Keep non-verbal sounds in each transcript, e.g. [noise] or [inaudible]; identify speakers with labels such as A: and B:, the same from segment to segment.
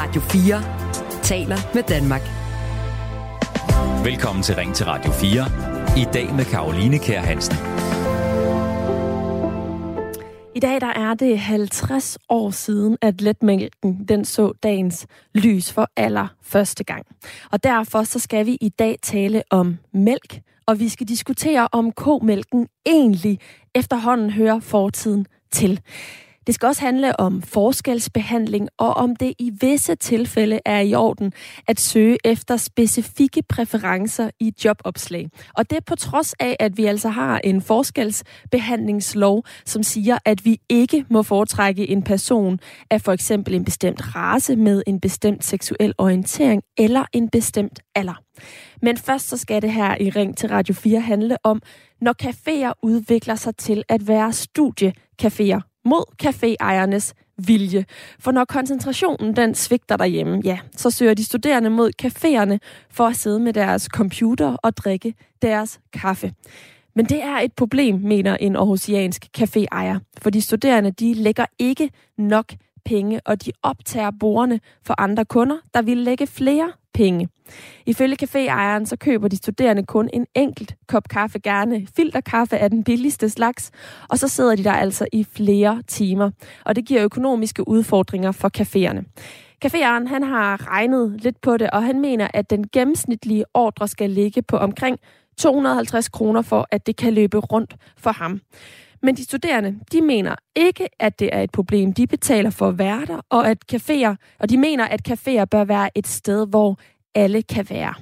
A: Radio 4 taler med Danmark.
B: Velkommen til Ring til Radio 4. I dag med Karoline Kær Hansen.
C: I dag der er det 50 år siden, at letmælken den så dagens lys for aller første gang. Og derfor så skal vi i dag tale om mælk, og vi skal diskutere om komælken egentlig efterhånden hører fortiden til. Det skal også handle om forskelsbehandling, og om det i visse tilfælde er i orden at søge efter specifikke præferencer i jobopslag. Og det er på trods af, at vi altså har en forskelsbehandlingslov, som siger, at vi ikke må foretrække en person af for eksempel en bestemt race med en bestemt seksuel orientering eller en bestemt alder. Men først så skal det her i Ring til Radio 4 handle om, når caféer udvikler sig til at være studiecaféer mod caféejernes vilje. For når koncentrationen den svigter derhjemme, ja, så søger de studerende mod caféerne for at sidde med deres computer og drikke deres kaffe. Men det er et problem, mener en aarhusiansk caféejer, for de studerende de lægger ikke nok penge, og de optager borgerne for andre kunder, der vil lægge flere penge. Ifølge caféejeren så køber de studerende kun en enkelt kop kaffe, gerne filterkaffe af den billigste slags, og så sidder de der altså i flere timer. Og det giver økonomiske udfordringer for caféerne. Caféejeren han har regnet lidt på det, og han mener, at den gennemsnitlige ordre skal ligge på omkring 250 kroner for, at det kan løbe rundt for ham. Men de studerende, de mener ikke, at det er et problem. De betaler for værter, og at caféer, og de mener, at caféer bør være et sted, hvor alle kan være.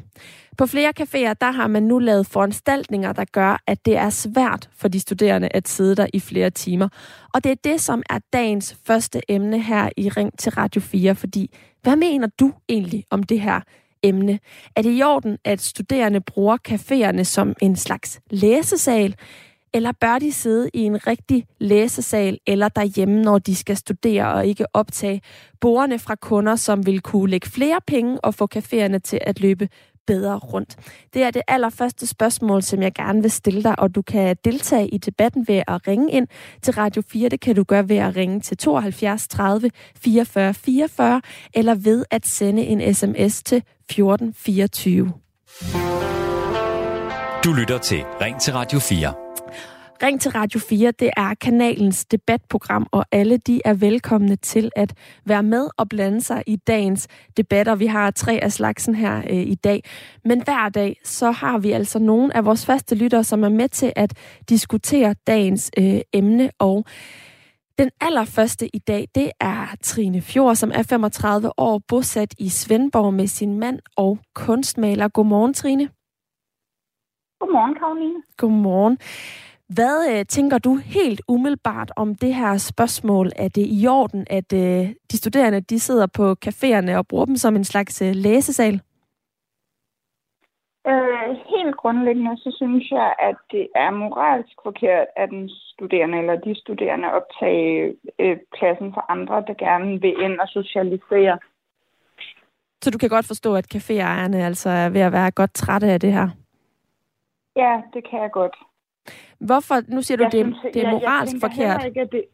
C: På flere caféer, der har man nu lavet foranstaltninger, der gør, at det er svært for de studerende at sidde der i flere timer. Og det er det, som er dagens første emne her i Ring til Radio 4, fordi hvad mener du egentlig om det her emne? Er det i orden, at studerende bruger caféerne som en slags læsesal, eller bør de sidde i en rigtig læsesal eller derhjemme, når de skal studere og ikke optage borgerne fra kunder, som vil kunne lægge flere penge og få caféerne til at løbe bedre rundt? Det er det allerførste spørgsmål, som jeg gerne vil stille dig, og du kan deltage i debatten ved at ringe ind til Radio 4. Det kan du gøre ved at ringe til 72 30 44 44, eller ved at sende en sms til 1424.
B: Du lytter til Ring til Radio 4.
C: Ring til Radio 4, det er kanalens debatprogram, og alle de er velkomne til at være med og blande sig i dagens debatter. Vi har tre af slagsen her øh, i dag. Men hver dag, så har vi altså nogle af vores faste lyttere, som er med til at diskutere dagens øh, emne. Og den allerførste i dag, det er Trine Fjord, som er 35 år, bosat i Svendborg med sin mand og kunstmaler. Godmorgen, Trine.
D: Godmorgen, Karoline.
C: Godmorgen. Hvad øh, tænker du helt umiddelbart om det her spørgsmål? Er det i orden, at øh, de studerende de sidder på caféerne og bruger dem som en slags øh, læsesal?
D: Øh, helt grundlæggende, så synes jeg, at det er moralsk forkert, at den studerende eller de studerende optage øh, pladsen for andre, der gerne vil ind og socialisere.
C: Så du kan godt forstå, at caféejerne altså er ved at være godt trætte af det her?
D: Ja, det kan jeg godt.
C: Hvorfor, nu siger du, jeg det, synes, det er moralsk jeg, jeg forkert?
D: Ikke, at det,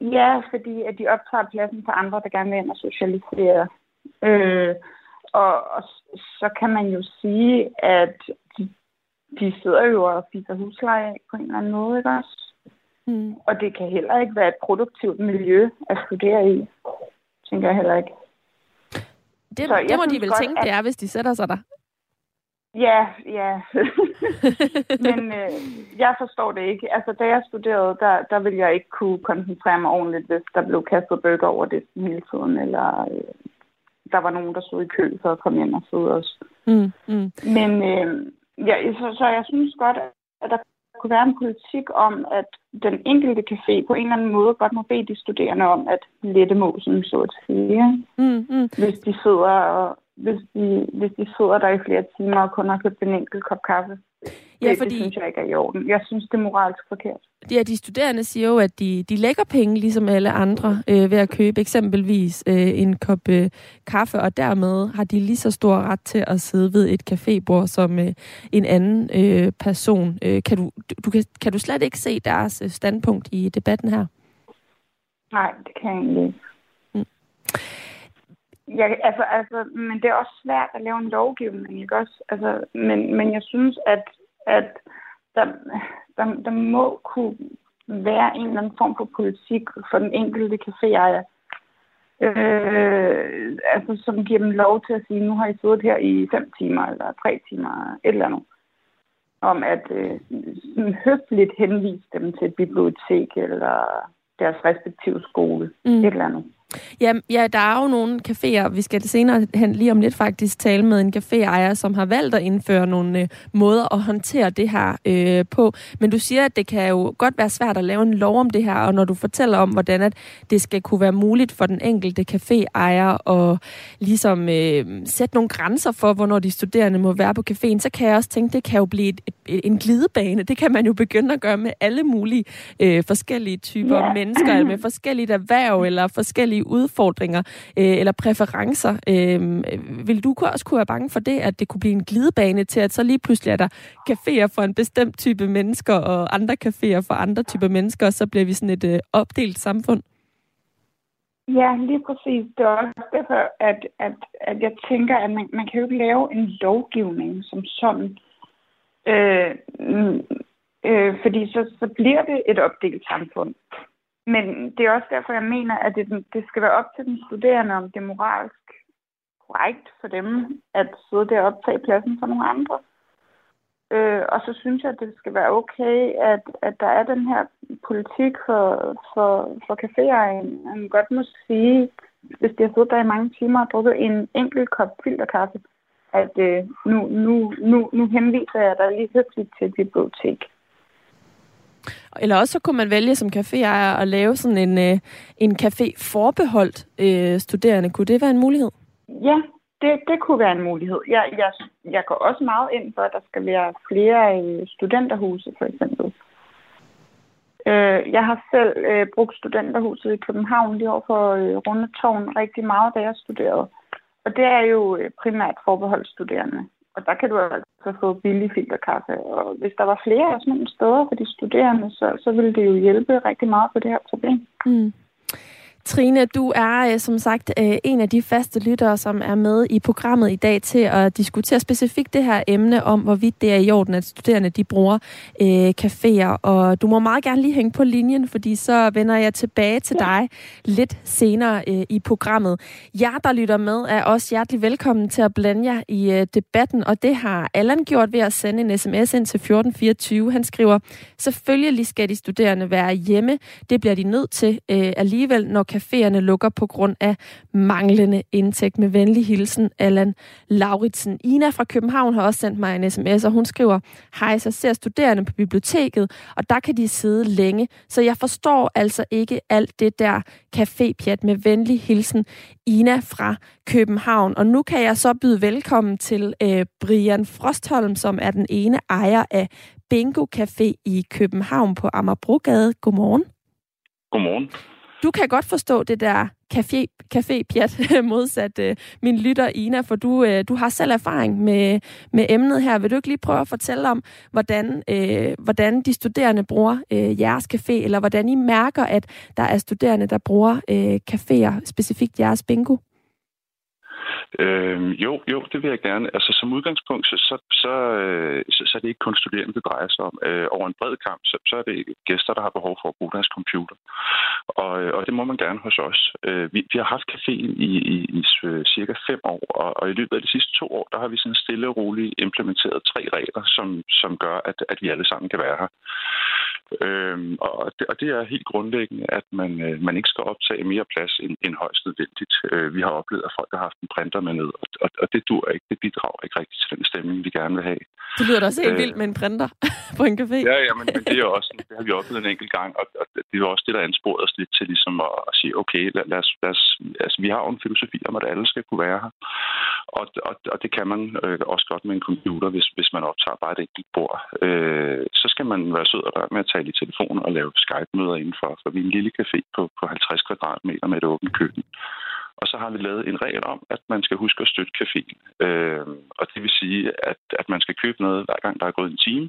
D: ja, fordi at de optager pladsen for andre, der gerne vil ind og socialisere. Øh, og, og så kan man jo sige, at de, de sidder jo og fiser husleje på en eller anden måde, ikke også? Mm. Og det kan heller ikke være et produktivt miljø at studere i, tænker jeg heller ikke.
C: Det, så det må de vel godt, tænke, at... det er, hvis de sætter sig der.
D: Ja, ja. [laughs] Men øh, jeg forstår det ikke. Altså, da jeg studerede, der, der ville jeg ikke kunne koncentrere mig ordentligt, hvis der blev kastet bøger over det hele tiden, eller øh, der var nogen, der stod i kø for at komme ind og sidde os. Mm, mm. Men øh, ja, så, så jeg synes godt, at der kunne være en politik om, at den enkelte café på en eller anden måde godt må bede de studerende om at lette måsen, så at sige. Mm, mm. Hvis de sidder og hvis de, hvis de sidder der i flere timer og kun har købt en enkelt kop kaffe. Ja, det, fordi... det synes jeg ikke er i orden. Jeg synes, det er moralsk forkert.
C: Ja, de studerende siger jo, at de, de lægger penge, ligesom alle andre, øh, ved at købe eksempelvis øh, en kop øh, kaffe, og dermed har de lige så stor ret til at sidde ved et cafébord som øh, en anden øh, person. Øh, kan, du, du, kan, kan du slet ikke se deres øh, standpunkt i debatten her?
D: Nej, det kan jeg ikke. Mm. Ja, altså, altså, men det er også svært at lave en lovgivning, ikke også? Altså, men, men jeg synes, at, at der, der, der må kunne være en eller anden form for politik for den enkelte caféejer, øh, altså, som giver dem lov til at sige, nu har I siddet her i fem timer eller tre timer, et eller andet. Om at øh, høfligt henvise dem til et bibliotek eller deres respektive skole, mm. et eller andet.
C: Ja, ja, der er jo nogle caféer, vi skal senere hen lige om lidt faktisk tale med en caféejer, som har valgt at indføre nogle øh, måder at håndtere det her øh, på. Men du siger, at det kan jo godt være svært at lave en lov om det her, og når du fortæller om, hvordan at det skal kunne være muligt for den enkelte caféejer at ligesom øh, sætte nogle grænser for, hvornår de studerende må være på caféen, så kan jeg også tænke, det kan jo blive et, et, en glidebane. Det kan man jo begynde at gøre med alle mulige øh, forskellige typer yeah. mennesker, med forskellige erhverv eller forskellige forskellige udfordringer øh, eller præferencer. Øh, vil du også kunne være bange for det, at det kunne blive en glidebane til, at så lige pludselig er der caféer for en bestemt type mennesker, og andre caféer for andre typer mennesker, og så bliver vi sådan et øh, opdelt samfund?
D: Ja, lige præcis. Det er også derfor, at, at, at jeg tænker, at man, man kan jo ikke lave en lovgivning som sådan. Øh, mm, øh, fordi så, så bliver det et opdelt samfund. Men det er også derfor, jeg mener, at det, det skal være op til den studerende, om det er moralsk korrekt for dem at sidde der og optage pladsen for nogle andre. Øh, og så synes jeg, at det skal være okay, at, at der er den her politik for, for, for caféer. Man godt må sige, hvis de har siddet der i mange timer og drukket en enkelt kop filterkaffe, at øh, nu, nu, nu, nu henviser jeg dig lige høfligt til et bibliotek.
C: Eller også så kunne man vælge som caféejer at lave sådan en, øh, en café forbeholdt øh, studerende. Kunne det være en mulighed?
D: Ja, det, det kunne være en mulighed. Jeg, jeg, jeg går også meget ind for, at der skal være flere øh, studenterhuse, for eksempel. Øh, jeg har selv øh, brugt studenterhuset i København lige over for øh, Rundetårn rigtig meget, da jeg studerede. Og det er jo øh, primært forbeholdt studerende. Og der kan du altså få billig filterkaffe. Og hvis der var flere af sådan nogle steder for de studerende, så, så ville det jo hjælpe rigtig meget på det her problem. Mm.
C: Trine, du er øh, som sagt øh, en af de faste lyttere, som er med i programmet i dag til at diskutere specifikt det her emne om, hvorvidt det er i orden, at studerende de bruger øh, caféer. Og du må meget gerne lige hænge på linjen, fordi så vender jeg tilbage til dig lidt senere øh, i programmet. Jer, der lytter med, er også hjertelig velkommen til at blande jer i øh, debatten, og det har Allan gjort ved at sende en sms ind til 1424. Han skriver, selvfølgelig skal de studerende være hjemme. Det bliver de nødt til øh, alligevel, når caféerne lukker på grund af manglende indtægt. Med venlig hilsen, Allan Lauritsen. Ina fra København har også sendt mig en sms, og hun skriver, hej, så ser studerende på biblioteket, og der kan de sidde længe, så jeg forstår altså ikke alt det der cafépjat med venlig hilsen, Ina fra København. Og nu kan jeg så byde velkommen til øh, Brian Frostholm, som er den ene ejer af Bingo Café i København på Amagerbrogade. Godmorgen.
E: Godmorgen.
C: Du kan godt forstå det der café, café-pjat [laughs] modsat øh, min lytter Ina, for du, øh, du har selv erfaring med, med emnet her. Vil du ikke lige prøve at fortælle om, hvordan, øh, hvordan de studerende bruger øh, jeres café, eller hvordan I mærker, at der er studerende, der bruger øh, caféer, specifikt jeres bingo?
E: Øh, jo, jo, det vil jeg gerne. Altså som udgangspunkt, så, så, så, øh, så, så er det ikke kun studerende, det drejer sig om. Øh, over en bred kamp, så, så er det gæster, der har behov for at bruge deres computer. Og, øh, og det må man gerne hos os. Øh, vi, vi har haft caféen i, i, i øh, cirka fem år, og, og i løbet af de sidste to år, der har vi sådan stille og roligt implementeret tre regler, som, som gør, at, at vi alle sammen kan være her. Øhm, og, det, og det er helt grundlæggende, at man, øh, man ikke skal optage mere plads end, end højst nødvendigt. Øh, vi har oplevet, at folk har haft en printer med ned, og, og, det dur ikke. Det bidrager ikke rigtigt til den stemning, vi gerne vil have.
C: Det lyder da også helt øh, vildt med en printer [laughs] på en café.
E: Ja, ja men, men det, er også, det har vi oplevet en enkelt gang, og, og det er også det, der ansporet os lidt til ligesom at, at sige, okay, lad, lad os, lad os, altså, vi har jo en filosofi om, at alle skal kunne være her. Og, og, og det kan man øh, også godt med en computer, hvis, hvis man optager bare et enkelt bord. Øh, så skal man være sød og med at tale i telefon og lave Skype-møder indenfor, for vi er en lille café på, på 50 kvadratmeter med et åbent køkken. Og så har vi lavet en regel om, at man skal huske at støtte caféen. Øh, og det vil sige, at, at man skal købe noget, hver gang der er gået en time.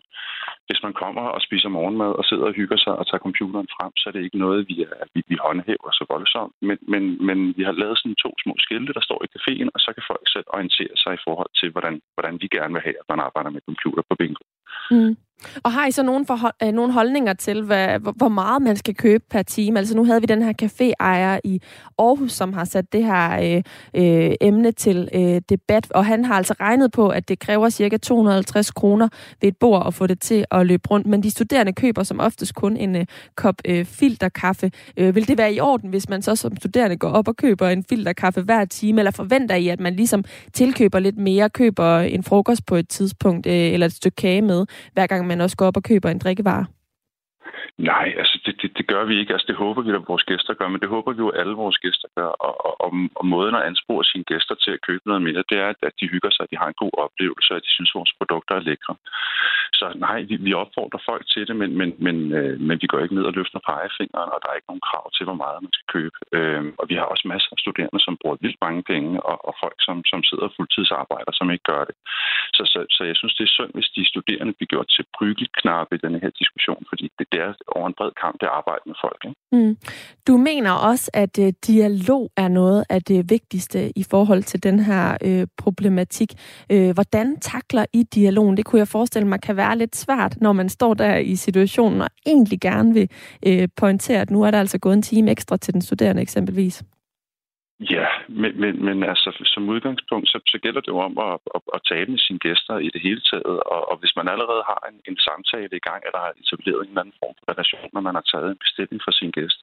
E: Hvis man kommer og spiser morgenmad og sidder og hygger sig og tager computeren frem, så er det ikke noget, vi, er, vi, vi håndhæver så voldsomt. Men, men, men vi har lavet sådan to små skilte, der står i caféen, og så kan folk selv orientere sig i forhold til, hvordan, hvordan vi gerne vil have, at man arbejder med computer på bingo.
C: Mm. Og har I så nogle, forhold, øh, nogle holdninger til, hvad, hvor, hvor meget man skal købe per time? Altså nu havde vi den her caféejer i Aarhus, som har sat det her øh, øh, emne til øh, debat, og han har altså regnet på, at det kræver cirka 250 kroner ved et bord at få det til at løbe rundt. Men de studerende køber som oftest kun en øh, kop øh, filterkaffe. Øh, vil det være i orden, hvis man så som studerende går op og køber en filterkaffe hver time, eller forventer I, at man ligesom tilkøber lidt mere, køber en frokost på et tidspunkt, øh, eller et stykke kage med, hver gang man også går op og køber en drikkevare?
E: Nej, altså det, det, det gør vi ikke. Altså det håber vi, at vores gæster gør, men det håber vi jo, at alle vores gæster gør. Og, og, og, og måden at anspore sine gæster til at købe noget mere, det er, at de hygger sig, at de har en god oplevelse, og at de synes, at vores produkter er lækre. Så nej, vi, vi opfordrer folk til det, men, men, men, øh, men vi går ikke ned og løfter pegefingeren, og der er ikke nogen krav til, hvor meget man skal købe. Øh, og vi har også masser af studerende, som bruger vildt mange penge, og, og folk, som, som sidder fuldtidsarbejder, som ikke gør det. Så, så, så jeg synes, det er synd, hvis de studerende bliver gjort til brygelknappe i denne her diskussion, fordi det, det er over en bred kamp, det arbejde med folk. Ikke?
C: Mm. Du mener også, at øh, dialog er noget af det vigtigste i forhold til den her øh, problematik. Øh, hvordan takler I dialogen? Det kunne jeg forestille mig kan være lidt svært, når man står der i situationen og egentlig gerne vil øh, pointere, at nu er der altså gået en time ekstra til den studerende eksempelvis.
E: Ja, men, men, men altså, som udgangspunkt, så, så gælder det jo om at, at, at tale med sine gæster i det hele taget. Og, og hvis man allerede har en, en samtale i gang, eller har etableret en eller anden form for relation, når man har taget en bestilling for sin gæst,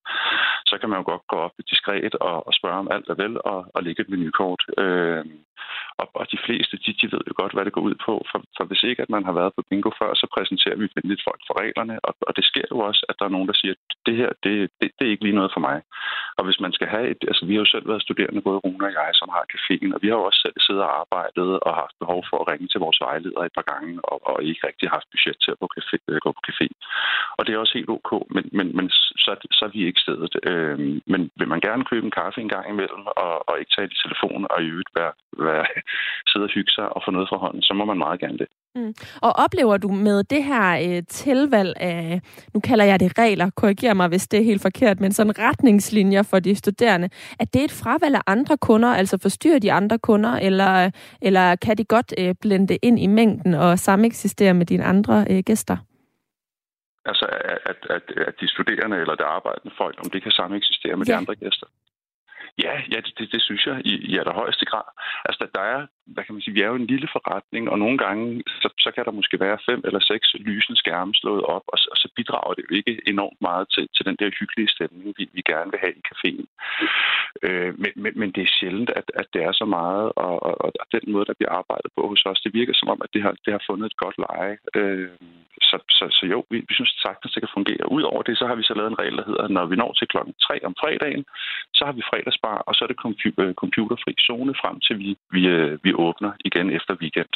E: så kan man jo godt gå op diskret og, og spørge om alt er vel og, og lægge et menukort. Øh, og, og de fleste, de, de ved jo godt, hvad det går ud på. For, for hvis ikke, at man har været på bingo før, så præsenterer vi venligt folk for reglerne. Og, og det sker jo også, at der er nogen, der siger, at det her, det, det, det er ikke lige noget for mig. Og hvis man skal have et... Altså, vi har jo selv været studerende, både Rune og jeg, som har caféen, og vi har jo også selv siddet og arbejdet og haft behov for at ringe til vores vejleder et par gange, og, og ikke rigtig haft budget til at gå, café, øh, gå på café. Og det er også helt ok, men, men, men så, så er vi ikke stedet. Øh, men vil man gerne købe en kaffe en gang imellem, og, og ikke tage i telefon og i øvrigt være, være, sidde og hygge sig og få noget fra hånden, så må man meget gerne det.
C: Mm. Og oplever du med det her øh, tilvalg af, nu kalder jeg det regler, korriger mig, hvis det er helt forkert, men sådan retningslinjer for de studerende, at det er et fravalg af andre kunder, altså forstyrrer de andre kunder, eller, eller kan de godt øh, blende ind i mængden og sameksistere med dine andre øh, gæster?
E: Altså, at, at, at de studerende eller det arbejdende folk, om det kan sameksistere med ja. de andre gæster? Ja, ja det, det, det synes jeg i, i allerhøjeste grad. Altså, der, der er, hvad kan man sige, vi er jo en lille forretning, og nogle gange, så, så kan der måske være fem eller seks lysende skærme slået op, og, og så bidrager det jo ikke enormt meget til, til den der hyggelige stemning, vi, vi gerne vil have i caféen. Øh, men, men, men det er sjældent, at, at det er så meget, og, og, og den måde, der bliver arbejdet på hos os, det virker som om, at det har, det har fundet et godt leje. Øh, så, så, så jo, vi, vi synes sagtens, det kan fungere. Udover det, så har vi så lavet en regel, der hedder, at når vi når til klokken 3 om fredagen, så har vi fredags fredagsbar, og så er det øh, computerfri zone frem til vi, vi, øh, vi åbner igen efter weekend.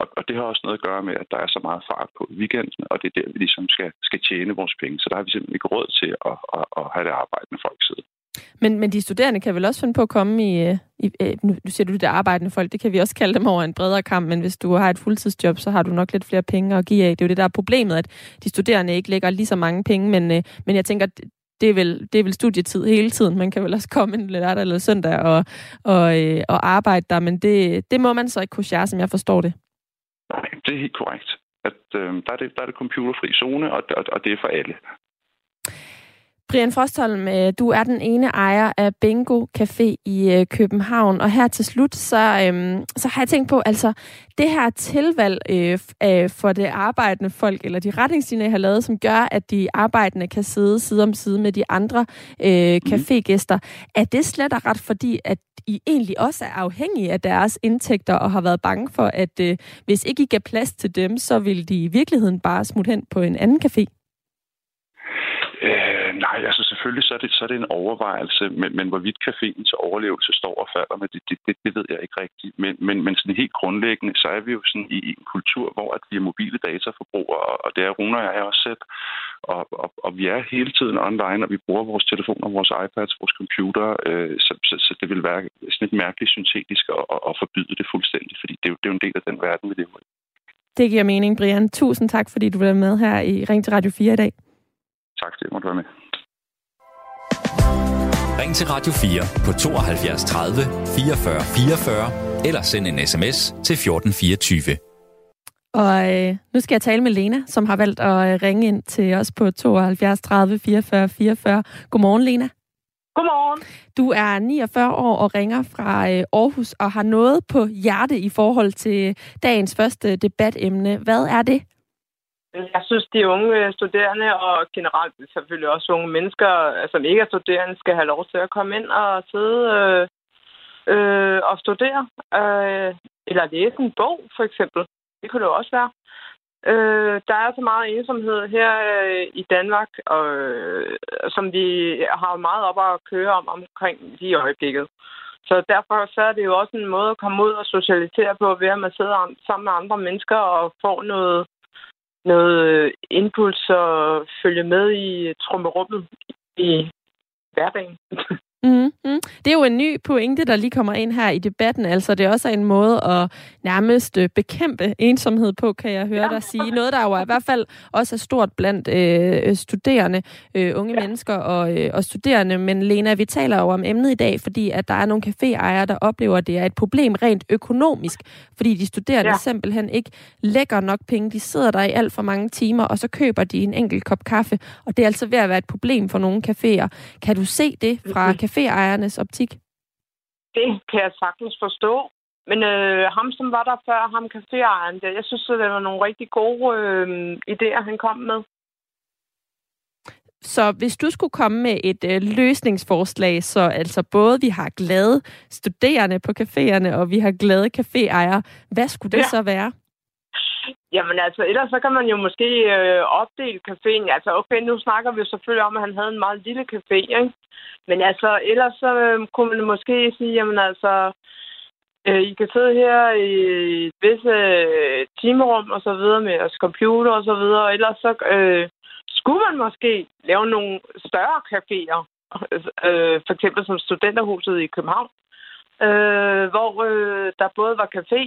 E: Og, og det har også noget at gøre med, at der er så meget fart på weekenden, og det er der, vi ligesom skal, skal tjene vores penge. Så der har vi simpelthen ikke råd til at, at, at have det arbejdende folk sidde.
C: Men, men de studerende kan vel også finde på at komme i, øh, i øh, nu siger du det arbejdende folk, det kan vi også kalde dem over en bredere kamp, men hvis du har et fuldtidsjob, så har du nok lidt flere penge at give af. Det er jo det, der er problemet, at de studerende ikke lægger lige så mange penge, men, men jeg tænker, det er, vel, det er vel studietid hele tiden. Man kan vel også komme en lørdag eller søndag og, og, øh, og arbejde der, men det, det må man så ikke kunne share, som jeg forstår det.
E: Nej, det er helt korrekt. At, øh, der, er det, der er det computerfri zone, og, og, og det er for alle.
C: Brian Frostholm, øh, du er den ene ejer af Bingo Café i øh, København, og her til slut, så, øhm, så har jeg tænkt på, altså det her tilvalg øh, for det arbejdende folk, eller de retningslinjer, jeg har lavet, som gør, at de arbejdende kan sidde side om side med de andre øh, mhm. cafégæster, er det slet og ret, fordi at I egentlig også er afhængige af deres indtægter, og har været bange for, at øh, hvis ikke I gav plads til dem, så ville de i virkeligheden bare smutte hen på en anden café?
E: Øh, Nej, altså selvfølgelig så er det, så er det en overvejelse, men, men hvorvidt caféens overlevelse står og falder med det, det, det, det ved jeg ikke rigtigt. Men, men, men sådan helt grundlæggende, så er vi jo sådan i, en kultur, hvor at vi er mobile dataforbrugere, og det er Rune og jeg også selv. Og, og, og vi er hele tiden online, og vi bruger vores telefoner, vores iPads, vores computer, øh, så, så, så det vil være sådan lidt mærkeligt syntetisk at, at, at forbyde det fuldstændig, fordi det er, jo, det er jo en del af den verden, vi lever i.
C: Det giver mening, Brian. Tusind tak, fordi du var med her i Ring til Radio 4 i dag.
E: Tak, det måtte være med.
B: Ring til Radio 4 på 72 30 44 44 eller send en sms til 1424.
C: Og øh, nu skal jeg tale med Lena, som har valgt at øh, ringe ind til os på 72 30 44 44. Godmorgen, Lena.
F: Godmorgen.
C: Du er 49 år og ringer fra øh, Aarhus og har noget på hjerte i forhold til dagens første debatemne. Hvad er det?
F: Jeg synes, de unge øh, studerende og generelt selvfølgelig også unge mennesker, øh, som ikke er studerende, skal have lov til at komme ind og sidde øh, øh, og studere. Øh, eller læse en bog, for eksempel. Det kunne det også være. Øh, der er så meget ensomhed her øh, i Danmark, og, øh, som vi har meget op at køre om omkring lige i øjeblikket. Så derfor så er det jo også en måde at komme ud og socialisere på, ved at man sidder sammen med andre mennesker og får noget, noget øh, impuls og følge med i trummerummet i hverdagen. [laughs]
C: Mm, mm. Det er jo en ny pointe, der lige kommer ind her i debatten. Altså, det er også en måde at nærmest øh, bekæmpe ensomhed på, kan jeg høre ja. dig sige. Noget, der jo er i hvert fald også er stort blandt øh, studerende, øh, unge ja. mennesker og, øh, og studerende. Men Lena, vi taler jo om emnet i dag, fordi at der er nogle caféejere, der oplever, at det er et problem rent økonomisk, fordi de studerende ja. simpelthen ikke lægger nok penge. De sidder der i alt for mange timer, og så køber de en enkelt kop kaffe, og det er altså ved at være et problem for nogle caféer. Kan du se det fra mm caféejernes optik?
F: Det kan jeg sagtens forstå. Men øh, ham, som var der før, ham caféejeren der, jeg synes, det var nogle rigtig gode øh, idéer, han kom med.
C: Så hvis du skulle komme med et øh, løsningsforslag, så altså både vi har glade studerende på caféerne, og vi har glade caféejere, hvad skulle det ja. så være?
F: Jamen altså, ellers så kan man jo måske øh, opdele caféen. Altså okay, nu snakker vi selvfølgelig om, at han havde en meget lille café, ikke? Men altså, ellers så øh, kunne man måske sige, jamen altså, øh, I kan sidde her i et visse øh, timerum og så videre med jeres computer og så videre, og ellers så øh, skulle man måske lave nogle større caféer, [laughs] øh, for eksempel som Studenterhuset i København, øh, hvor øh, der både var café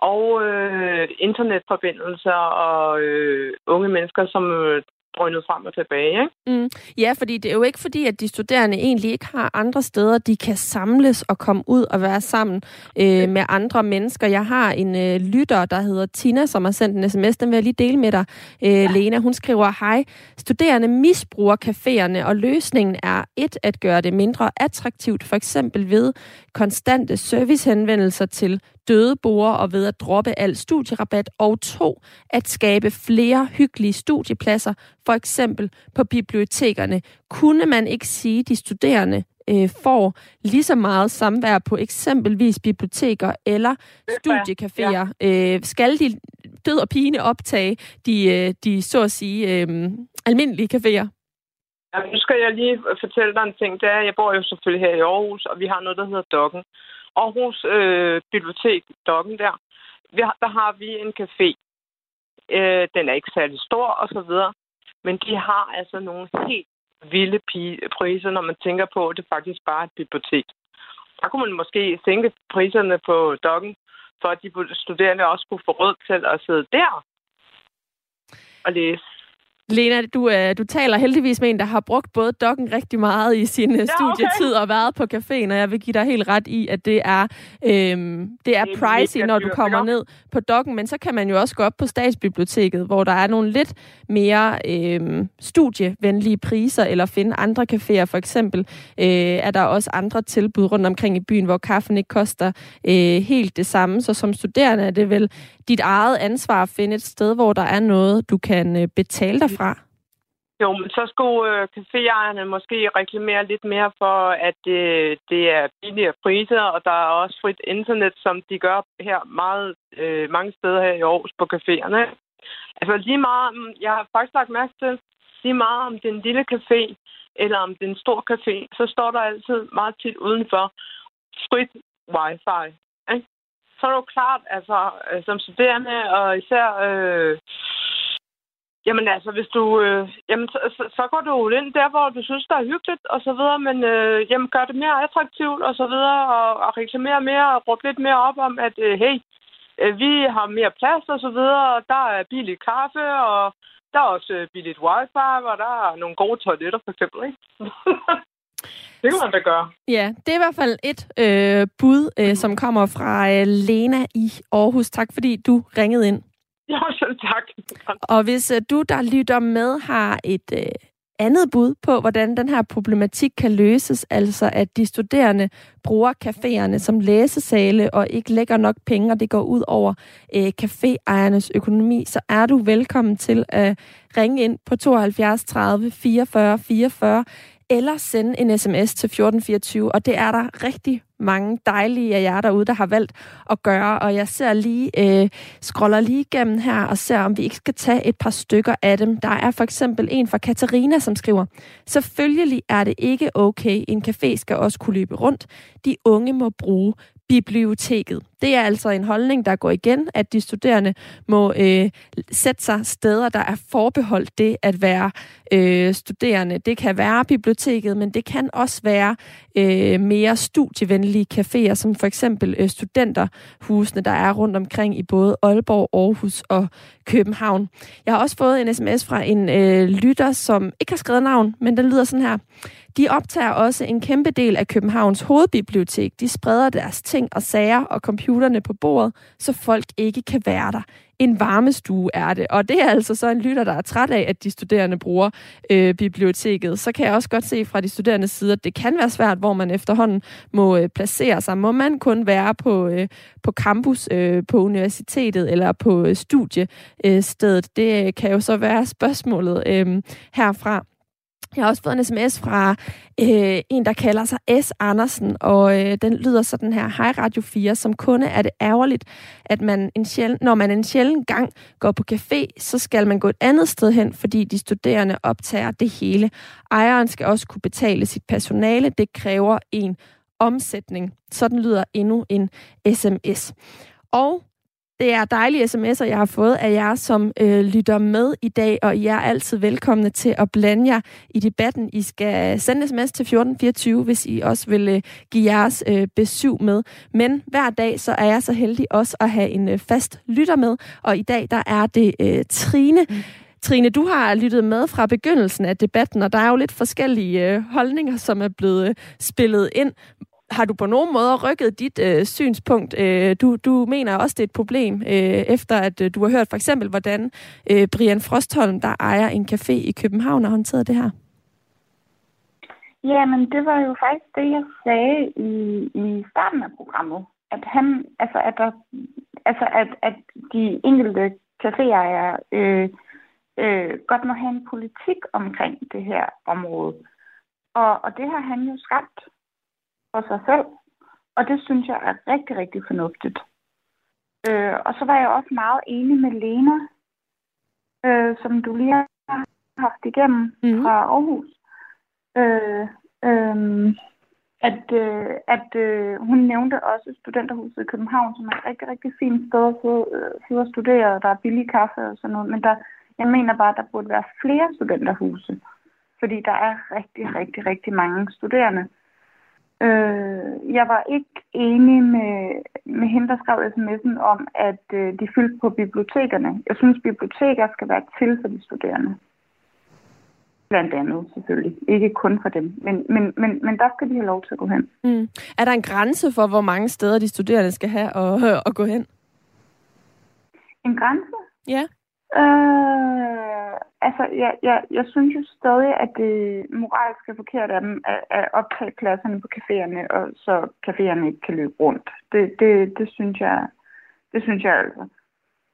F: og øh, internetforbindelser og øh, unge mennesker, som øh, drønet frem og tilbage. Ikke?
C: Mm. Ja, fordi det er jo ikke fordi, at de studerende egentlig ikke har andre steder, de kan samles og komme ud og være sammen øh, med andre mennesker. Jeg har en øh, lytter, der hedder Tina, som har sendt en sms. Den vil jeg lige dele med dig, øh, ja. Lena. Hun skriver, hej, studerende misbruger caféerne, og løsningen er et, at gøre det mindre attraktivt, for eksempel ved konstante servicehenvendelser til døde borer og ved at droppe al studierabat, og to, at skabe flere hyggelige studiepladser, for eksempel på bibliotekerne. Kunne man ikke sige, at de studerende øh, får lige så meget samvær på eksempelvis biblioteker eller studiecaféer? Ja. Øh, skal de død og pine optage de, øh, de så at sige, øh, almindelige caféer?
F: Ja, nu skal jeg lige fortælle dig en ting. Det er, jeg bor jo selvfølgelig her i Aarhus, og vi har noget, der hedder Dokken. Aarhus øh, Bibliotek, Dokken der, vi har, der har vi en café. Øh, den er ikke særlig stor og så videre, men de har altså nogle helt vilde priser, når man tænker på, at det faktisk bare er et bibliotek. Der kunne man måske sænke priserne på Dokken, for at de studerende også kunne få råd til at sidde der og læse.
C: Lena, du, øh, du taler heldigvis med en, der har brugt både dokken rigtig meget i sin øh, ja, studietid okay. og været på caféen, og jeg vil give dig helt ret i, at det er, øhm, det er det pricey, når du kommer ned på dokken, men så kan man jo også gå op på statsbiblioteket, hvor der er nogle lidt mere øhm, studievenlige priser, eller finde andre caféer. For eksempel øh, er der også andre tilbud rundt omkring i byen, hvor kaffen ikke koster øh, helt det samme. Så som studerende er det vel dit eget ansvar at finde et sted, hvor der er noget, du kan øh, betale dig fra?
F: Jo, men så skulle øh, caféejerne måske reklamere lidt mere for, at det, det er billigere priser, og der er også frit internet, som de gør her meget, øh, mange steder her i Aarhus på caféerne. Altså lige meget, jeg har faktisk lagt mærke til, lige meget om det er en lille café, eller om det er en stor café, så står der altid meget tit udenfor frit wifi. Ikke? Så er det jo klart, altså, øh, som studerende, og især øh, Jamen altså, hvis du... Øh, jamen, så, så går du ind der, hvor du synes, der er hyggeligt, og så videre, men øh, jamen, gør det mere attraktivt, og så videre, og, og reklamere mere, og råbe lidt mere op om, at øh, hey, øh, vi har mere plads, og så videre, og der er billig kaffe, og der er også øh, billigt wifi, og der er nogle gode toiletter, for eksempel, ikke? [laughs] det kan man da gøre.
C: Ja, det er i hvert fald et øh, bud, øh, som kommer fra øh, Lena i Aarhus. Tak fordi du ringede ind. [laughs]
F: Jo, selv tak.
C: Og hvis uh, du, der lytter med, har et uh, andet bud på, hvordan den her problematik kan løses, altså at de studerende bruger caféerne som læsesale og ikke lægger nok penge, og det går ud over uh, caféejernes økonomi, så er du velkommen til at ringe ind på 72 30 44 44 eller sende en sms til 1424, og det er der rigtig mange dejlige af jer derude, der har valgt at gøre, og jeg ser lige, øh, scroller lige igennem her og ser, om vi ikke skal tage et par stykker af dem. Der er for eksempel en fra Katarina, som skriver, selvfølgelig er det ikke okay, en café skal også kunne løbe rundt. De unge må bruge biblioteket. Det er altså en holdning, der går igen, at de studerende må øh, sætte sig steder, der er forbeholdt det at være øh, studerende. Det kan være biblioteket, men det kan også være øh, mere studievenlige caféer, som for eksempel øh, studenterhusene, der er rundt omkring i både Aalborg, Aarhus og København. Jeg har også fået en sms fra en øh, lytter, som ikke har skrevet navn, men den lyder sådan her. De optager også en kæmpe del af Københavns hovedbibliotek. De spreder deres ting og sager og computerne på bordet, så folk ikke kan være der. En varmestue er det, og det er altså så en lytter, der er træt af, at de studerende bruger øh, biblioteket. Så kan jeg også godt se fra de studerendes side, at det kan være svært, hvor man efterhånden må øh, placere sig. Må man kun være på, øh, på campus øh, på universitetet eller på øh, studiestedet? Det øh, kan jo så være spørgsmålet øh, herfra. Jeg har også fået en sms fra øh, en, der kalder sig S. Andersen, og øh, den lyder sådan her. Hej Radio 4. Som kunde er det ærgerligt, at man en sjældent, når man en sjælden gang går på café, så skal man gå et andet sted hen, fordi de studerende optager det hele. Ejeren skal også kunne betale sit personale. Det kræver en omsætning. Sådan lyder endnu en sms. Og det er dejlige sms'er, jeg har fået af jer, som øh, lytter med i dag, og I er altid velkomne til at blande jer i debatten. I skal sende sms til 1424, hvis I også vil øh, give jeres øh, besøg med. Men hver dag, så er jeg så heldig også at have en øh, fast lytter med, og i dag, der er det øh, Trine. Mm. Trine, du har lyttet med fra begyndelsen af debatten, og der er jo lidt forskellige øh, holdninger, som er blevet øh, spillet ind har du på nogen måde rykket dit øh, synspunkt? Øh, du, du mener også, det er et problem, øh, efter at øh, du har hørt for eksempel, hvordan øh, Brian Frostholm, der ejer en café i København, har håndteret det her.
D: Jamen, det var jo faktisk det, jeg sagde i, i starten af programmet. At han, altså, at, der, altså, at, at de enkelte caféejere øh, øh, godt må have en politik omkring det her område. Og, og det har han jo skabt sig selv. Og det synes jeg er rigtig, rigtig fornuftigt. Øh, og så var jeg også meget enig med Lena, øh, som du lige har haft igennem mm. fra Aarhus. Øh, øh, at, øh, at øh, hun nævnte også studenterhuset i København, som er et rigtig, rigtig fint sted at sidde, øh, sidde og studere. Der er billig kaffe og sådan noget. Men der, jeg mener bare, at der burde være flere studenterhuse. Fordi der er rigtig, rigtig, rigtig mange studerende. Øh, jeg var ikke enig med, med hende, der skrev sms'en om, at øh, de fyldte på bibliotekerne. Jeg synes, biblioteker skal være til for de studerende. Blandt andet selvfølgelig. Ikke kun for dem. Men, men, men, men der skal de have lov til at gå hen.
C: Mm. Er der en grænse for, hvor mange steder de studerende skal have at, [laughs] at gå hen?
D: En grænse?
C: Ja.
D: Øh, altså, jeg, jeg, jeg synes jo stadig, at det moralsk er forkert af dem at, at optage pladserne på caféerne, og så caféerne ikke kan løbe rundt. Det, det, det synes jeg, det synes jeg altså.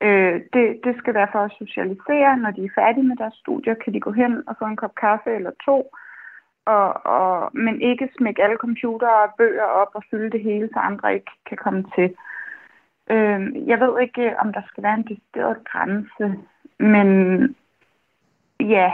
D: Øh, det, det skal være for at socialisere. Når de er færdige med deres studier, kan de gå hen og få en kop kaffe eller to, og, og, men ikke smække alle computere og bøger op og fylde det hele, så andre ikke kan komme til. Øh, Øh, jeg ved ikke, om der skal være en decideret grænse, men ja,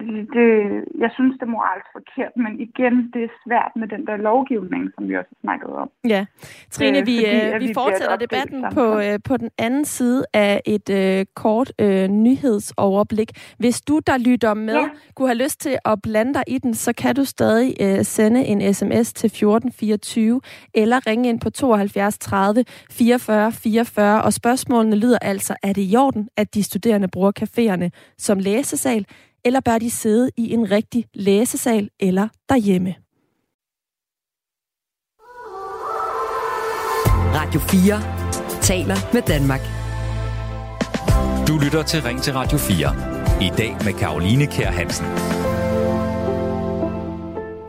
D: det, jeg synes, det er moralsk forkert, men igen, det er svært med den der lovgivning, som vi også har snakket om.
C: Ja. Trine, øh, vi, fordi, øh, vi, vi fortsætter debatten på, øh, på den anden side af et øh, kort øh, nyhedsoverblik. Hvis du, der lytter med, ja. kunne have lyst til at blande dig i den, så kan du stadig øh, sende en sms til 1424 eller ringe ind på 72 30 44 44. Og spørgsmålene lyder altså, er det i orden, at de studerende bruger caféerne som læsesal, eller bør de sidde i en rigtig læsesal eller derhjemme?
A: Radio 4 taler med Danmark.
B: Du lytter til Ring til Radio 4. I dag med Karoline Kær Hansen.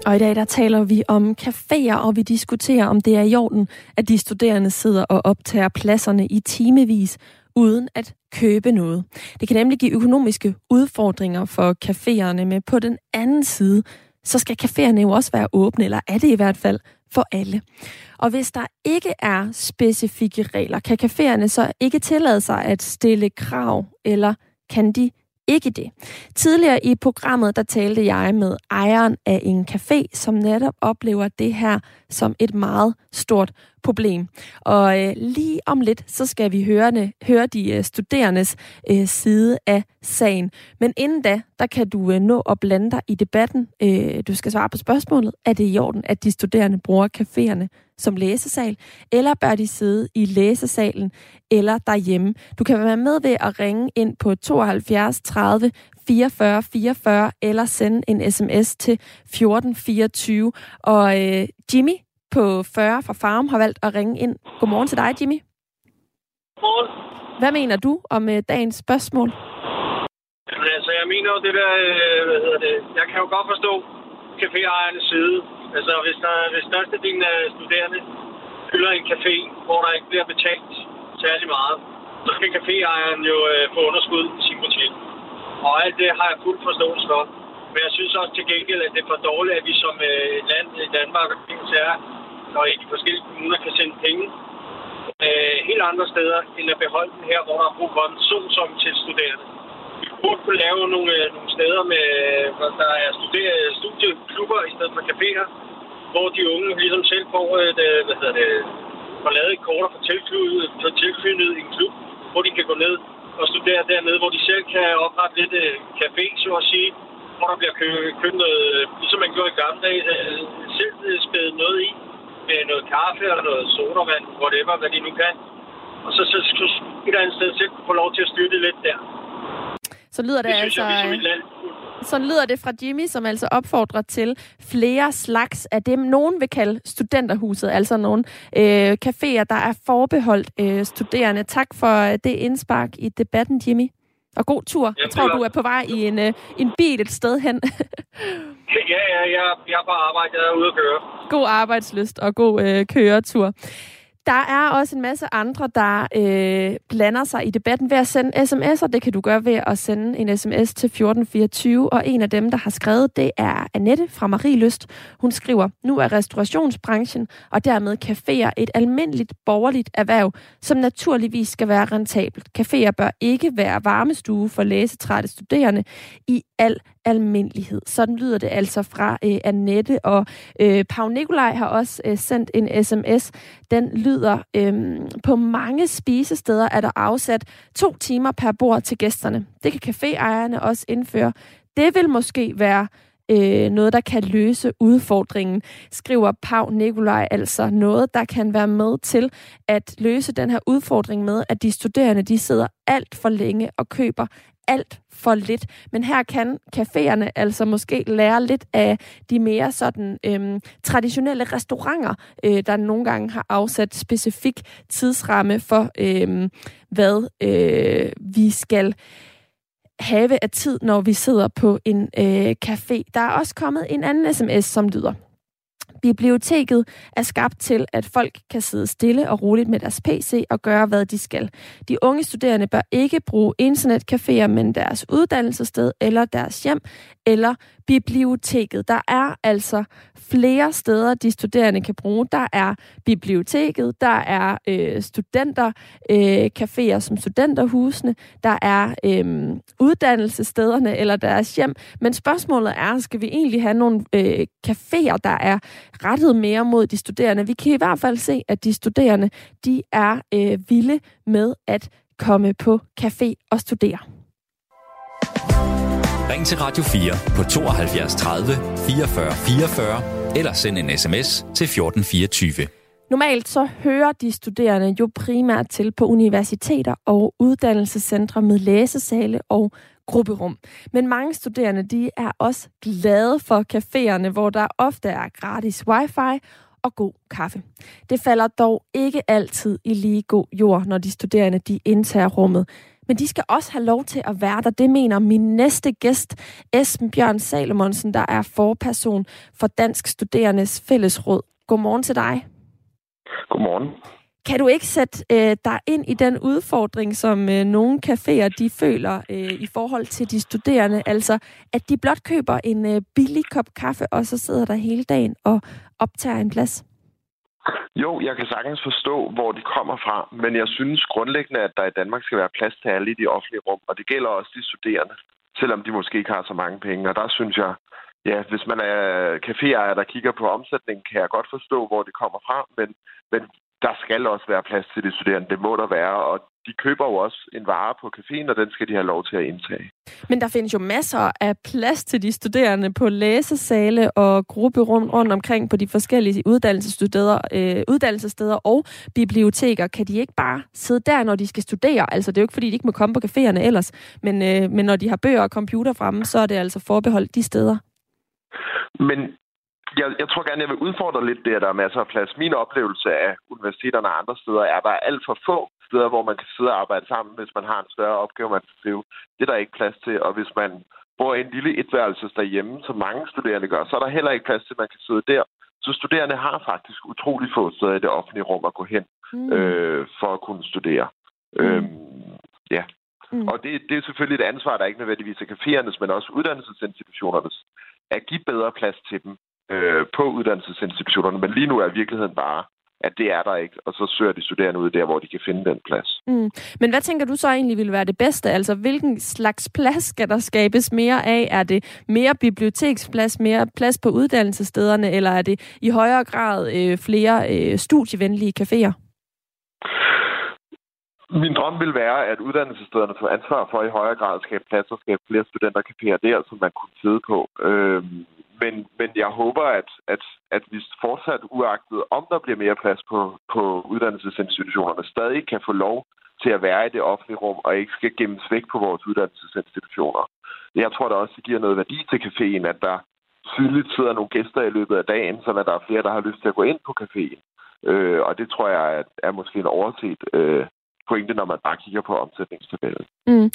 C: Og i dag der taler vi om caféer, og vi diskuterer, om det er i orden, at de studerende sidder og optager pladserne i timevis, uden at købe noget. Det kan nemlig give økonomiske udfordringer for caféerne, men på den anden side, så skal caféerne jo også være åbne, eller er det i hvert fald for alle. Og hvis der ikke er specifikke regler, kan caféerne så ikke tillade sig at stille krav, eller kan de ikke det. Tidligere i programmet, der talte jeg med ejeren af en café, som netop oplever det her som et meget stort problem. Og øh, lige om lidt, så skal vi høre, høre de øh, studerendes øh, side af sagen. Men inden da, der kan du øh, nå at blande dig i debatten. Øh, du skal svare på spørgsmålet, er det i orden, at de studerende bruger caféerne som læsesal, eller bør de sidde i læsesalen eller derhjemme? Du kan være med ved at ringe ind på 72 30 44 44 eller sende en sms til 1424. Og øh, Jimmy på 40 fra Farm har valgt at ringe ind. Godmorgen til dig, Jimmy.
G: Godmorgen.
C: Hvad mener du om øh, dagens spørgsmål?
G: Jamen, altså, jeg mener jo det der, øh, hvad hedder det, jeg kan jo godt forstå caféejernes side. Altså, hvis, der, hvis størstedelen af studerende fylder en café, hvor der ikke bliver betalt særlig meget, så skal caféejeren jo øh, få underskud i sin butik. Og alt det har jeg fuld forståelse for. Men jeg synes også til gengæld, at det er for dårligt, at vi som øh, land i Danmark og er og i de forskellige kommuner kan sende penge øh, helt andre steder, end at beholde den her, hvor der er brug for en som til studerende. Vi burde kunne lave nogle, øh, nogle steder, med, øh, hvor der er studer, studieklubber i stedet for caféer, hvor de unge ligesom selv får et, øh, hvad hedder det, får lavet et kort for tilknyttet, tilknyttet en klub, hvor de kan gå ned og studere dernede, hvor de selv kan oprette lidt øh, café, så at sige, hvor der bliver købt noget, ligesom man gjorde i gamle dage, øh, selv øh, spædet noget i, med noget kaffe eller noget sodavand, whatever, hvad de nu kan. Og så, så skulle et eller andet sted selv få lov til at styre det lidt der.
C: Så lyder det, det altså... Jeg, sådan lyder det fra Jimmy, som altså opfordrer til flere slags af dem, nogen vil kalde studenterhuset, altså nogle øh, caféer, der er forbeholdt øh, studerende. Tak for det indspark i debatten, Jimmy. Og god tur. Jeg tror, du er på vej i en, øh, en bil et sted hen.
G: ja, ja, jeg, jeg er på arbejde. Jeg er ude at køre.
C: God arbejdsløst og god øh, køretur. Der er også en masse andre, der øh, blander sig i debatten ved at sende sms'er. Det kan du gøre ved at sende en sms til 1424, og en af dem, der har skrevet, det er Annette fra Marie Lyst. Hun skriver, nu er restaurationsbranchen og dermed caféer et almindeligt borgerligt erhverv, som naturligvis skal være rentabelt. Caféer bør ikke være varmestue for læsetrætte studerende i al almindelighed. Sådan lyder det altså fra øh, Annette, og øh, Pau Nikolaj har også øh, sendt en sms. Den lyder, øh, på mange spisesteder er der afsat to timer per bord til gæsterne. Det kan caféejerne også indføre. Det vil måske være øh, noget, der kan løse udfordringen, skriver Pau Nikolaj altså noget, der kan være med til at løse den her udfordring med, at de studerende de sidder alt for længe og køber alt for lidt. Men her kan caféerne altså måske lære lidt af de mere sådan øhm, traditionelle restauranter, øh, der nogle gange har afsat specifik tidsramme for, øhm, hvad øh, vi skal have af tid, når vi sidder på en øh, café. Der er også kommet en anden sms, som lyder. Biblioteket er skabt til, at folk kan sidde stille og roligt med deres PC og gøre, hvad de skal. De unge studerende bør ikke bruge internetcaféer, men deres uddannelsessted eller deres hjem eller biblioteket. Der er altså flere steder, de studerende kan bruge. Der er biblioteket, der er øh, studenter, øh, caféer som studenterhusene, der er øh, uddannelsesstederne eller deres hjem. Men spørgsmålet er, skal vi egentlig have nogle øh, caféer, der er rettet mere mod de studerende? Vi kan i hvert fald se, at de studerende, de er øh, vilde med at komme på café og studere.
B: Ring til Radio 4 på 72 30 44 44 eller send en sms til 1424.
C: Normalt så hører de studerende jo primært til på universiteter og uddannelsescentre med læsesale og grupperum. Men mange studerende de er også glade for caféerne, hvor der ofte er gratis wifi og god kaffe. Det falder dog ikke altid i lige god jord, når de studerende de indtager rummet. Men de skal også have lov til at være der. Det mener min næste gæst, Esben Bjørn Salomonsen, der er forperson for Dansk Studerendes Fællesråd. Godmorgen til dig.
H: Godmorgen.
C: Kan du ikke sætte øh, dig ind i den udfordring, som øh, nogle caféer de føler øh, i forhold til de studerende? Altså, at de blot køber en øh, billig kop kaffe, og så sidder der hele dagen og optager en plads?
H: Jo, jeg kan sagtens forstå, hvor de kommer fra, men jeg synes grundlæggende, at der i Danmark skal være plads til alle i de offentlige rum, og det gælder også de studerende, selvom de måske ikke har så mange penge. Og der synes jeg, ja, hvis man er caféejer, der kigger på omsætningen, kan jeg godt forstå, hvor det kommer fra, men, men der skal også være plads til de studerende. Det må der være, og de køber jo også en vare på caféen, og den skal de have lov til at indtage.
C: Men der findes jo masser af plads til de studerende på læsesale og grupperum rundt omkring på de forskellige uddannelsessteder, øh, uddannelsessteder og biblioteker. Kan de ikke bare sidde der, når de skal studere? Altså, det er jo ikke, fordi de ikke må komme på caféerne ellers, men, øh, men når de har bøger og computer fremme, så er det altså forbeholdt de steder.
H: Men jeg, jeg tror gerne, jeg vil udfordre lidt det, at der er masser af plads. Min oplevelse af universiteterne og andre steder er, at der er alt for få steder, hvor man kan sidde og arbejde sammen, hvis man har en større opgave, man skal skrive. Det er der ikke plads til, og hvis man bor i en lille etværelse derhjemme, som mange studerende gør, så er der heller ikke plads til, at man kan sidde der. Så studerende har faktisk utrolig få steder i det offentlige rum at gå hen mm. øh, for at kunne studere. Mm. Øhm, ja. Mm. Og det, det er selvfølgelig et ansvar, der ikke nødvendigvis er caféernes, men også uddannelsesinstitutionernes, at give bedre plads til dem øh, på uddannelsesinstitutionerne. Men lige nu er virkeligheden bare, at det er der ikke, og så søger de studerende ud der, hvor de kan finde den plads.
C: Mm. Men hvad tænker du så egentlig ville være det bedste? Altså, hvilken slags plads skal der skabes mere af? Er det mere biblioteksplads, mere plads på uddannelsesstederne, eller er det i højere grad øh, flere øh, studievenlige caféer?
H: Min drøm vil være, at uddannelsesstederne får ansvar for i højere grad at skabe plads og skabe flere studentercaféer der, som man kunne sidde på. Øhm, men, men jeg håber, at, at, at vi fortsat uagtet, om der bliver mere plads på, på uddannelsesinstitutionerne, stadig kan få lov til at være i det offentlige rum, og ikke skal gemmes væk på vores uddannelsesinstitutioner. Jeg tror da også, det giver noget værdi til caféen, at der tydeligt sidder nogle gæster i løbet af dagen, så der er flere, der har lyst til at gå ind på caféen. Øh, og det tror jeg er, er måske en overset øh, pointe, når man bare kigger på omsætningstabellen.
C: Mm.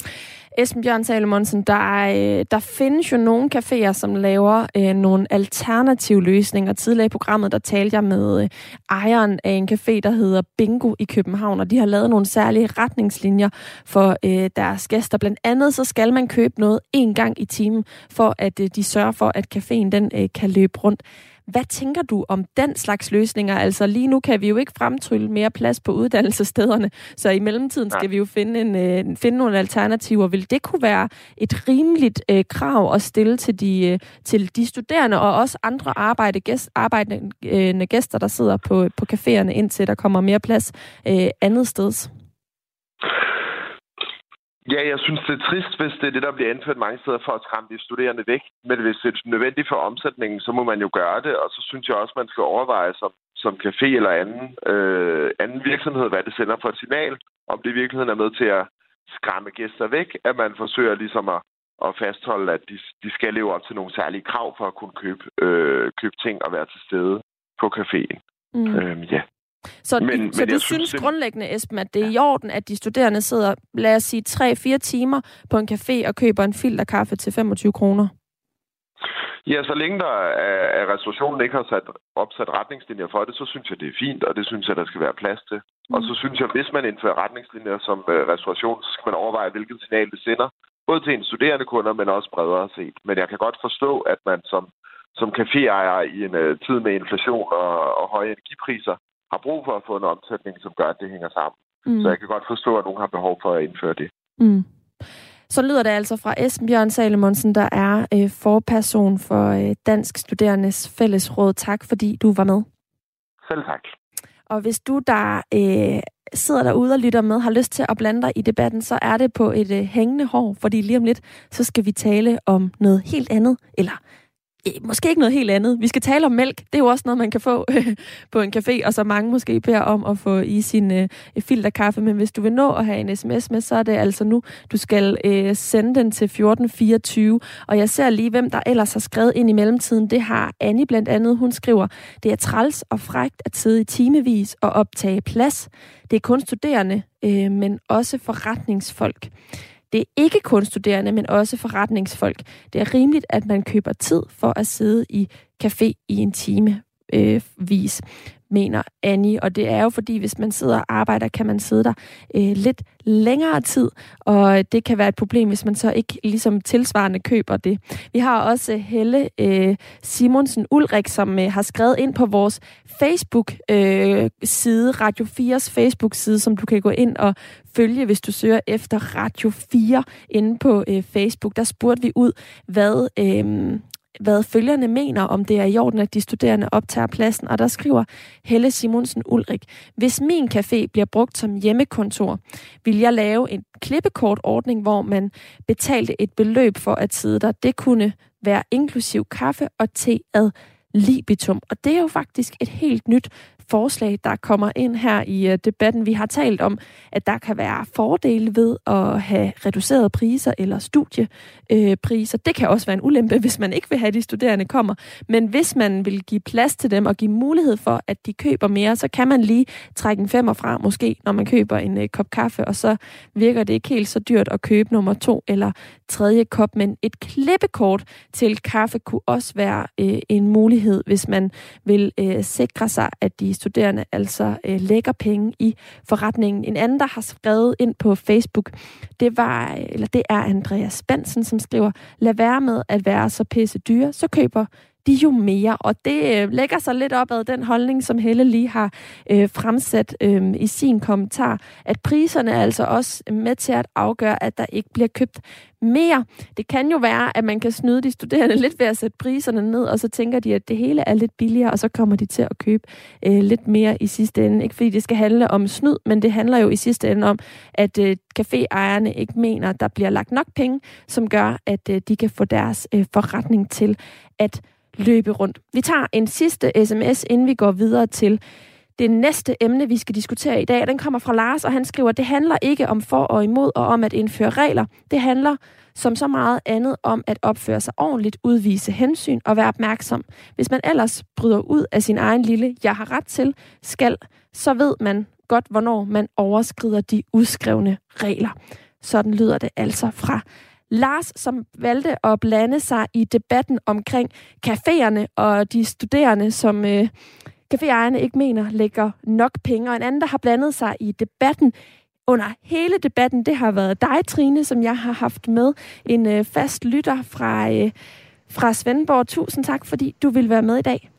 C: Esben Bjørn Salomonsen, der, er, der findes jo nogle caféer, som laver øh, nogle alternative løsninger. Tidligere i programmet, der talte jeg med øh, ejeren af en café, der hedder Bingo i København, og de har lavet nogle særlige retningslinjer for øh, deres gæster. Blandt andet så skal man købe noget en gang i timen, for at øh, de sørger for, at caféen den øh, kan løbe rundt. Hvad tænker du om den slags løsninger? Altså lige nu kan vi jo ikke fremtrylle mere plads på uddannelsesstederne, så i mellemtiden skal vi jo finde, en, øh, finde nogle alternativer. Vil det kunne være et rimeligt øh, krav at stille til de, øh, til de studerende og også andre arbejde, gæst, arbejdende øh, gæster, der sidder på, på caféerne, indtil der kommer mere plads øh, andet sted?
H: Ja, jeg synes, det er trist, hvis det er det, der bliver indført mange steder for at skræmme de studerende væk. Men hvis det er nødvendigt for omsætningen, så må man jo gøre det. Og så synes jeg også, man skal overveje som, som café eller anden, øh, anden virksomhed, hvad det sender for et signal. Om det i virkeligheden er med til at skræmme gæster væk, at man forsøger ligesom at, at fastholde, at de, de skal leve op til nogle særlige krav for at kunne købe, øh, købe ting og være til stede på caféen. Mm. Øhm, ja.
C: Så, men, de, så men du synes, synes grundlæggende, Esben, at det er i orden, at de studerende sidder, lad os sige, 3-4 timer på en café og køber en filterkaffe til 25 kroner?
H: Ja, så længe der er, at restaurationen ikke har sat, opsat retningslinjer for det, så synes jeg, det er fint, og det synes jeg, der skal være plads til. Mm. Og så synes jeg, hvis man indfører retningslinjer som uh, restauration, så skal man overveje, hvilket signal det sender. Både til en studerende kunder, men også bredere set. Men jeg kan godt forstå, at man som, som caféejer i en uh, tid med inflation og, og høje energipriser har brug for at få en omsætning, som gør, at det hænger sammen. Mm. Så jeg kan godt forstå, at nogen har behov for at indføre det.
C: Mm. Så lyder det altså fra Esben Bjørn Salomonsen, der er øh, forperson for øh, Dansk Studerendes Fællesråd. Tak, fordi du var med.
H: Selv tak.
C: Og hvis du, der øh, sidder derude og lytter med, har lyst til at blande dig i debatten, så er det på et øh, hængende hår, fordi lige om lidt, så skal vi tale om noget helt andet, eller måske ikke noget helt andet. Vi skal tale om mælk. Det er jo også noget, man kan få [laughs] på en café, og så mange måske beder om at få i sin øh, filterkaffe. Men hvis du vil nå at have en sms med, så er det altså nu, du skal øh, sende den til 1424. Og jeg ser lige, hvem der ellers har skrevet ind i mellemtiden. Det har Annie blandt andet. Hun skriver, det er træls og frægt at sidde i timevis og optage plads. Det er kun studerende, øh, men også forretningsfolk. Det er ikke kun studerende, men også forretningsfolk. Det er rimeligt, at man køber tid for at sidde i café i en time øh, vis mener Annie. Og det er jo fordi, hvis man sidder og arbejder, kan man sidde der øh, lidt længere tid, og det kan være et problem, hvis man så ikke ligesom tilsvarende køber det. Vi har også Helle øh, Simonsen Ulrik, som øh, har skrevet ind på vores Facebook-side, øh, Radio 4's Facebook-side, som du kan gå ind og følge, hvis du søger efter Radio 4 inde på øh, Facebook. Der spurgte vi ud, hvad... Øh, hvad følgerne mener, om det er i orden, at de studerende optager pladsen. Og der skriver Helle Simonsen Ulrik, hvis min café bliver brugt som hjemmekontor, vil jeg lave en klippekortordning, hvor man betalte et beløb for at sidde der. Det kunne være inklusiv kaffe og te ad libitum. Og det er jo faktisk et helt nyt forslag, der kommer ind her i øh, debatten. Vi har talt om, at der kan være fordele ved at have reducerede priser eller studiepriser. Det kan også være en ulempe, hvis man ikke vil have, at de studerende kommer. Men hvis man vil give plads til dem og give mulighed for, at de køber mere, så kan man lige trække en femmer fra, måske, når man køber en øh, kop kaffe, og så virker det ikke helt så dyrt at købe nummer to eller tredje kop. Men et klippekort til kaffe kunne også være øh, en mulighed, hvis man vil sikre sig, at de studerende altså øh, lægger penge i forretningen. En anden, der har skrevet ind på Facebook, det var, øh, eller det er Andreas Spansen, som skriver, lad være med at være så pisse dyre, så køber de jo mere. Og det øh, lægger sig lidt op ad den holdning, som Helle lige har øh, fremsat øh, i sin kommentar, at priserne er altså også med til at afgøre, at der ikke bliver købt mere. Det kan jo være, at man kan snyde de studerende lidt ved at sætte priserne ned, og så tænker de, at det hele er lidt billigere, og så kommer de til at købe øh, lidt mere i sidste ende. Ikke fordi det skal handle om snyd, men det handler jo i sidste ende om, at øh, caféejerne ikke mener, at der bliver lagt nok penge, som gør, at øh, de kan få deres øh, forretning til at løbe rundt. Vi tager en sidste sms, inden vi går videre til det næste emne, vi skal diskutere i dag. Den kommer fra Lars, og han skriver, det handler ikke om for og imod og om at indføre regler. Det handler som så meget andet om at opføre sig ordentligt, udvise hensyn og være opmærksom. Hvis man ellers bryder ud af sin egen lille, jeg har ret til, skal, så ved man godt, hvornår man overskrider de udskrevne regler. Sådan lyder det altså fra Lars, som valgte at blande sig i debatten omkring caféerne og de studerende, som øh, caféejerne ikke mener lægger nok penge. Og en anden, der har blandet sig i debatten under hele debatten, det har været dig, Trine, som jeg har haft med. En øh, fast lytter fra, øh, fra Svendborg. Tusind tak, fordi du vil være med i dag.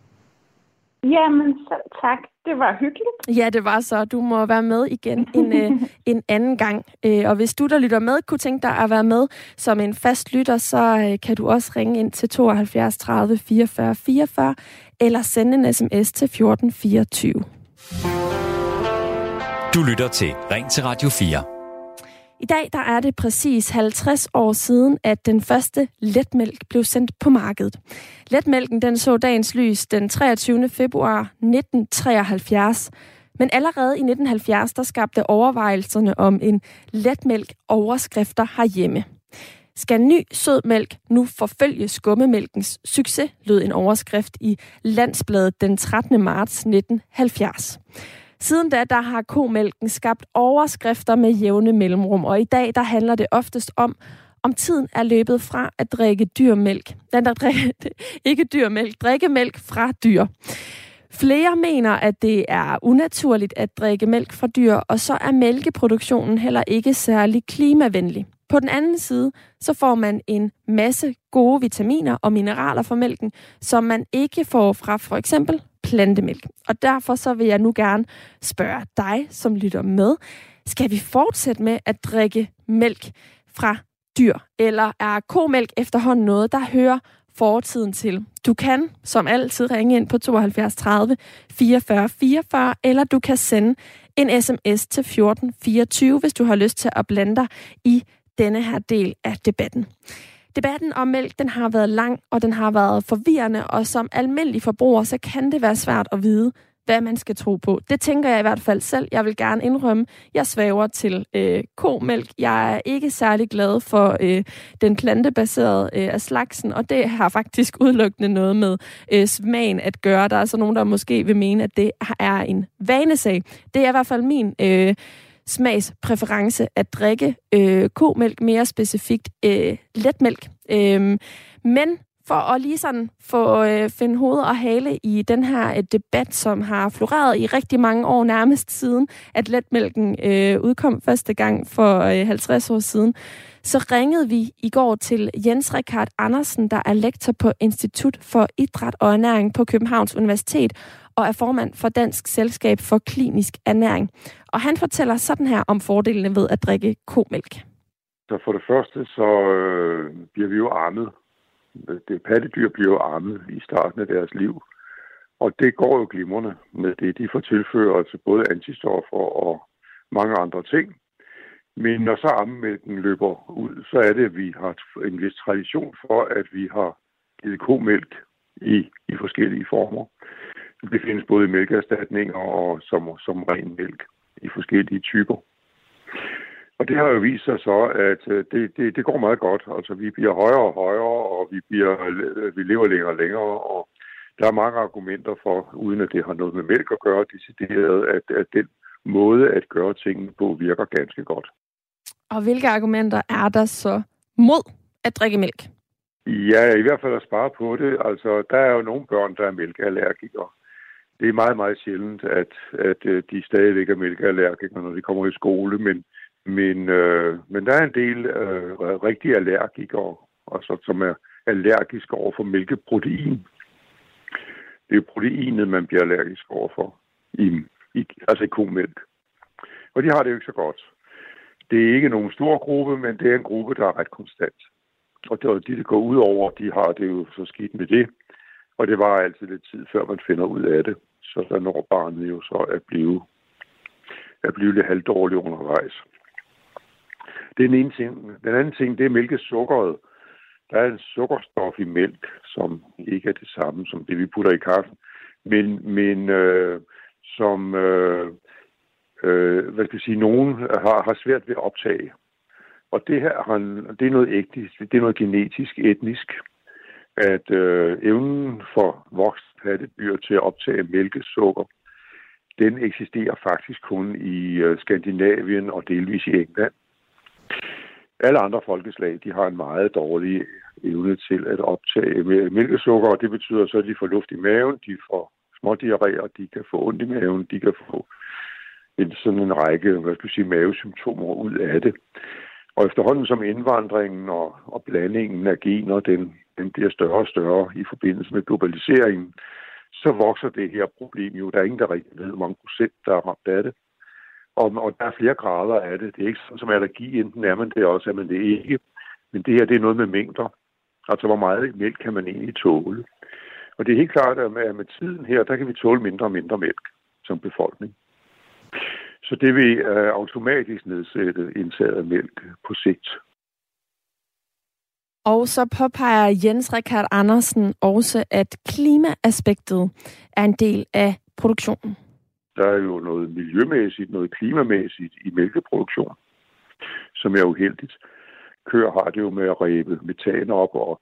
D: Jamen, tak. Det var hyggeligt.
C: Ja, det var så. Du må være med igen en, øh, [laughs] en anden gang. Øh, og hvis du, der lytter med, kunne tænke dig at være med som en fast lytter, så øh, kan du også ringe ind til 72 30 44 44 eller sende en sms til 14 24.
B: Du lytter til Ring til Radio 4.
C: I dag der er det præcis 50 år siden, at den første letmælk blev sendt på markedet. Letmælken den så dagens lys den 23. februar 1973. Men allerede i 1970 der skabte overvejelserne om en letmælk overskrifter herhjemme. Skal ny sødmælk nu forfølge skummemælkens succes, lød en overskrift i Landsbladet den 13. marts 1970. Siden da, der har komælken skabt overskrifter med jævne mellemrum, og i dag, der handler det oftest om om tiden er løbet fra at drikke dyrmælk. Den der drikke, [laughs] ikke dyrmælk, drikke mælk fra dyr. Flere mener, at det er unaturligt at drikke mælk fra dyr, og så er mælkeproduktionen heller ikke særlig klimavenlig. På den anden side, så får man en masse gode vitaminer og mineraler fra mælken, som man ikke får fra for eksempel plantemælk. Og derfor så vil jeg nu gerne spørge dig, som lytter med, skal vi fortsætte med at drikke mælk fra dyr, eller er komælk efterhånden noget, der hører fortiden til. Du kan som altid ringe ind på 72 30 44 44, eller du kan sende en sms til 1424, hvis du har lyst til at blande dig i denne her del af debatten. Debatten om mælk, den har været lang, og den har været forvirrende, og som almindelig forbruger, så kan det være svært at vide, hvad man skal tro på. Det tænker jeg i hvert fald selv. Jeg vil gerne indrømme, jeg svæver til øh, komælk. Jeg er ikke særlig glad for øh, den plantebaserede øh, af slagsen, og det har faktisk udelukkende noget med øh, smagen at gøre. Der er så nogen, der måske vil mene, at det er en vanesag. Det er i hvert fald min øh, smagspræference at drikke øh, komælk, mere specifikt øh, letmælk. Øh, men for at lige sådan få øh, finde hoved og hale i den her øh, debat, som har floreret i rigtig mange år nærmest siden, at letmælken øh, udkom første gang for øh, 50 år siden, så ringede vi i går til Jens Rikard Andersen, der er lektor på Institut for Idræt og Ernæring på Københavns Universitet og er formand for Dansk Selskab for Klinisk Ernæring. Og han fortæller sådan her om fordelene ved at drikke komælk.
I: Så for det første, så øh, bliver vi jo armet det pattedyr bliver armet i starten af deres liv. Og det går jo glimrende med det. De får tilført altså både antistoffer og mange andre ting. Men når så ammemælken løber ud, så er det, at vi har en vis tradition for, at vi har givet komælk i, i forskellige former. Det findes både i mælkeerstatninger og som, som ren mælk i forskellige typer. Og det har jo vist sig så, at øh, det, det, det går meget godt. Altså, vi bliver højere og højere, og vi, bliver, øh, vi lever længere og længere, og der er mange argumenter for, uden at det har noget med mælk at gøre, decideret, at, at den måde at gøre tingene på virker ganske godt.
C: Og hvilke argumenter er der så mod at drikke mælk?
I: Ja, i hvert fald at spare på det. Altså, der er jo nogle børn, der er mælkeallergikere. Det er meget, meget sjældent, at, at øh, de stadigvæk er mælkeallergikere, når de kommer i skole, men men, øh, men der er en del øh, rigtige allergikere, altså, som er allergiske over for mælkeprotein. Det er proteinet, man bliver allergisk over for, i, i, altså i komælk. Og de har det jo ikke så godt. Det er ikke nogen stor gruppe, men det er en gruppe, der er ret konstant. Og det, de, der går ud over, de har det jo så skidt med det. Og det var altid lidt tid, før man finder ud af det. Så der når barnet jo så at blive, at blive lidt halvdårlig undervejs. Det er den ene ting. Den anden ting, det er mælkesukkeret. Der er en sukkerstof i mælk, som ikke er det samme som det, vi putter i kaffen, men, men øh, som øh, øh, hvad skal jeg sige, nogen har, har svært ved at optage. Og det her det er noget ægtisk, det er noget genetisk, etnisk, at øh, evnen for voksne pattedyr til at optage mælkesukker, den eksisterer faktisk kun i øh, Skandinavien og delvis i England. Alle andre folkeslag, de har en meget dårlig evne til at optage mælkesukker, og det betyder så, at de får luft i maven, de får smådiarréer, de kan få ondt i maven, de kan få en, sådan en række hvad skal jeg sige, mavesymptomer ud af det. Og efterhånden som indvandringen og, og blandingen af gener, den, den bliver større og større i forbindelse med globaliseringen, så vokser det her problem jo. Der er ingen, der rigtig ved, hvor mange procent, der er ramt af det. Og, og der er flere grader af det. Det er ikke sådan som allergi, enten er man det også, er man det ikke. Men det her, det er noget med mængder. Altså, hvor meget mælk kan man egentlig tåle? Og det er helt klart, at med, med tiden her, der kan vi tåle mindre og mindre mælk som befolkning. Så det vil uh, automatisk nedsætte indtaget af mælk på sigt.
C: Og så påpeger Jens Rikard Andersen også, at klimaaspektet er en del af produktionen.
I: Der er jo noget miljømæssigt, noget klimamæssigt i mælkeproduktion, som er uheldigt. Køer har det jo med at ræbe metan op, og,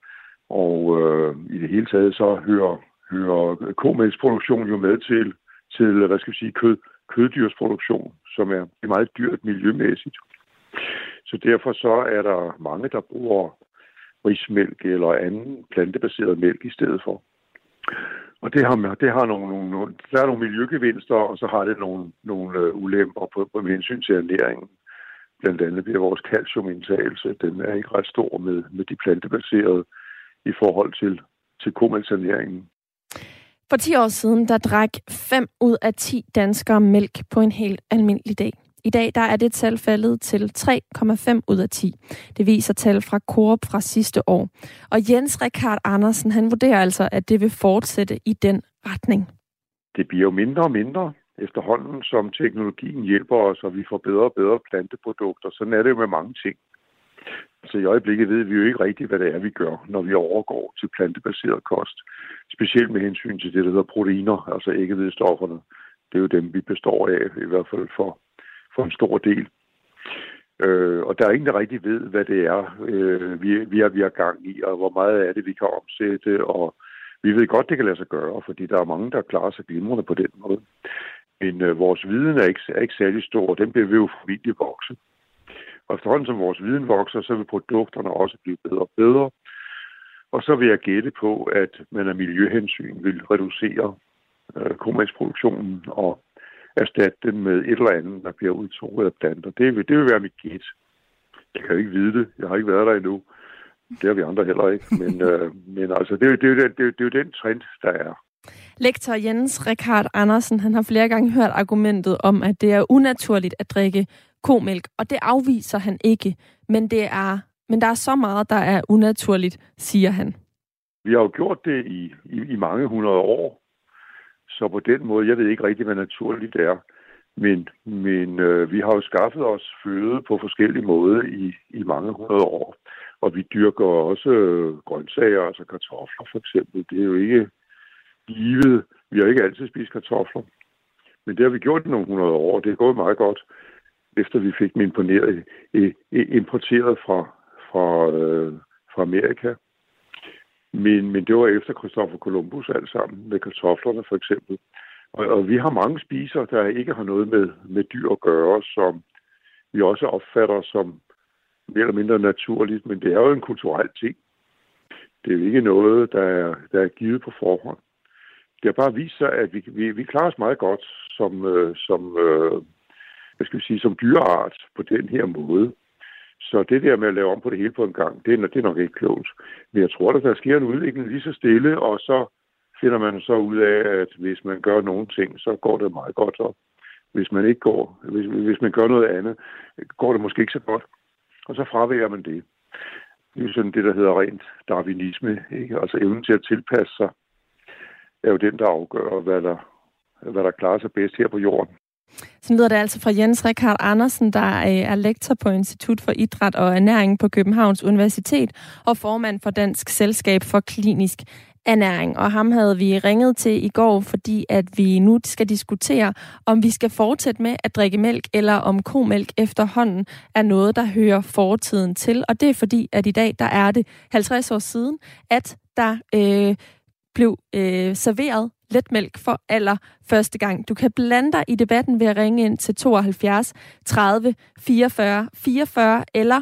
I: og øh, i det hele taget så hører, hører komælksproduktion jo med til, til hvad skal vi sige, kød, køddyrsproduktion, som er meget dyrt miljømæssigt. Så derfor så er der mange, der bruger rismælk eller anden plantebaseret mælk i stedet for. Og det har, det har nogle, nogle, der er nogle miljøgevinster, og så har det nogle, nogle øh, ulemper på, på hensyn til ernæringen. Blandt andet bliver vores calciumindtagelse, den er ikke ret stor med, med de plantebaserede i forhold til, til komælksernæringen.
C: For 10 år siden, der drak 5 ud af 10 danskere mælk på en helt almindelig dag. I dag der er det tal faldet til 3,5 ud af 10. Det viser tal fra Coop fra sidste år. Og Jens Rikard Andersen, han vurderer altså, at det vil fortsætte i den retning.
I: Det bliver jo mindre og mindre efterhånden, som teknologien hjælper os, og vi får bedre og bedre planteprodukter. Sådan er det jo med mange ting. Så i øjeblikket ved vi jo ikke rigtigt, hvad det er, vi gør, når vi overgår til plantebaseret kost. Specielt med hensyn til det, der hedder proteiner, altså æggevedstofferne. Det er jo dem, vi består af, i hvert fald for for en stor del. Øh, og der er ingen, der rigtig ved, hvad det er, øh, vi, vi, er, vi er gang i, og hvor meget af det, vi kan omsætte. Og vi ved godt, det kan lade sig gøre, fordi der er mange, der klarer sig glimrende på den måde. Men øh, vores viden er ikke, er ikke særlig stor, og den bliver vi jo formentlig vokse. Og efterhånden som vores viden vokser, så vil produkterne også blive bedre og bedre. Og så vil jeg gætte på, at man af miljøhensyn vil reducere øh, komælsproduktionen og erstatte den med et eller andet, der bliver udtrukket af planter. Det vil, det vil være mit gæt. Jeg kan jo ikke vide det. Jeg har ikke været der endnu. Det har vi andre heller ikke. [laughs] Men, øh, men altså, det er, det, er, det, er, det er jo den trend, der er.
C: Lektor Jens Rikard Andersen, han har flere gange hørt argumentet om, at det er unaturligt at drikke komælk, og det afviser han ikke. Men, det er, men der er så meget, der er unaturligt, siger han.
I: Vi har jo gjort det i, i, i mange hundrede år, så på den måde, jeg ved ikke rigtig, hvad naturligt er. Men, men øh, vi har jo skaffet os føde på forskellige måder i, i mange hundrede år. Og vi dyrker også øh, grøntsager, altså kartofler for eksempel. Det er jo ikke givet. Vi har ikke altid spist kartofler. Men det har vi gjort i nogle hundrede år. Det er gået meget godt, efter vi fik dem imponeret, importeret fra, fra, øh, fra Amerika. Men, men det var efter Christopher Columbus alt sammen, med kartoflerne for eksempel. Og, og vi har mange spiser, der ikke har noget med, med dyr at gøre, som vi også opfatter som mere eller mindre naturligt, men det er jo en kulturel ting. Det er jo ikke noget, der er, der er givet på forhånd. Det har bare vist sig, at vi, vi, vi klarer os meget godt som, øh, som, øh, hvad skal vi sige, som dyreart på den her måde. Så det der med at lave om på det hele på en gang, det er, det er nok ikke klogt. Men jeg tror, at der sker en udvikling lige så stille, og så finder man så ud af, at hvis man gør nogle ting, så går det meget godt. Og hvis man ikke går, hvis, hvis man gør noget andet, går det måske ikke så godt. Og så fraværer man det. Det er sådan det, der hedder rent darwinisme. Ikke? Altså evnen til at tilpasse sig er jo den, der afgør, hvad der, hvad der klarer sig bedst her på jorden.
C: Sådan lyder det altså fra Jens Rikard Andersen, der er lektor på Institut for Idræt og Ernæring på Københavns Universitet og formand for Dansk Selskab for Klinisk ernæring. Og ham havde vi ringet til i går, fordi at vi nu skal diskutere, om vi skal fortsætte med at drikke mælk, eller om komælk efterhånden er noget, der hører fortiden til. Og det er fordi, at i dag, der er det 50 år siden, at der øh, blev øh, serveret letmælk for aller første gang. Du kan blande dig i debatten ved at ringe ind til 72 30 44 44 eller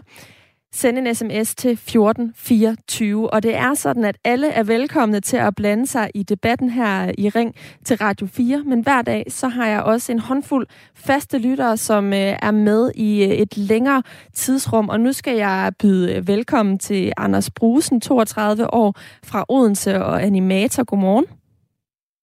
C: sende en sms til 1424. Og det er sådan, at alle er velkomne til at blande sig i debatten her i Ring til Radio 4. Men hver dag, så har jeg også en håndfuld faste lyttere, som øh, er med i øh, et længere tidsrum. Og nu skal jeg byde øh, velkommen til Anders Brusen, 32 år, fra Odense og animator. Godmorgen.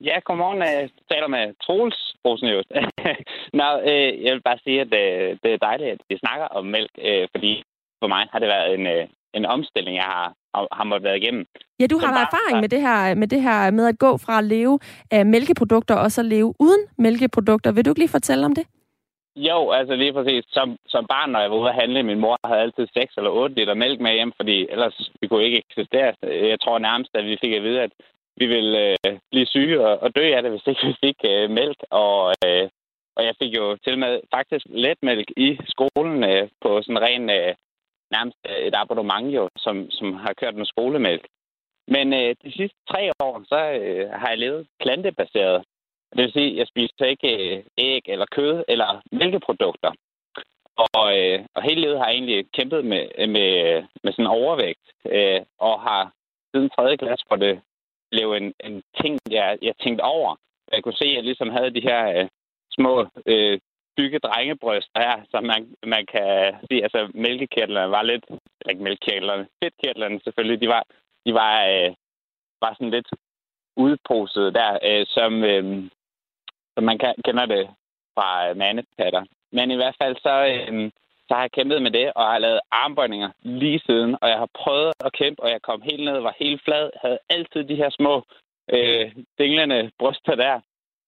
J: Ja, godmorgen. Jeg taler med Troels Rosenjøst. [laughs] Nå, øh, jeg vil bare sige, at øh, det er dejligt, at vi snakker om mælk, øh, fordi for mig har det været en, øh, en omstilling, jeg har, har måttet være igennem.
C: Ja, du har bare, erfaring med det, her, med det her med at gå fra at leve af mælkeprodukter og så leve uden mælkeprodukter. Vil du ikke lige fortælle om det?
J: Jo, altså lige præcis. Som, som barn, når jeg var ude at handle, min mor havde altid 6 eller 8 liter mælk med hjem, fordi ellers vi kunne ikke eksistere. Jeg tror nærmest, at vi fik at vide, at vi ville øh, blive syge og, og dø af det, hvis ikke vi fik øh, mælk. Og, øh, og jeg fik jo til med faktisk letmælk i skolen øh, på sådan ren øh, nærmest øh, et abonnement jo, som, som har kørt med skolemælk. Men øh, de sidste tre år, så øh, har jeg levet plantebaseret. Det vil sige, at jeg spiser ikke øh, æg eller kød eller mælkeprodukter. Og, øh, og hele livet har jeg egentlig kæmpet med, med, med sådan overvægt, øh, og har siden 3. klasse, hvor det blev en, en ting, jeg, jeg tænkte over. Jeg kunne se, at jeg ligesom havde de her øh, små øh, bygge drengebryster her, som man, man kan sige, altså mælkekirtlerne var lidt, eller ikke mælkekirtlerne, fedtkirtlerne selvfølgelig, de var, de var, øh, var sådan lidt udposet der, øh, som, øh, som man kan, kender det fra øh, mandepatter. Men i hvert fald så, øh, så har jeg kæmpet med det, og har lavet armbøjninger lige siden, og jeg har prøvet at kæmpe, og jeg kom helt ned, var helt flad, havde altid de her små øh, dinglende bryster der,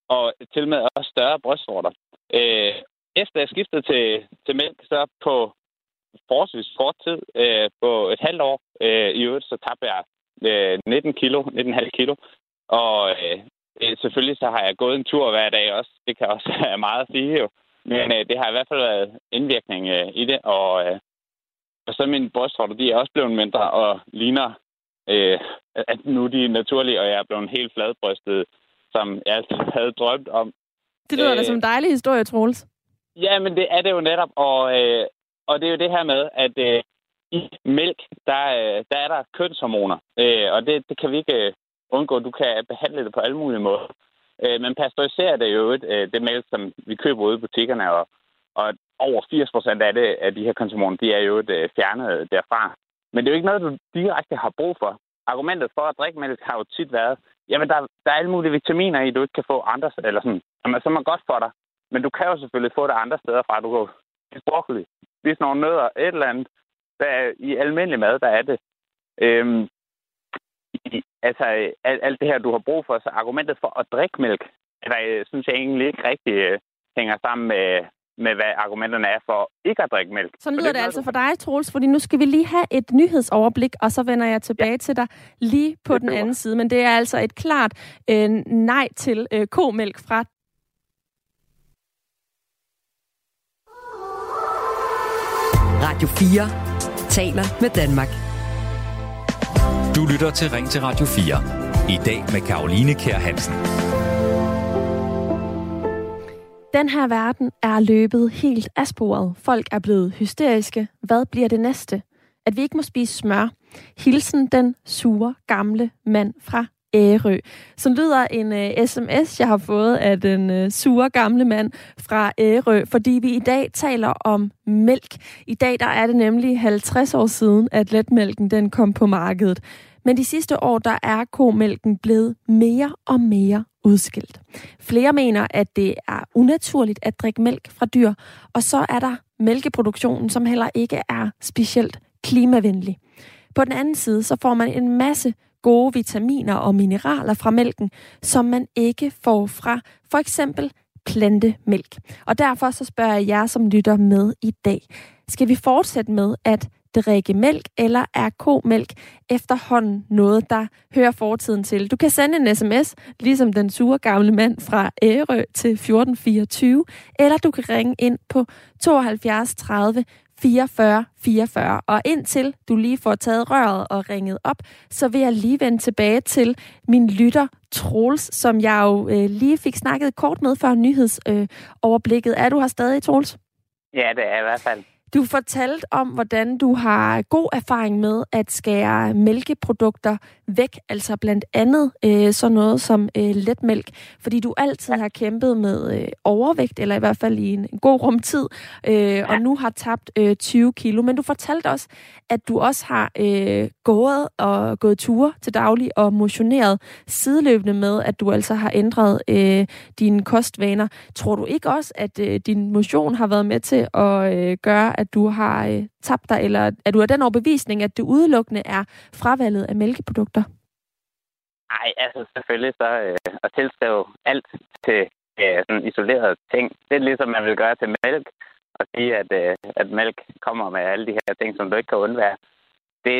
J: og til med også større brystvorter. Øh, efter jeg skiftede til, til mælk, så på forholdsvis kort tid, øh, på et halvt år øh, i øvrigt, så tabte jeg øh, 19 kilo, 19,5 kilo. Og øh, øh, selvfølgelig så har jeg gået en tur hver dag også. Det kan også [laughs] være meget at sige jo. Men øh, det har i hvert fald været indvirkning øh, i det. Og, øh, og så mine brystvorter, de er også blevet mindre og ligner, øh, at nu er de naturlige, og jeg er blevet helt fladbrystet, som jeg altid havde drømt om.
C: Det lyder øh, da som en dejlig historie, Troels.
J: Ja, men det er det jo netop. Og, øh, og det er jo det her med, at øh, i mælk, der, øh, der er der kønshormoner. Øh, og det, det kan vi ikke øh, undgå. Du kan behandle det på alle mulige måder. Øh, men pasteuriserer det jo, øh, det mælk, som vi køber ude i butikkerne, og, og over 80 procent af, det, af de her kønshormoner, de er jo øh, fjernet derfra. Men det er jo ikke noget, du direkte har brug for. Argumentet for at drikke mælk har jo tit været, jamen der, der er alle mulige vitaminer i, du ikke kan få andre, eller sådan, jamen, som er godt for dig. Men du kan jo selvfølgelig få det andre steder fra. Du kan spise broccoli, spise nogle nødder, et eller andet. Der, I almindelig mad, der er det. Øhm, altså, alt, alt det her, du har brug for, så argumentet for at drikke mælk, der øh, synes jeg egentlig ikke rigtig uh, hænger sammen med, med, hvad argumenterne er for ikke at drikke mælk.
C: Så lyder det, det altså for dig, Troels, fordi nu skal vi lige have et nyhedsoverblik, og så vender jeg tilbage ja. til dig lige på det den anden side. Men det er altså et klart øh, nej til øh, komælk fra
A: Radio 4 taler med Danmark.
B: Du lytter til Ring til Radio 4. I dag med Karoline Kær Hansen.
C: Den her verden er løbet helt af sporet. Folk er blevet hysteriske. Hvad bliver det næste? At vi ikke må spise smør. Hilsen den sure gamle mand fra Ærø. Så lyder en øh, uh, sms, jeg har fået af den uh, sure gamle mand fra Ærø, fordi vi i dag taler om mælk. I dag der er det nemlig 50 år siden, at letmælken den kom på markedet. Men de sidste år, der er komælken blevet mere og mere udskilt. Flere mener, at det er unaturligt at drikke mælk fra dyr, og så er der mælkeproduktionen, som heller ikke er specielt klimavenlig. På den anden side, så får man en masse gode vitaminer og mineraler fra mælken, som man ikke får fra for eksempel plantemælk. Og derfor så spørger jeg jer, som lytter med i dag. Skal vi fortsætte med at drikke mælk, eller er komælk efterhånden noget, der hører fortiden til? Du kan sende en sms, ligesom den sure gamle mand fra Ærø til 1424, eller du kan ringe ind på 72 30 44 44. Og indtil du lige får taget røret og ringet op, så vil jeg lige vende tilbage til min lytter Troels, som jeg jo øh, lige fik snakket kort med før nyhedsoverblikket. Øh, er du her stadig, Troels?
J: Ja, det er i hvert fald.
C: Du fortalte om, hvordan du har god erfaring med at skære mælkeprodukter væk, altså blandt andet øh, sådan noget som øh, letmælk, fordi du altid har kæmpet med øh, overvægt, eller i hvert fald i en, en god rumtid, øh, og nu har tabt øh, 20 kilo. Men du fortalte også, at du også har øh, gået og gået ture til daglig og motioneret sideløbende med, at du altså har ændret øh, dine kostvaner. Tror du ikke også, at øh, din motion har været med til at øh, gøre, at du har øh, tabt dig, eller er du af den overbevisning, at det udelukkende er fravalget af mælkeprodukter?
J: Nej, altså selvfølgelig så øh, at tilskrive alt til øh, sådan isolerede ting. Det er ligesom man vil gøre til mælk, og sige, at, øh, at mælk kommer med alle de her ting, som du ikke kan undvære. Det,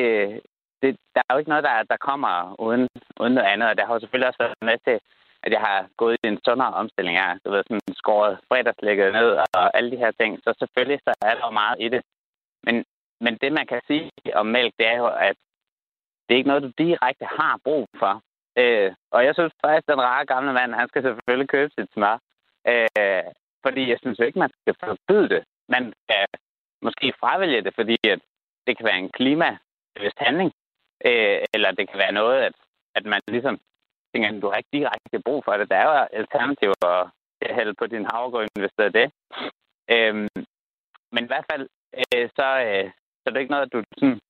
J: det, der er jo ikke noget, der, der kommer uden, uden noget andet, og der har jo selvfølgelig også været med til, at jeg har gået i en sundere omstilling. Jeg har ved, sådan skåret fredagslægget ned og alle de her ting. Så selvfølgelig så er der jo meget i det. Men, men det, man kan sige om mælk, det er jo, at det er ikke noget, du direkte har brug for. Øh, og jeg synes faktisk, at den rare gamle mand, han skal selvfølgelig købe sit smør. Øh, fordi jeg synes ikke, man skal forbyde det. man kan måske fravælge det, fordi at det kan være en klimabevidst handling, øh, eller det kan være noget, at, at man ligesom tænker, du har ikke direkte brug for det. Der er jo alternativer at hælde på din havregrød det investere det. Øhm, men i hvert fald, øh, så, øh, så er det ikke noget, du, sådan,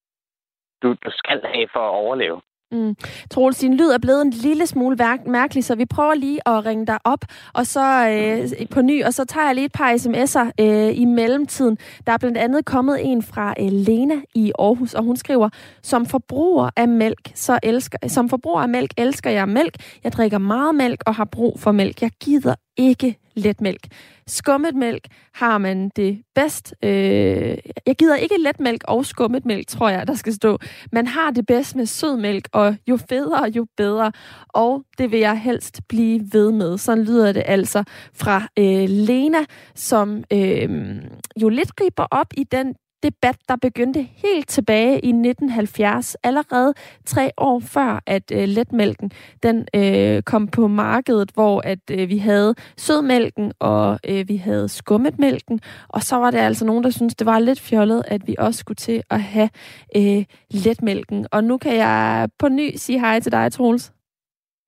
J: du, du skal have for at overleve.
C: Mm. Troels, din lyd er blevet en lille smule mærkelig, så vi prøver lige at ringe dig op og så øh, på ny, og så tager jeg lige et par sms'er øh, i mellemtiden. Der er blandt andet kommet en fra øh, Lena i Aarhus, og hun skriver, som forbruger af mælk, så elsker, som forbruger af mælk elsker jeg mælk. Jeg drikker meget mælk og har brug for mælk. Jeg gider ikke letmælk. Skummet mælk har man det bedst. Øh, jeg gider ikke letmælk og skummet mælk, tror jeg, der skal stå. Man har det bedst med sødmælk, og jo federe, jo bedre. Og det vil jeg helst blive ved med. Sådan lyder det altså fra øh, Lena, som øh, jo lidt griber op i den debat, der begyndte helt tilbage i 1970, allerede tre år før, at øh, letmælken den øh, kom på markedet, hvor at øh, vi havde sødmælken og øh, vi havde skummetmælken, og så var der altså nogen, der syntes, det var lidt fjollet, at vi også skulle til at have øh, letmælken. Og nu kan jeg på ny sige hej til dig, Troels.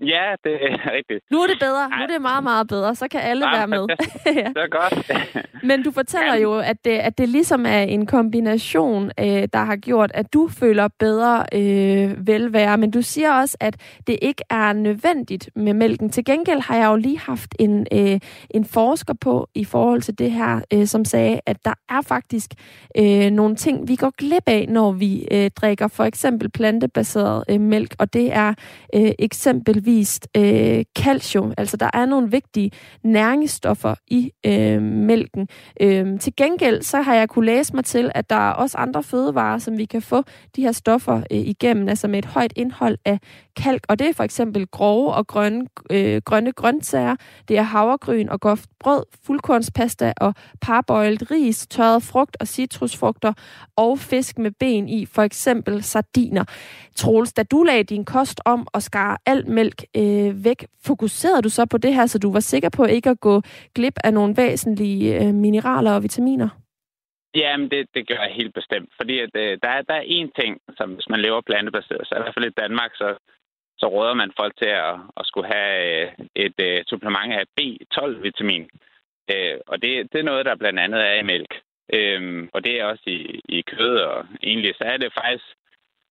J: Ja, det er [laughs] rigtigt.
C: Nu er det bedre. Nu er det meget, meget bedre. Så kan alle
J: ja,
C: være med. [laughs] [laughs]
J: ja. Det er godt.
C: Men du fortæller jo, at det, at det ligesom er en kombination, øh, der har gjort, at du føler bedre øh, velvære. Men du siger også, at det ikke er nødvendigt med mælken. Til gengæld har jeg jo lige haft en, øh, en forsker på i forhold til det her, øh, som sagde, at der er faktisk øh, nogle ting, vi går glip af, når vi øh, drikker for eksempel plantebaseret øh, mælk. Og det er øh, eksempelvis vist øh, calcium. Altså der er nogle vigtige næringsstoffer i øh, mælken. Øh, til gengæld så har jeg kunne læse mig til, at der er også andre fødevarer, som vi kan få de her stoffer øh, igennem, altså med et højt indhold af kalk. Og det er for eksempel grove og grønne, øh, grønne grøntsager. Det er havregryn og groft brød, fuldkornspasta og parboiled ris, tørret frugt og citrusfrugter og fisk med ben i, for eksempel sardiner. Troels, da du lagde din kost om og skar alt mælk øh, væk, fokuserede du så på det her, så du var sikker på ikke at gå glip af nogle væsentlige øh, mineraler og vitaminer?
J: Jamen, det, det gør jeg helt bestemt. Fordi at, øh, der, er, der er én ting, som hvis man lever plantebaseret, så i hvert fald i Danmark, så, så råder man folk til at, at skulle have øh, et, et supplement af B12-vitamin. Øh, og det, det er noget, der blandt andet er i mælk. Øh, og det er også i, i kød, og egentlig så er det faktisk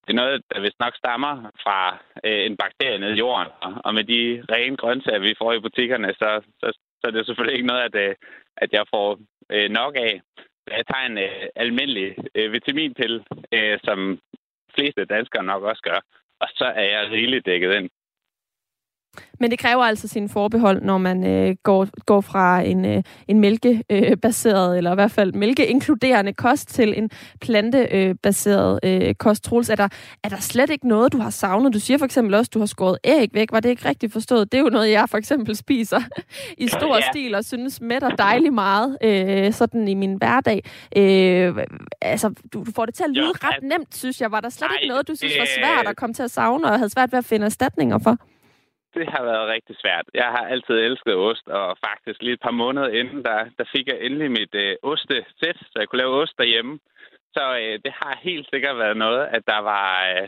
J: det er noget, der vist nok stammer fra øh, en bakterie nede i jorden. Og med de rene grøntsager, vi får i butikkerne, så, så, så er det selvfølgelig ikke noget, at, øh, at jeg får øh, nok af. Jeg tager en øh, almindelig øh, vitaminpille, øh, som fleste danskere nok også gør. Og så er jeg rigeligt dækket ind.
C: Men det kræver altså sin forbehold, når man øh, går, går fra en, øh, en mælkebaseret, øh, eller i hvert fald mælkeinkluderende kost til en plantebaseret øh, kost. Troels, er der, er der slet ikke noget, du har savnet? Du siger for eksempel også, at du har skåret æg væk. Var det ikke rigtigt forstået? Det er jo noget, jeg for eksempel spiser i stor ja. stil og synes mætter dejligt meget øh, sådan i min hverdag. Øh, altså, du, du får det til at lyde jo, ret nemt, synes jeg. Var der slet nej, ikke noget, du synes var svært at komme til at savne og havde svært ved at finde erstatninger for?
J: Det har været rigtig svært. Jeg har altid elsket ost, og faktisk lige et par måneder inden, der, der fik jeg endelig mit øh, ostesæt, så jeg kunne lave ost derhjemme. Så øh, det har helt sikkert været noget, at der var, øh,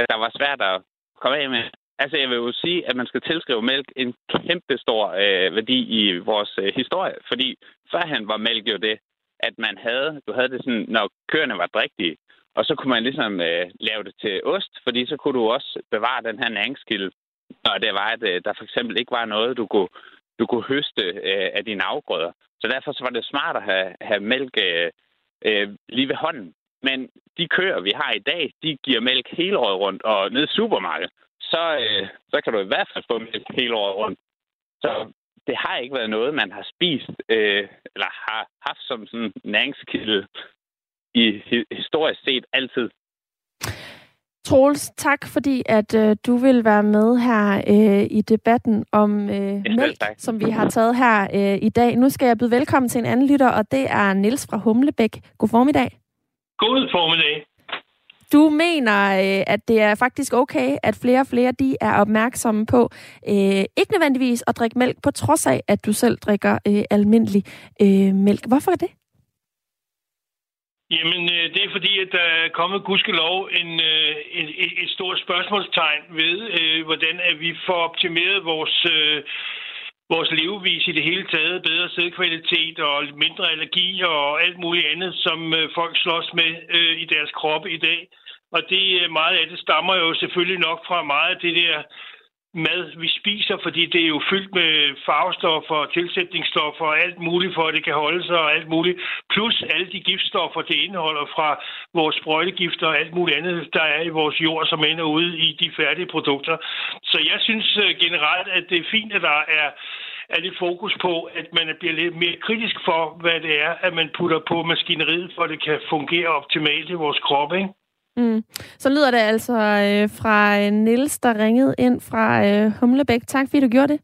J: at der var svært at komme af med. Altså, jeg vil jo sige, at man skal tilskrive mælk en kæmpe stor øh, værdi i vores øh, historie, fordi førhen var mælk jo det, at man havde, du havde det sådan, når køerne var drigtige, og så kunne man ligesom øh, lave det til ost, fordi så kunne du også bevare den her næringskilde når det var, at øh, der for eksempel ikke var noget, du kunne, du kunne høste øh, af dine afgrøder. Så derfor så var det smart at have, have mælk øh, øh, lige ved hånden. Men de køer, vi har i dag, de giver mælk hele året rundt, og ned i supermarkedet, så, øh, så kan du i hvert fald få mælk hele året rundt. Så det har ikke været noget, man har spist, øh, eller har haft som sådan næringskilde i historisk set altid.
C: Troels, tak fordi at øh, du vil være med her øh, i debatten om øh, mælk, som vi har taget her øh, i dag. Nu skal jeg byde velkommen til en anden lytter, og det er Niels fra Humlebæk. God formiddag.
K: God formiddag.
C: Du mener, øh, at det er faktisk okay, at flere og flere de er opmærksomme på øh, ikke nødvendigvis at drikke mælk, på trods af, at du selv drikker øh, almindelig øh, mælk. Hvorfor er det?
K: Jamen, øh, det er fordi, at der er kommet gudskelov øh, en, en, et stort spørgsmålstegn ved, øh, hvordan at vi får optimeret vores, øh, vores levevis i det hele taget, bedre sædkvalitet og mindre allergi og alt muligt andet, som folk slås med i deres kroppe i dag. Og det meget af det stammer jo selvfølgelig nok fra meget af det der mad, vi spiser, fordi det er jo fyldt med farvestoffer og tilsætningsstoffer og alt muligt, for at det kan holde sig og alt muligt. Plus alle de giftstoffer, det indeholder fra vores sprøjtegifter og alt muligt andet, der er i vores jord, som ender ude i de færdige produkter. Så jeg synes øh, generelt, at det er fint, at der er er lidt fokus på, at man bliver lidt mere kritisk for, hvad det er, at man putter på maskineriet, for at det kan fungere optimalt i vores krop, ikke?
C: Mm. Så lyder det altså øh, fra øh, Nils der ringede ind fra øh, Humlebæk. Tak fordi du gjorde det.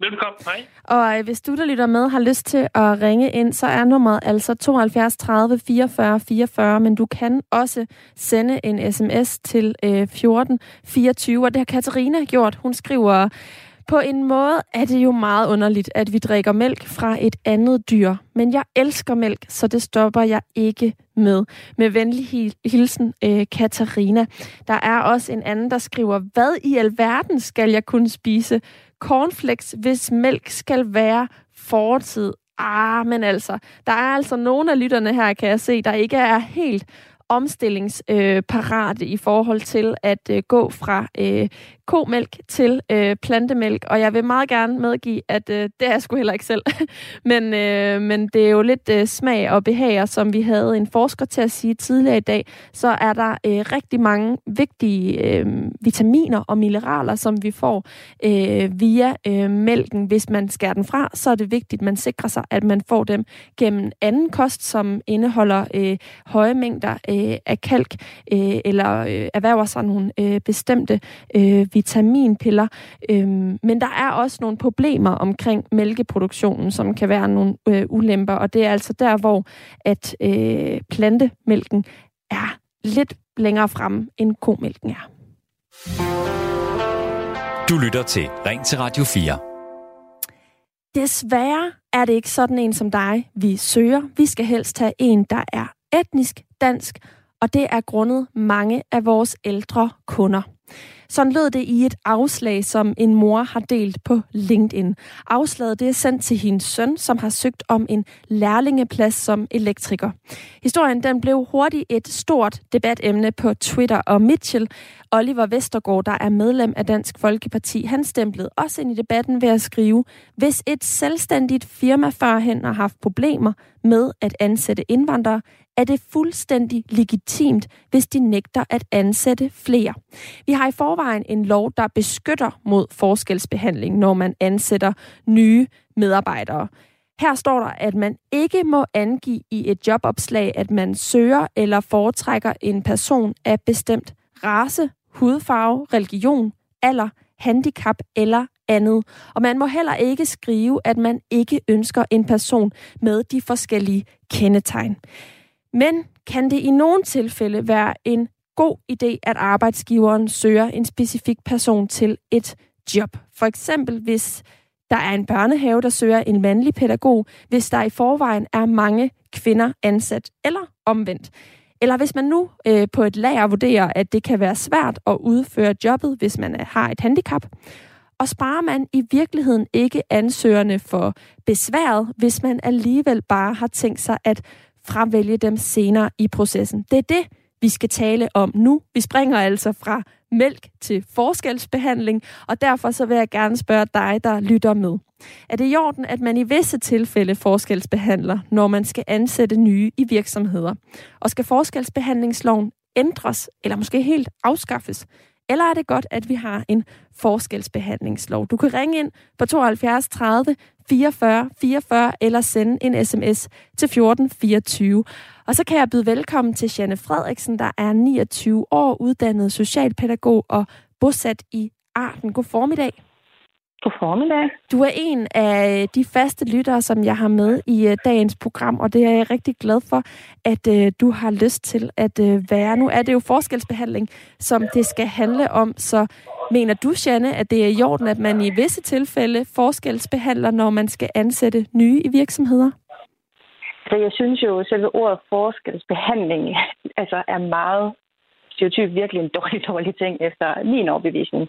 K: Velkommen, hej.
C: Og øh, hvis du, der lytter med, har lyst til at ringe ind, så er nummeret altså 72 30 44 44, men du kan også sende en sms til øh, 14 24, og det har Katarina gjort. Hun skriver, på en måde er det jo meget underligt, at vi drikker mælk fra et andet dyr. Men jeg elsker mælk, så det stopper jeg ikke med. Med venlig hilsen, øh, Katarina. Der er også en anden, der skriver, hvad i alverden skal jeg kunne spise? Cornflakes, hvis mælk skal være fortid. Ah, men altså, der er altså nogle af lytterne her, kan jeg se, der ikke er helt omstillingsparate øh, i forhold til at øh, gå fra øh, komælk til øh, plantemælk, og jeg vil meget gerne medgive, at øh, det er jeg sgu heller ikke selv. [laughs] men, øh, men det er jo lidt øh, smag og behager, som vi havde en forsker til at sige tidligere i dag, så er der øh, rigtig mange vigtige øh, vitaminer og mineraler, som vi får øh, via øh, mælken. Hvis man skærer den fra, så er det vigtigt, at man sikrer sig, at man får dem gennem anden kost, som indeholder øh, høje mængder øh, af kalk, øh, eller øh, erhverver sig nogle øh, bestemte øh, vitaminpiller. Øhm, men der er også nogle problemer omkring mælkeproduktionen, som kan være nogle øh, ulemper, og det er altså der, hvor at øh, plantemælken er lidt længere fremme, end komælken er.
B: Du lytter til Ring til Radio 4.
C: Desværre er det ikke sådan en som dig, vi søger. Vi skal helst have en, der er etnisk dansk, og det er grundet mange af vores ældre kunder. Sådan lød det i et afslag, som en mor har delt på LinkedIn. Afslaget det er sendt til hendes søn, som har søgt om en lærlingeplads som elektriker. Historien den blev hurtigt et stort debatemne på Twitter, og Mitchell, Oliver Vestergaard, der er medlem af Dansk Folkeparti, han stemplede også ind i debatten ved at skrive, hvis et selvstændigt firma førhen har haft problemer med at ansætte indvandrere, er det fuldstændig legitimt, hvis de nægter at ansætte flere. Vi har i forvejen en lov, der beskytter mod forskelsbehandling, når man ansætter nye medarbejdere. Her står der, at man ikke må angive i et jobopslag, at man søger eller foretrækker en person af bestemt race, hudfarve, religion, alder, handicap eller andet. Og man må heller ikke skrive, at man ikke ønsker en person med de forskellige kendetegn. Men kan det i nogle tilfælde være en god idé, at arbejdsgiveren søger en specifik person til et job? For eksempel hvis der er en børnehave, der søger en mandlig pædagog, hvis der i forvejen er mange kvinder ansat, eller omvendt. Eller hvis man nu øh, på et lager vurderer, at det kan være svært at udføre jobbet, hvis man øh, har et handicap, og sparer man i virkeligheden ikke ansøgerne for besværet, hvis man alligevel bare har tænkt sig at fravælge dem senere i processen. Det er det, vi skal tale om nu. Vi springer altså fra mælk til forskelsbehandling, og derfor så vil jeg gerne spørge dig, der lytter med. Er det i orden, at man i visse tilfælde forskelsbehandler, når man skal ansætte nye i virksomheder? Og skal forskelsbehandlingsloven ændres, eller måske helt afskaffes? Eller er det godt, at vi har en forskelsbehandlingslov? Du kan ringe ind på 72 30 44 44 eller sende en sms til 1424. Og så kan jeg byde velkommen til Janne Frederiksen, der er 29 år, uddannet socialpædagog og bosat i Arden. God formiddag.
L: God formiddag.
C: Du er en af de faste lyttere, som jeg har med i uh, dagens program, og det er jeg rigtig glad for, at uh, du har lyst til at uh, være. Nu er det jo forskelsbehandling, som det skal handle om, så mener du, Janne, at det er i orden, at man i visse tilfælde forskelsbehandler, når man skal ansætte nye i virksomheder?
M: Så jeg synes jo, at selve ordet forskelsbehandling [laughs] altså er meget stereotyp virkelig en dårlig, [laughs] dårlig ting efter min overbevisning.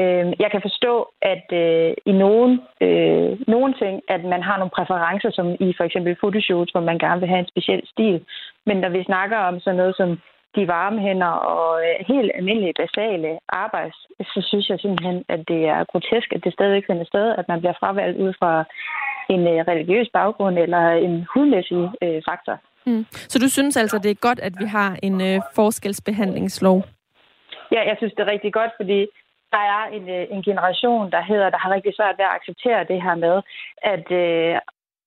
M: Øh, jeg kan forstå, at øh, i nogle, øh, nogle ting, at man har nogle præferencer, som i for eksempel fotoshoots, hvor man gerne vil have en speciel stil. Men når vi snakker om sådan noget som de varme hænder og øh, helt almindelige basale arbejds, så synes jeg simpelthen, at det er grotesk, at det stadigvæk finder sted, at man bliver fravalgt ud fra en øh, religiøs baggrund eller en hudmæssig øh, faktor.
C: Mm. Så du synes altså, det er godt, at vi har en øh, forskelsbehandlingslov?
M: Ja, jeg synes, det er rigtig godt, fordi der er en, øh, en generation, der hedder, der har rigtig svært ved at acceptere det her med, at, øh,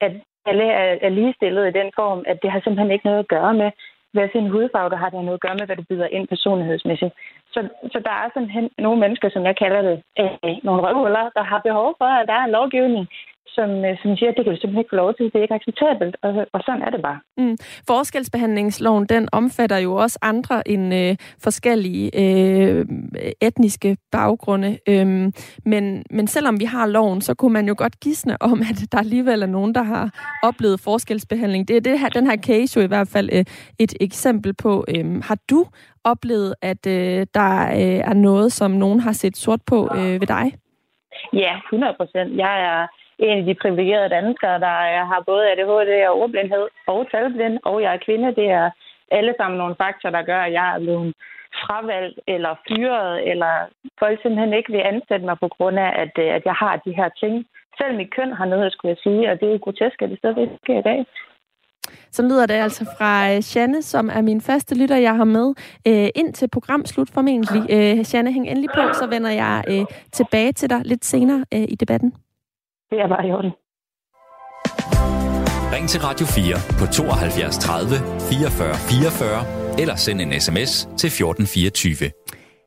M: at alle er, er ligestillet i den form, at det har simpelthen ikke noget at gøre med, hvad sin hudfarve der har det noget at gøre med, hvad du byder ind personlighedsmæssigt. Så, så der er simpelthen nogle mennesker, som jeg kalder det, øh, nogle røvhuller, der har behov for, at der er en lovgivning, som, øh, som siger, at det kan du simpelthen ikke få lov til, det er ikke acceptabelt, og, og sådan er det bare.
C: Mm. Forskelsbehandlingsloven, den omfatter jo også andre end øh, forskellige øh, etniske baggrunde, øhm, men, men selvom vi har loven, så kunne man jo godt gisne om, at der alligevel er nogen, der har oplevet forskelsbehandling. Det er det her, den her case jo i hvert fald øh, et eksempel på. Øh, har du oplevet, at øh, der øh, er noget, som nogen har set sort på øh, ved dig?
M: Ja, 100 procent. Jeg er en af de privilegerede danskere, der har både ADHD og ordblindhed og talblind, og jeg er kvinde. Det er alle sammen nogle faktorer, der gør, at jeg er blevet fravalgt eller fyret, eller folk simpelthen ikke vil ansætte mig på grund af, at, øh, at jeg har de her ting. Selv mit køn har noget, skulle jeg sige, og det er grotesk, at det stadigvæk sker i dag.
C: Så lyder det altså fra øh, Janne, som er min første lytter, jeg har med øh, ind til programslut formentlig. Øh, Janne, hæng endelig på, så vender jeg øh, tilbage til dig lidt senere øh, i debatten.
M: Det er bare i orden.
B: Ring til Radio 4 på 72 30 44 44 eller send en sms til 1424.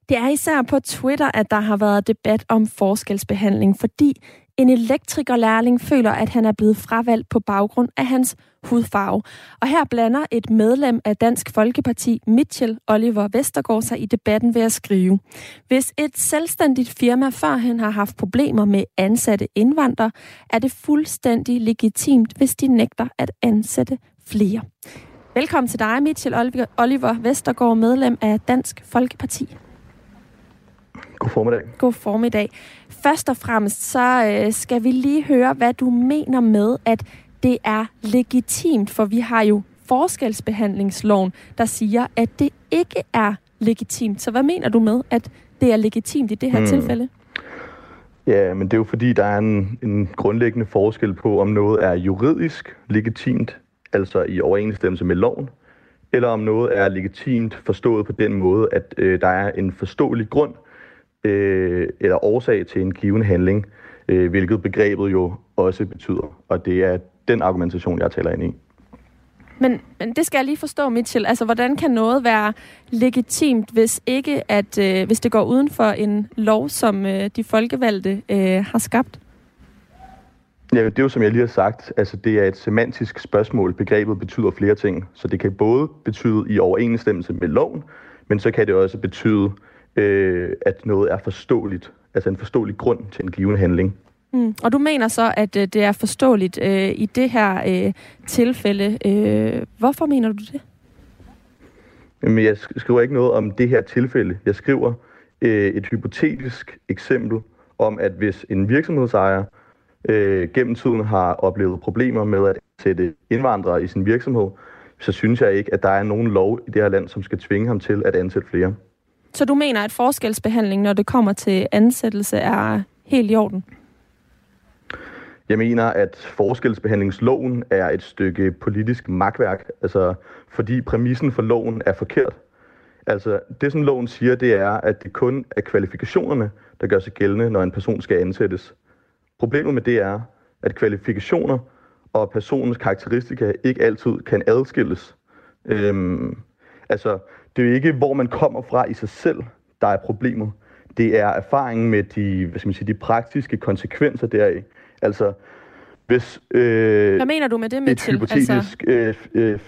C: Det er især på Twitter, at der har været debat om forskelsbehandling, fordi en elektrikerlærling føler, at han er blevet fravalgt på baggrund af hans hudfarve. Og her blander et medlem af Dansk Folkeparti, Mitchell Oliver Vestergaard, sig i debatten ved at skrive. Hvis et selvstændigt firma førhen har haft problemer med ansatte indvandrere, er det fuldstændig legitimt, hvis de nægter at ansætte flere. Velkommen til dig, Mitchell Oliver Vestergaard, medlem af Dansk Folkeparti.
N: God formiddag.
C: God formiddag. Først og fremmest så øh, skal vi lige høre, hvad du mener med, at det er legitimt, for vi har jo forskelsbehandlingsloven, der siger, at det ikke er legitimt. Så hvad mener du med, at det er legitimt i det her hmm. tilfælde?
N: Ja, men det er jo fordi, der er en, en grundlæggende forskel på, om noget er juridisk legitimt, altså i overensstemmelse med loven, eller om noget er legitimt forstået på den måde, at øh, der er en forståelig grund øh, eller årsag til en given handling, øh, hvilket begrebet jo også betyder. Og det er den argumentation, jeg taler ind i.
C: Men, men det skal jeg lige forstå, Mitchell. Altså, hvordan kan noget være legitimt, hvis ikke at øh, hvis det går uden for en lov, som øh, de folkevalgte øh, har skabt?
N: Ja, det er jo som jeg lige har sagt, altså det er et semantisk spørgsmål. Begrebet betyder flere ting. Så det kan både betyde i overensstemmelse med loven, men så kan det også betyde, øh, at noget er forståeligt. Altså en forståelig grund til en given handling.
C: Mm. Og du mener så, at øh, det er forståeligt øh, i det her øh, tilfælde. Øh, hvorfor mener du det?
N: Jamen, jeg skriver ikke noget om det her tilfælde. Jeg skriver øh, et hypotetisk eksempel om, at hvis en virksomhedsejer øh, gennem tiden har oplevet problemer med at sætte indvandrere i sin virksomhed, så synes jeg ikke, at der er nogen lov i det her land, som skal tvinge ham til at ansætte flere.
C: Så du mener, at forskelsbehandling, når det kommer til ansættelse, er helt i orden?
N: Jeg mener, at forskelsbehandlingsloven er et stykke politisk magtværk, altså fordi præmissen for loven er forkert. Altså det, som loven siger, det er, at det kun er kvalifikationerne, der gør sig gældende, når en person skal ansættes. Problemet med det er, at kvalifikationer og personens karakteristika ikke altid kan adskilles. Øhm, altså, det er jo ikke, hvor man kommer fra i sig selv, der er problemet. Det er erfaringen med de, hvad skal man sige, de praktiske konsekvenser deraf. Altså, hvis...
C: Øh, Hvad mener du med det, Mitchell?
N: Et hypotetisk, altså... øh, øh,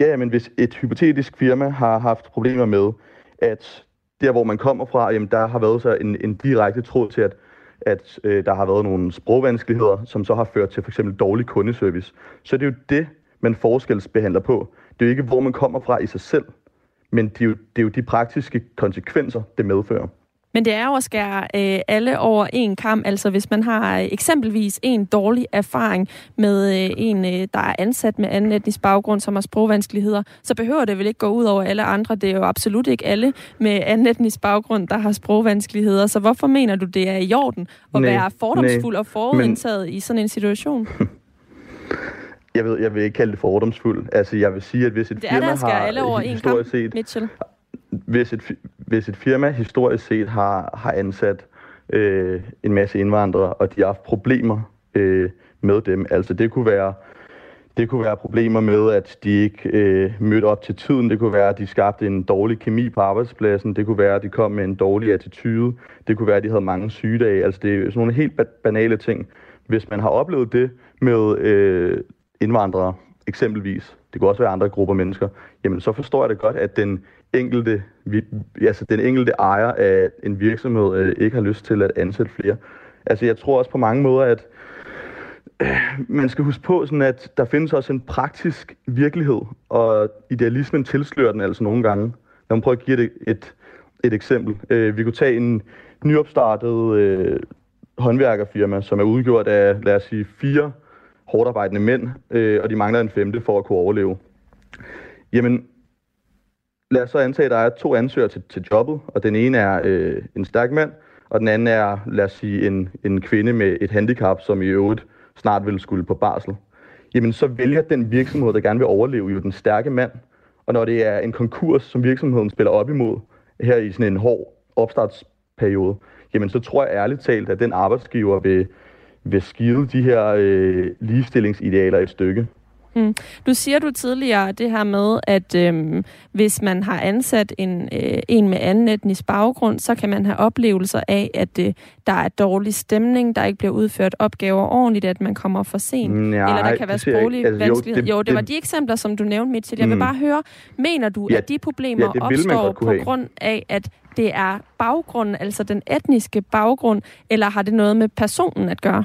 N: ja, men hvis et hypotetisk firma har haft problemer med, at der, hvor man kommer fra, jamen, der har været så en, en direkte tråd til, at, at øh, der har været nogle sprogvanskeligheder, som så har ført til for eksempel dårlig kundeservice. Så det er jo det, man forskelsbehandler på. Det er jo ikke, hvor man kommer fra i sig selv, men det er jo, det er jo de praktiske konsekvenser, det medfører.
C: Men det er jo at skære øh, alle over en kamp. Altså hvis man har øh, eksempelvis en dårlig erfaring med øh, en, øh, der er ansat med anden etnisk baggrund, som har sprogvanskeligheder, så behøver det vel ikke gå ud over alle andre. Det er jo absolut ikke alle med anden etnisk baggrund, der har sprogvanskeligheder. Så hvorfor mener du, det er i orden at nej, være fordomsfuld nej, og forudindtaget men... i sådan en situation? [laughs]
N: Jeg ved, jeg vil ikke kalde det fordomsfuld. Altså, jeg vil sige, at hvis et
C: det
N: firma
C: er der,
N: har
C: alle over en kamp,
N: set,
C: Mitchell.
N: Hvis et, hvis et firma historisk set har, har ansat øh, en masse indvandrere, og de har haft problemer øh, med dem, altså det kunne være det kunne være problemer med, at de ikke øh, mødte op til tiden. Det kunne være, at de skabte en dårlig kemi på arbejdspladsen. Det kunne være, at de kom med en dårlig attitude. Det kunne være, at de havde mange sygedage. Altså det er sådan nogle helt banale ting. Hvis man har oplevet det med øh, indvandrere, eksempelvis, det kunne også være andre grupper mennesker, jamen så forstår jeg det godt, at den enkelte, altså den enkelte ejer af en virksomhed øh, ikke har lyst til at ansætte flere. Altså jeg tror også på mange måder, at øh, man skal huske på, sådan at der findes også en praktisk virkelighed, og idealismen tilslører den altså nogle gange. Lad mig prøve at give et, et, et eksempel. Øh, vi kunne tage en nyopstartet øh, håndværkerfirma, som er udgjort af, lad os sige, fire hårdt arbejdende mænd, øh, og de mangler en femte for at kunne overleve. Jamen, lad os så antage, at der er to ansøgere til, til jobbet, og den ene er øh, en stærk mand, og den anden er, lad os sige, en, en kvinde med et handicap, som i øvrigt snart vil skulle på barsel. Jamen, så vælger den virksomhed, der gerne vil overleve, jo den stærke mand. Og når det er en konkurs, som virksomheden spiller op imod, her i sådan en hård opstartsperiode, jamen så tror jeg ærligt talt, at den arbejdsgiver vil, vil skide de her øh, ligestillingsidealer et stykke.
C: Mm. Du siger du tidligere det her med, at øhm, hvis man har ansat en, øh, en med anden etnisk baggrund, så kan man have oplevelser af, at øh, der er dårlig stemning, der ikke bliver udført opgaver ordentligt, at man kommer for sent,
N: Nej,
C: eller der kan være sproglige altså, vanskeligheder. Jo, det, jo, det var de eksempler, som du nævnte, Mitchell. Jeg vil mm. bare høre, mener du, ja, at de problemer ja, opstår på have. grund af, at det er baggrunden, altså den etniske baggrund, eller har det noget med personen at gøre?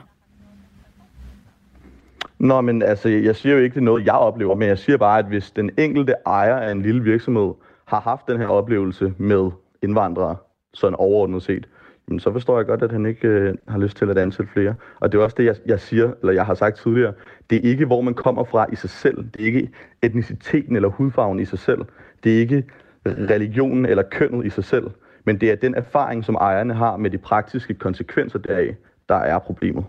N: Nå, men altså, jeg siger jo ikke, det er noget, jeg oplever, men jeg siger bare, at hvis den enkelte ejer af en lille virksomhed har haft den her oplevelse med indvandrere, sådan overordnet set, jamen, så forstår jeg godt, at han ikke øh, har lyst til at ansætte flere. Og det er også det, jeg, jeg siger, eller jeg har sagt tidligere. Det er ikke, hvor man kommer fra i sig selv. Det er ikke etniciteten eller hudfarven i sig selv. Det er ikke religionen eller kønnet i sig selv. Men det er den erfaring, som ejerne har med de praktiske konsekvenser deraf, der er problemet.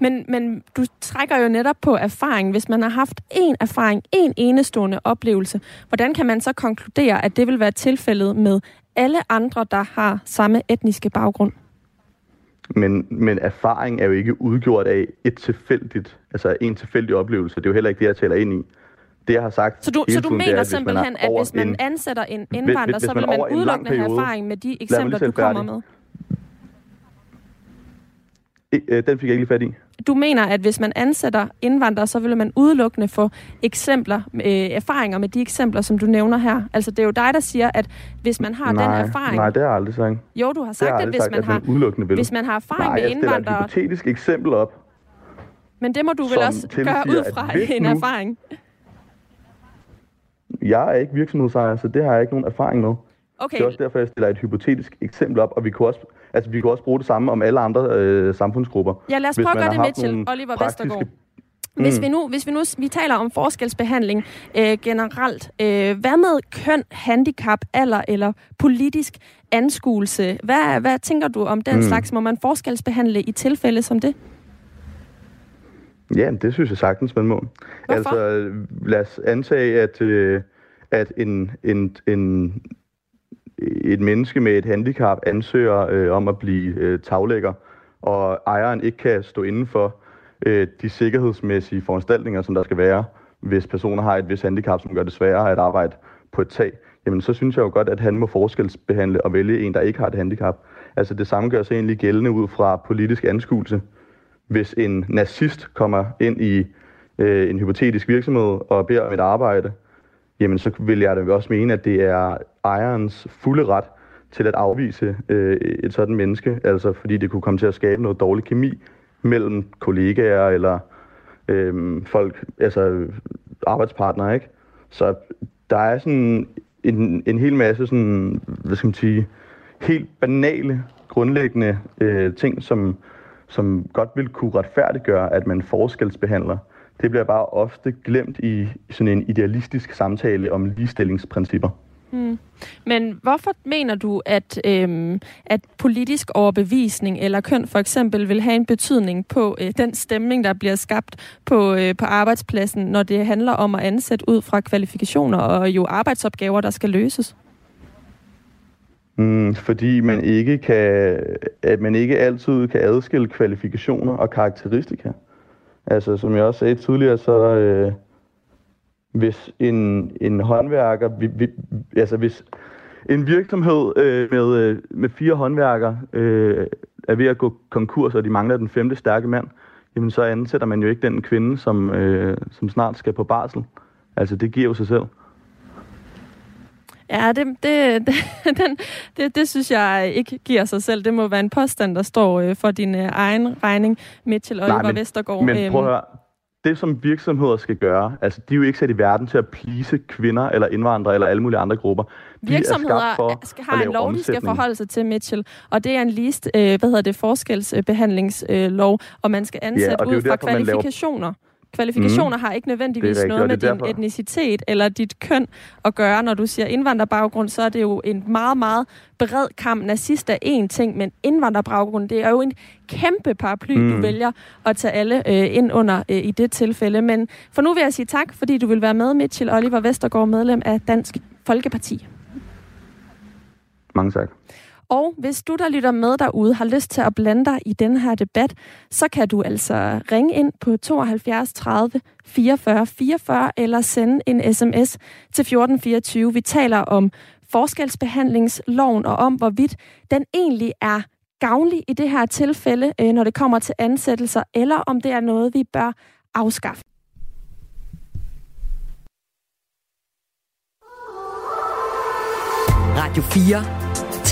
C: Men, men du trækker jo netop på erfaring. Hvis man har haft en erfaring, en enestående oplevelse, hvordan kan man så konkludere, at det vil være tilfældet med alle andre, der har samme etniske baggrund?
N: Men, men erfaring er jo ikke udgjort af et tilfældigt, altså en tilfældig oplevelse. Det er jo heller ikke det, jeg taler ind i. Det, jeg har sagt
C: Så du, så du mener er, simpelthen, at hvis man ansætter en indvandrer, hvis, hvis så vil man, man udelukkende have erfaring med de eksempler, du kommer med?
N: Øh, den fik jeg ikke lige fat i.
C: Du mener, at hvis man ansætter indvandrere, så vil man udelukkende få eksempler, øh, erfaringer med de eksempler, som du nævner her. Altså, det er jo dig, der siger, at hvis man har
N: nej,
C: den erfaring...
N: Nej, det har jeg aldrig sagt.
C: Jo, du har sagt,
N: det,
C: at hvis
N: sagt,
C: man,
N: at
C: har,
N: udelukkende vil.
C: hvis man har erfaring
N: nej,
C: med indvandrere... Nej,
N: jeg et hypotetisk eksempel op.
C: Men det må du vel også gøre ud fra en nu, erfaring?
N: Jeg er ikke virksomhedsejer, så det har jeg ikke nogen erfaring med.
C: Okay.
N: Det er også derfor, jeg stiller et hypotetisk eksempel op, og vi kunne også, altså, vi kunne også bruge det samme om alle andre øh, samfundsgrupper.
C: Ja, lad os prøve at gøre det, Mitchell. Oliver. Vestergaard. Hvis mm. vi nu, hvis vi nu vi taler om forskelsbehandling øh, generelt, øh, hvad med køn, handicap, alder eller politisk anskuelse? Hvad, hvad tænker du om den mm. slags? Må man forskelsbehandle i tilfælde som det?
N: Ja, det synes jeg sagtens, man må.
C: Hvorfor?
N: Altså, lad os antage, at, øh, at en, en, en et menneske med et handicap ansøger øh, om at blive øh, taglægger, og ejeren ikke kan stå inden for øh, de sikkerhedsmæssige foranstaltninger, som der skal være, hvis personer har et vis handicap, som gør det sværere at arbejde på et tag, jamen så synes jeg jo godt, at han må forskelsbehandle og vælge en, der ikke har et handicap. Altså det samme gør sig egentlig gældende ud fra politisk anskuelse. Hvis en nazist kommer ind i øh, en hypotetisk virksomhed og beder om et arbejde, jamen så vil jeg da også mene, at det er ejerens fulde ret til at afvise øh, et sådan menneske, altså fordi det kunne komme til at skabe noget dårlig kemi mellem kollegaer eller øh, folk, altså arbejdspartnere, ikke? Så der er sådan en, en hel masse sådan, hvad skal man sige, helt banale, grundlæggende øh, ting, som, som godt vil kunne retfærdiggøre, at man forskelsbehandler. Det bliver bare ofte glemt i sådan en idealistisk samtale om ligestillingsprincipper.
C: Mm. Men hvorfor mener du, at, øhm, at politisk overbevisning eller køn for eksempel vil have en betydning på øh, den stemning, der bliver skabt på, øh, på arbejdspladsen, når det handler om at ansætte ud fra kvalifikationer og jo arbejdsopgaver, der skal løses?
N: Mm, fordi man ikke kan, at man ikke altid kan adskille kvalifikationer og karakteristika. Altså, som jeg også sagde tidligere, så øh, hvis en, en håndværker, vi, vi, altså hvis en virksomhed øh, med, øh, med fire håndværkere øh, er ved at gå konkurs, og de mangler den femte stærke mand, jamen så ansætter man jo ikke den kvinde, som, øh, som snart skal på barsel. Altså, det giver jo sig selv.
C: Ja, det, det, [laughs] det, den, det, det synes jeg ikke giver sig selv. Det må være en påstand, der står øh, for din øh, egen regning, Mitchell Oliver Nej, men, Vestergaard.
N: Men prøv at høre, det som virksomheder skal gøre, altså de er jo ikke sat i verden til at plise kvinder eller indvandrere eller alle mulige andre grupper. De
C: Virksomheder for skal, har en lov, de skal forholde sig til, Mitchell, og det er en list, øh, hvad hedder det, forskelsbehandlingslov, og man skal ansætte ja, ud fra kvalifikationer. Laver Kvalifikationer mm. har ikke nødvendigvis rigtigt, noget med din derfor. etnicitet eller dit køn at gøre. Når du siger indvandrerbaggrund, så er det jo en meget, meget bred kamp. Nazist er én ting, men indvandrerbaggrund, det er jo en kæmpe paraply, mm. du vælger at tage alle øh, ind under øh, i det tilfælde. Men for nu vil jeg sige tak, fordi du vil være med, Mitchell Oliver Vestergaard, medlem af Dansk Folkeparti.
N: Mange tak.
C: Og hvis du, der lytter med derude, har lyst til at blande dig i den her debat, så kan du altså ringe ind på 72 30 44 44 eller sende en sms til 1424. Vi taler om forskelsbehandlingsloven og om, hvorvidt den egentlig er gavnlig i det her tilfælde, øh, når det kommer til ansættelser, eller om det er noget, vi bør afskaffe.
A: Radio 4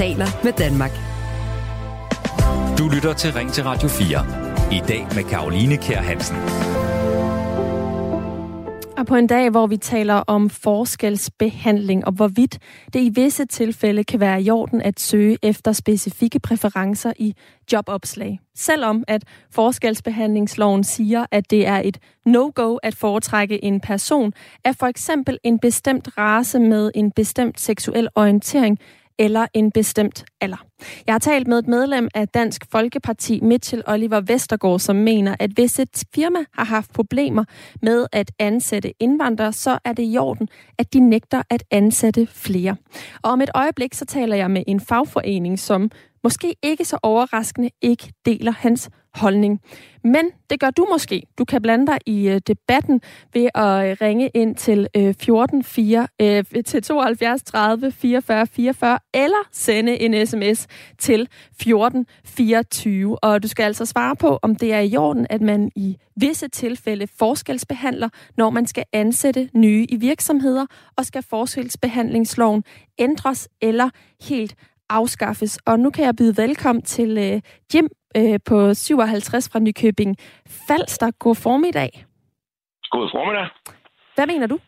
A: taler med Danmark.
B: Du lytter til Ring til Radio 4. I dag med Karoline Kær Hansen.
C: Og på en dag, hvor vi taler om forskelsbehandling og hvorvidt det i visse tilfælde kan være i orden at søge efter specifikke præferencer i jobopslag. Selvom at forskelsbehandlingsloven siger, at det er et no-go at foretrække en person af for eksempel en bestemt race med en bestemt seksuel orientering, eller en bestemt alder. Jeg har talt med et medlem af Dansk Folkeparti, Mitchell Oliver Vestergaard, som mener, at hvis et firma har haft problemer med at ansætte indvandrere, så er det i orden, at de nægter at ansætte flere. Og om et øjeblik, så taler jeg med en fagforening, som måske ikke så overraskende ikke deler hans holdning. Men det gør du måske. Du kan blande dig i øh, debatten ved at øh, ringe ind til øh, 14 4, øh, til 72 30 44 44 eller sende en sms til 14 24. Og du skal altså svare på, om det er i orden, at man i visse tilfælde forskelsbehandler, når man skal ansætte nye i virksomheder, og skal forskelsbehandlingsloven ændres eller helt afskaffes. Og nu kan jeg byde velkommen til øh, Jim øh, på 57 fra Nykøbing Falster. God formiddag.
O: God formiddag.
C: Hvad mener du?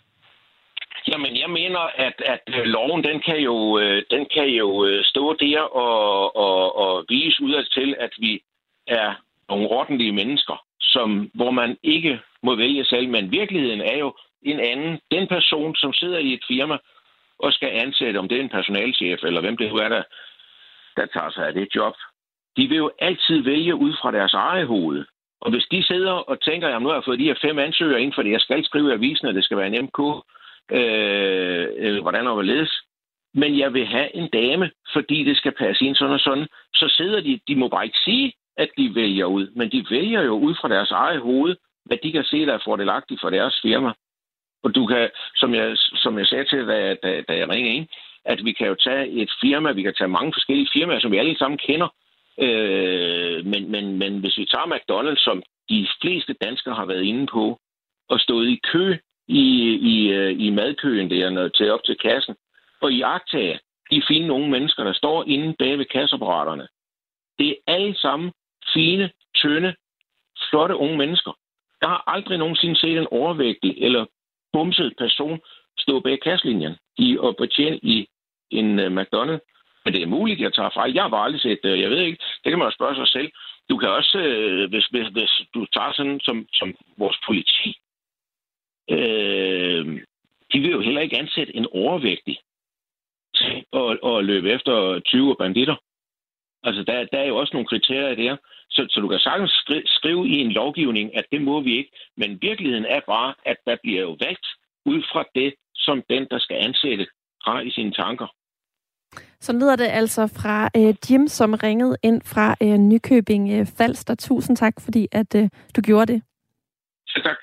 O: Jamen, jeg mener, at, at øh, loven, den kan jo, øh, den kan jo øh, stå der og, og, og vise ud til, at vi er nogle ordentlige mennesker, som, hvor man ikke må vælge selv. Men virkeligheden er jo en anden. Den person, som sidder i et firma og skal ansætte, om det er en personalchef eller hvem det nu er, der, der tager sig af det job, de vil jo altid vælge ud fra deres eget hoved. Og hvis de sidder og tænker, at nu har jeg fået de her fem ansøgere ind, fordi jeg skal skrive i avisen, at det skal være en MK, øh, øh, hvordan og hvorledes, men jeg vil have en dame, fordi det skal passe ind sådan og sådan, så sidder de, de må bare ikke sige, at de vælger ud, men de vælger jo ud fra deres eget hoved, hvad de kan se, der er fordelagtigt for deres firma. Og du kan, som jeg, som jeg sagde til, da, da, da jeg ringede ind, at vi kan jo tage et firma, vi kan tage mange forskellige firmaer, som vi alle sammen kender, øh, men, men, men hvis vi tager McDonald's, som de fleste danskere har været inde på, og stået i kø i, i, øh, i madkøen der når til op til kassen, og i agtage de fine unge mennesker, der står inde bag ved kasseapparaterne. Det er alle sammen fine, tynde, flotte unge mennesker. Jeg har aldrig nogensinde set en overvægtig eller bumset person stå bag kasselinjen i og betjene i en uh, McDonald's. Men det er muligt, jeg tager fejl. Jeg har bare aldrig set det. Jeg ved ikke. Det kan man jo spørge sig selv. Du kan også, øh, hvis, hvis, hvis du tager sådan som, som vores politi, øh, de vil jo heller ikke ansætte en overvægtig til at, at løbe efter 20 banditter. Altså, der, der er jo også nogle kriterier der. Så, så du kan sagtens skri, skrive i en lovgivning, at det må vi ikke. Men virkeligheden er bare, at der bliver jo valgt ud fra det, som den, der skal ansætte, har i sine tanker.
C: Så lyder det altså fra øh, Jim, som ringede ind fra øh, Nykøbing øh, Falster. Tusind tak, fordi at øh, du gjorde det.
O: Så tak.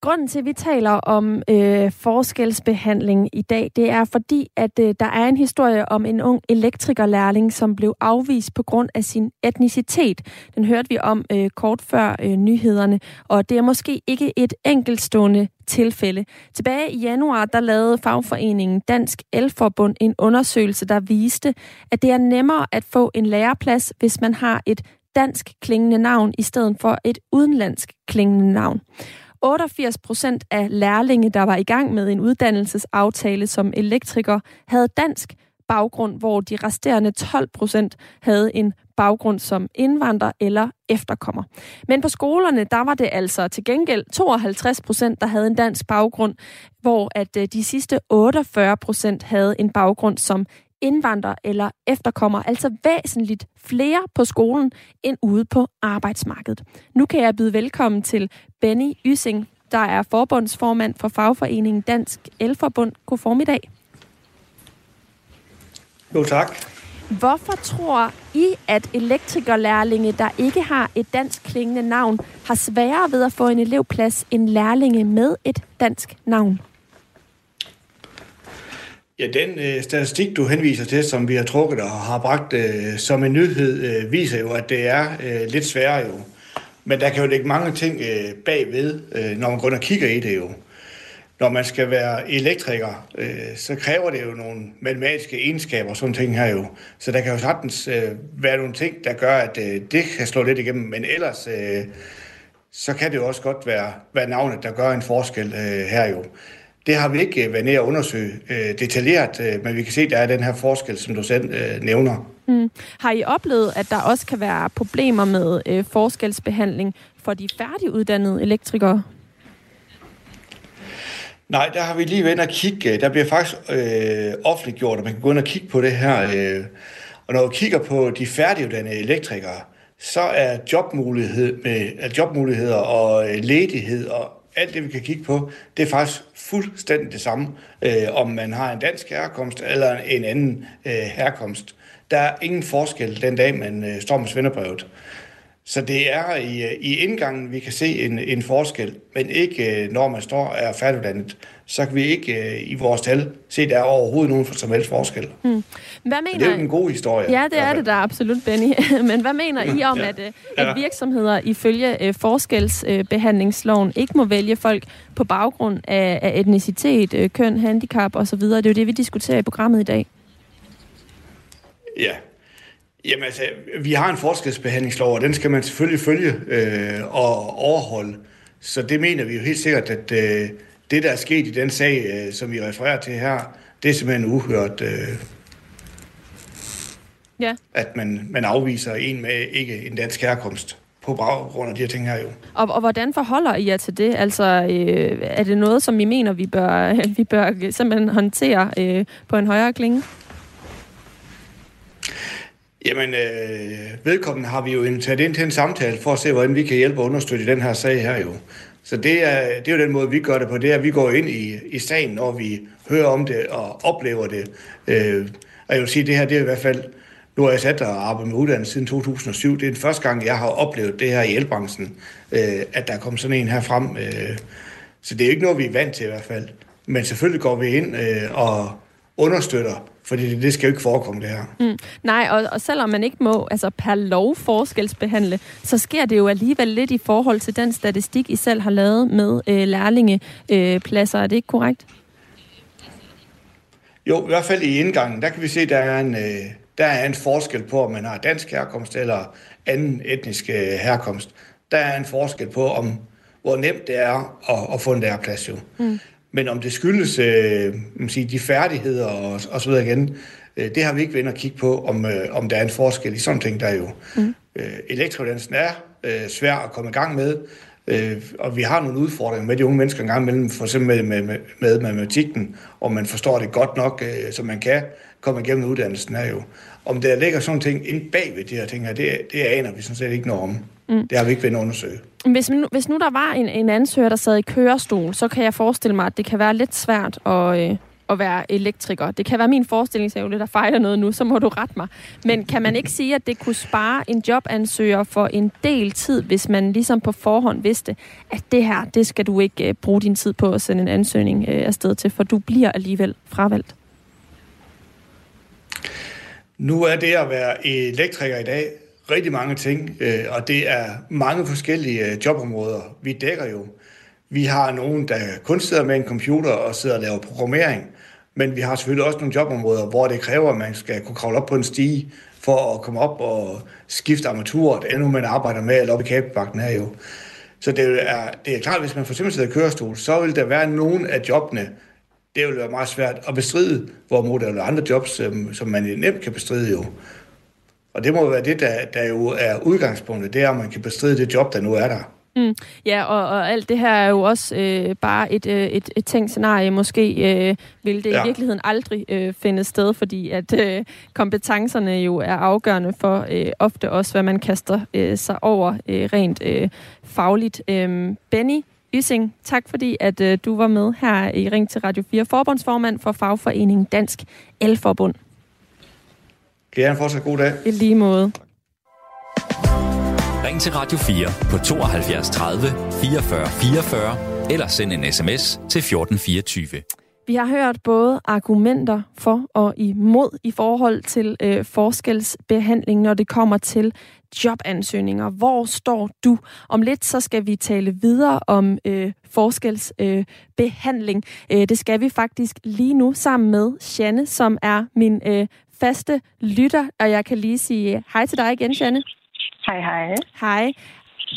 C: Grunden til, at vi taler om øh, forskelsbehandling i dag, det er fordi, at øh, der er en historie om en ung elektrikerlærling, som blev afvist på grund af sin etnicitet. Den hørte vi om øh, kort før øh, nyhederne, og det er måske ikke et enkeltstående tilfælde. Tilbage i januar, der lavede fagforeningen Dansk Elforbund en undersøgelse, der viste, at det er nemmere at få en læreplads, hvis man har et dansk klingende navn i stedet for et udenlandsk klingende navn. 88 procent af lærlinge, der var i gang med en uddannelsesaftale som elektriker, havde dansk baggrund, hvor de resterende 12 procent havde en baggrund som indvandrer eller efterkommer. Men på skolerne, der var det altså til gengæld 52 procent, der havde en dansk baggrund, hvor at øh, de sidste 48 procent havde en baggrund som indvandrer eller efterkommer, altså væsentligt flere på skolen end ude på arbejdsmarkedet. Nu kan jeg byde velkommen til Benny Ysing, der er forbundsformand for fagforeningen Dansk Elforbund. God formiddag.
P: Jo, tak.
C: Hvorfor tror I, at elektrikerlærlinge, der ikke har et dansk klingende navn, har sværere ved at få en elevplads end lærlinge med et dansk navn?
P: Ja, den øh, statistik, du henviser til, som vi har trukket og har bragt øh, som en nyhed, øh, viser jo, at det er øh, lidt sværere jo. Men der kan jo ligge mange ting øh, bagved, øh, når man går ind og kigger i det jo. Når man skal være elektriker, øh, så kræver det jo nogle matematiske egenskaber og sådan ting her jo. Så der kan jo sagtens øh, være nogle ting, der gør, at øh, det kan slå lidt igennem. Men ellers, øh, så kan det jo også godt være, være navnet, der gør en forskel øh, her jo. Det har vi ikke øh, været nede at undersøge øh, detaljeret, øh, men vi kan se, at der er den her forskel, som du selv øh, nævner.
C: Mm. Har I oplevet, at der også kan være problemer med øh, forskelsbehandling for de færdiguddannede elektrikere?
P: Nej, der har vi lige været og kigge. Der bliver faktisk øh, offentliggjort, at man kan gå ind og kigge på det her. Øh, og når vi kigger på de færdiguddannede elektrikere, så er jobmulighed med, er jobmuligheder og øh, ledighed og alt det, vi kan kigge på, det er faktisk fuldstændig det samme, øh, om man har en dansk herkomst eller en anden øh, herkomst. Der er ingen forskel den dag, man øh, står med svenderbrevet. Så det er i, i indgangen, vi kan se en, en forskel, men ikke øh, når man står og er færdiguddannet. Så kan vi ikke øh, i vores tal se, at der er overhovedet nogen som helst forskel.
C: Hmm. Hvad mener
P: det er jo en god historie.
C: Ja, det er det der absolut, Benny. [laughs] men hvad mener I om, ja. at, øh, at virksomheder ifølge forskelsbehandlingsloven ikke må vælge folk på baggrund af, af etnicitet, køn, handicap osv.? Det er jo det, vi diskuterer i programmet i dag.
P: Ja, Jamen altså, vi har en forskelsbehandlingslov, og den skal man selvfølgelig følge øh, og overholde. Så det mener vi jo helt sikkert, at øh, det, der er sket i den sag, øh, som vi refererer til her, det er simpelthen uhørt. Øh,
C: ja.
P: At man, man afviser en med ikke en dansk herkomst på baggrund af de her ting her jo.
C: Og, og hvordan forholder I jer til det? Altså, øh, er det noget, som I mener, vi bør, [laughs] vi bør simpelthen håndtere øh, på en højere klinge?
P: Jamen, øh, vedkommende har vi jo inviteret ind til en samtale for at se, hvordan vi kan hjælpe og understøtte i den her sag her jo. Så det er, det er jo den måde, vi gør det på. Det er, at vi går ind i, i sagen, når vi hører om det og oplever det. Øh, og jeg vil sige, at det her det er i hvert fald... Nu har jeg sat og arbejdet med uddannelse siden 2007. Det er den første gang, jeg har oplevet det her i elbranchen, øh, at der kom sådan en her frem. Øh, så det er jo ikke noget, vi er vant til i hvert fald. Men selvfølgelig går vi ind øh, og understøtter fordi det, det skal jo ikke forekomme, det her.
C: Mm. Nej, og, og selvom man ikke må altså per lov forskelsbehandle, så sker det jo alligevel lidt i forhold til den statistik, I selv har lavet med øh, lærlingepladser. Øh, er det ikke korrekt?
P: Jo, i hvert fald i indgangen, der kan vi se, at der er en, øh, der er en forskel på, om man har dansk herkomst eller anden etnisk øh, herkomst. Der er en forskel på, om hvor nemt det er at, at få en læreplads jo. Mm. Men om det skyldes øh, man sige, de færdigheder og, og så videre igen, øh, det har vi ikke været at kigge på, om, øh, om der er en forskel i sådan ting, der er jo. Mm. Øh, elektrodansen er øh, svær at komme i gang med, øh, og vi har nogle udfordringer med de unge mennesker en gang imellem, for eksempel med, med, med matematikken, om man forstår det godt nok, øh, så man kan komme igennem uddannelsen her jo. Om der ligger sådan ting ind bag ved de her ting her, det, det aner vi sådan set ikke noget om. Mm. Det har vi ikke været undersøge.
C: Hvis nu, hvis nu der var en, en ansøger, der sad i kørestol, så kan jeg forestille mig, at det kan være lidt svært at, øh, at være elektriker. Det kan være min forestillingsevne, der fejler noget nu, så må du rette mig. Men kan man ikke sige, at det kunne spare en jobansøger for en del tid, hvis man ligesom på forhånd vidste, at det her, det skal du ikke uh, bruge din tid på at sende en ansøgning uh, afsted til, for du bliver alligevel fravalgt?
P: Nu er det at være elektriker i dag rigtig mange ting, øh, og det er mange forskellige øh, jobområder. Vi dækker jo. Vi har nogen, der kun sidder med en computer og sidder og laver programmering, men vi har selvfølgelig også nogle jobområder, hvor det kræver, at man skal kunne kravle op på en stige for at komme op og skifte armaturet, endnu man arbejder med, eller op i kabelbakken her jo. Så det er, det er klart, at hvis man for eksempel sidder i kørestol, så vil der være nogen af jobbene, det vil være meget svært at bestride, hvor der er andre jobs, som man nemt kan bestride jo. Og det må være det, der, der jo er udgangspunktet, det er, at man kan bestride det job, der nu er der.
C: Mm. Ja, og, og alt det her er jo også øh, bare et, øh, et, et tænkt scenarie. Måske øh, vil det ja. i virkeligheden aldrig øh, finde sted, fordi at øh, kompetencerne jo er afgørende for øh, ofte også, hvad man kaster øh, sig over øh, rent øh, fagligt. Øh, Benny Ysing, tak fordi at øh, du var med her i Ring til Radio 4, forbundsformand for fagforeningen Dansk Elforbund.
P: Kan I have en fortsat god dag.
C: I lige måde.
B: Ring til Radio 4 på 72 30 44 44 eller send en sms til 1424.
C: Vi har hørt både argumenter for og imod i forhold til øh, forskelsbehandling, når det kommer til jobansøgninger. Hvor står du? Om lidt så skal vi tale videre om øh, forskelsbehandling. Øh, det skal vi faktisk lige nu sammen med Janne, som er min øh, faste lytter, og jeg kan lige sige hej til dig igen, Janne.
M: Hej, hej.
C: Hej.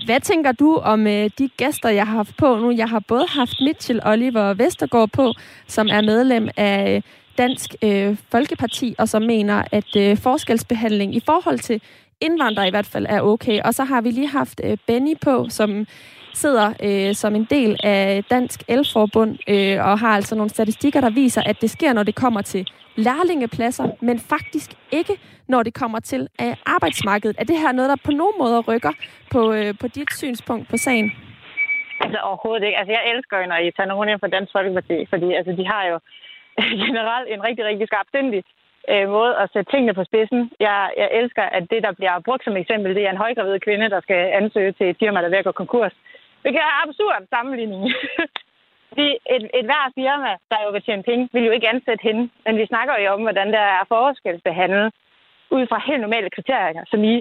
C: Hvad tænker du om øh, de gæster, jeg har haft på nu? Jeg har både haft Mitchell Oliver Vestergaard på, som er medlem af øh, Dansk øh, Folkeparti, og som mener, at øh, forskelsbehandling i forhold til indvandrere i hvert fald er okay. Og så har vi lige haft øh, Benny på, som sidder øh, som en del af Dansk Elforbund øh, og har altså nogle statistikker, der viser, at det sker, når det kommer til lærlingepladser, men faktisk ikke, når det kommer til øh, arbejdsmarkedet. Er det her noget, der på nogen måde rykker på, øh, på dit synspunkt på sagen?
M: Altså overhovedet ikke. Altså jeg elsker jo, når I tager nogen ind fra Dansk Folkeparti, fordi altså, de har jo [laughs] generelt en rigtig, rigtig skarpsindig øh, måde at sætte tingene på spidsen. Jeg, jeg elsker, at det, der bliver brugt som eksempel, det er en højgravid kvinde, der skal ansøge til et firma, der er ved at gå konkurs. Det kan være absurd sammenligning. [laughs] Fordi et, et hver firma, der jo vil tjene penge, vil jo ikke ansætte hende. Men vi snakker jo om, hvordan der er forskelsbehandlet ud fra helt normale kriterier, som i,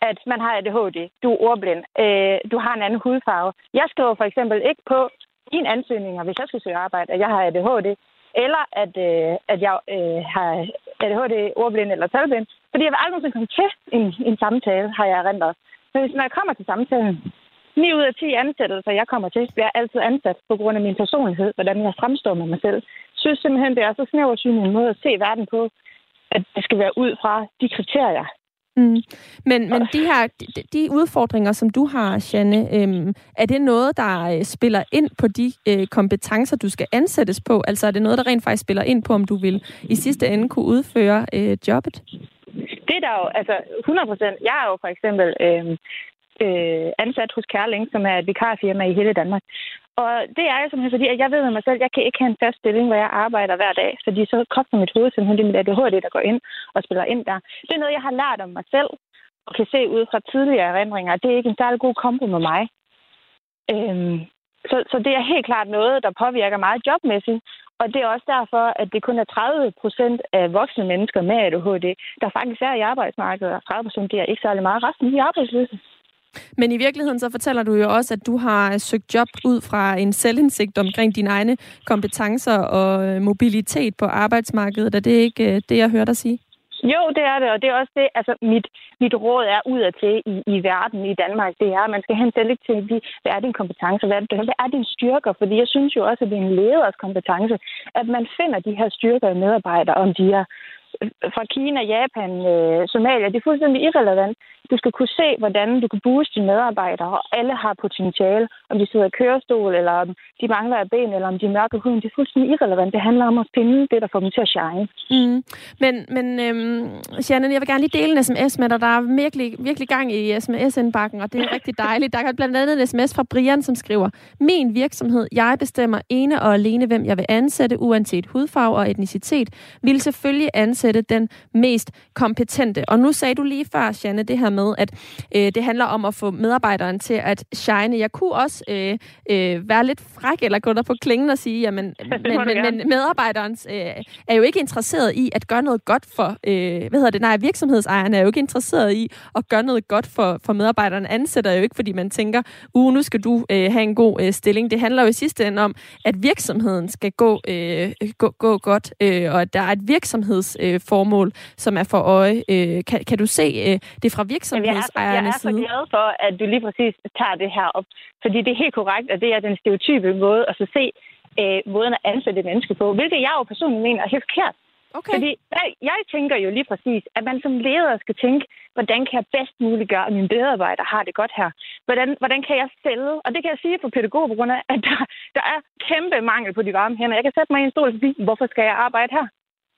M: at man har ADHD, du er ordblind, øh, du har en anden hudfarve. Jeg skriver for eksempel ikke på en ansøgning, hvis jeg skal søge arbejde, at jeg har ADHD, eller at, øh, at jeg øh, har ADHD, ordblind eller talblind. Fordi jeg vil aldrig nogensinde komme til en, en samtale, har jeg erindret. Men hvis når jeg kommer til samtalen, 9 ud af 10 ansættelser, jeg kommer til, bliver altid ansat på grund af min personlighed, hvordan jeg fremstår med mig selv. Jeg synes simpelthen, det er så snæversyn en måde at se verden på, at det skal være ud fra de kriterier.
C: Mm. Men, men de her de, de udfordringer, som du har, Janne, øhm, er det noget, der øh, spiller ind på de øh, kompetencer, du skal ansættes på? Altså er det noget, der rent faktisk spiller ind på, om du vil i sidste ende kunne udføre øh, jobbet?
M: Det er der jo, altså 100 procent. Jeg er jo for eksempel øh, øh, ansat hos Kærling, som er et vikarfirma i hele Danmark. Og det er jo simpelthen fordi, at jeg ved med mig selv, at jeg kan ikke have en fast stilling, hvor jeg arbejder hver dag, fordi så koster mit hoved simpelthen det mit ADHD, der går ind og spiller ind der. Det er noget, jeg har lært om mig selv, og kan se ud fra tidligere erindringer. Det er ikke en særlig god kombo med mig. Øhm, så, så det er helt klart noget, der påvirker meget jobmæssigt. Og det er også derfor, at det kun er 30 procent af voksne mennesker med ADHD, der faktisk er i arbejdsmarkedet, og 30 procent er ikke særlig meget. Resten er arbejdsløse.
C: Men i virkeligheden så fortæller du jo også, at du har søgt job ud fra en selvindsigt omkring dine egne kompetencer og øh, mobilitet på arbejdsmarkedet. Er det ikke øh, det, jeg hører dig sige?
M: Jo, det er det, og det er også det, altså mit, mit råd er ud til i, i verden, i Danmark, det er, at man skal have en selektiv, hvad er din kompetence, hvad er, det, hvad er din styrker, fordi jeg synes jo også, at det er en leders kompetence, at man finder de her styrker i medarbejdere, om de er øh, fra Kina, Japan, øh, Somalia, det er fuldstændig irrelevant. Du skal kunne se, hvordan du kan booste dine medarbejdere, og alle har potentiale. Om de sidder i kørestol, eller om de mangler af ben, eller om de er mørke huden, det er fuldstændig irrelevant. Det handler om at finde det, der får dem til at shine.
C: Mm. Men, men øhm, Shannon, jeg vil gerne lige dele en sms med dig. Der er virkelig, virkelig gang i sms-indbakken, og det er rigtig dejligt. Der er blandt andet en sms fra Brian, som skriver, Min virksomhed, jeg bestemmer ene og alene, hvem jeg vil ansætte, uanset hudfarve og etnicitet, vil selvfølgelig ansætte den mest kompetente. Og nu sagde du lige før, Janne, det her med, at øh, det handler om at få medarbejderen til at shine. Jeg kunne også øh, øh, være lidt fræk eller gå der på klingen og sige, jamen, [laughs] men, men, men medarbejderen øh, er jo ikke interesseret i at gøre noget godt for, øh, hvad hedder det, nej, virksomhedsejerne er jo ikke interesseret i at gøre noget godt for, for medarbejderen. Ansætter jo ikke, fordi man tænker, uh, nu skal du øh, have en god øh, stilling. Det handler jo i sidste ende om, at virksomheden skal gå, øh, gå, gå godt, øh, og at der er et virksomhedsformål, øh, som er for øje. Øh, kan, kan du se øh, det fra virksomhedsejernes
M: side? Jeg er så glad for, at du lige præcis tager det her op, fordi det er helt korrekt, at det er den stereotype måde at så se øh, måden at ansætte mennesker på, hvilket jeg jo personligt mener er helt forkert.
C: Okay.
M: Fordi jeg, jeg tænker jo lige præcis, at man som leder skal tænke, hvordan kan jeg bedst muligt gøre, at mine medarbejdere har det godt her? Hvordan, hvordan kan jeg sælge? Og det kan jeg sige for pædagoger, på grund af, at der, der er kæmpe mangel på de varme hænder. Jeg kan sætte mig i en stol og sige, hvorfor skal jeg arbejde her?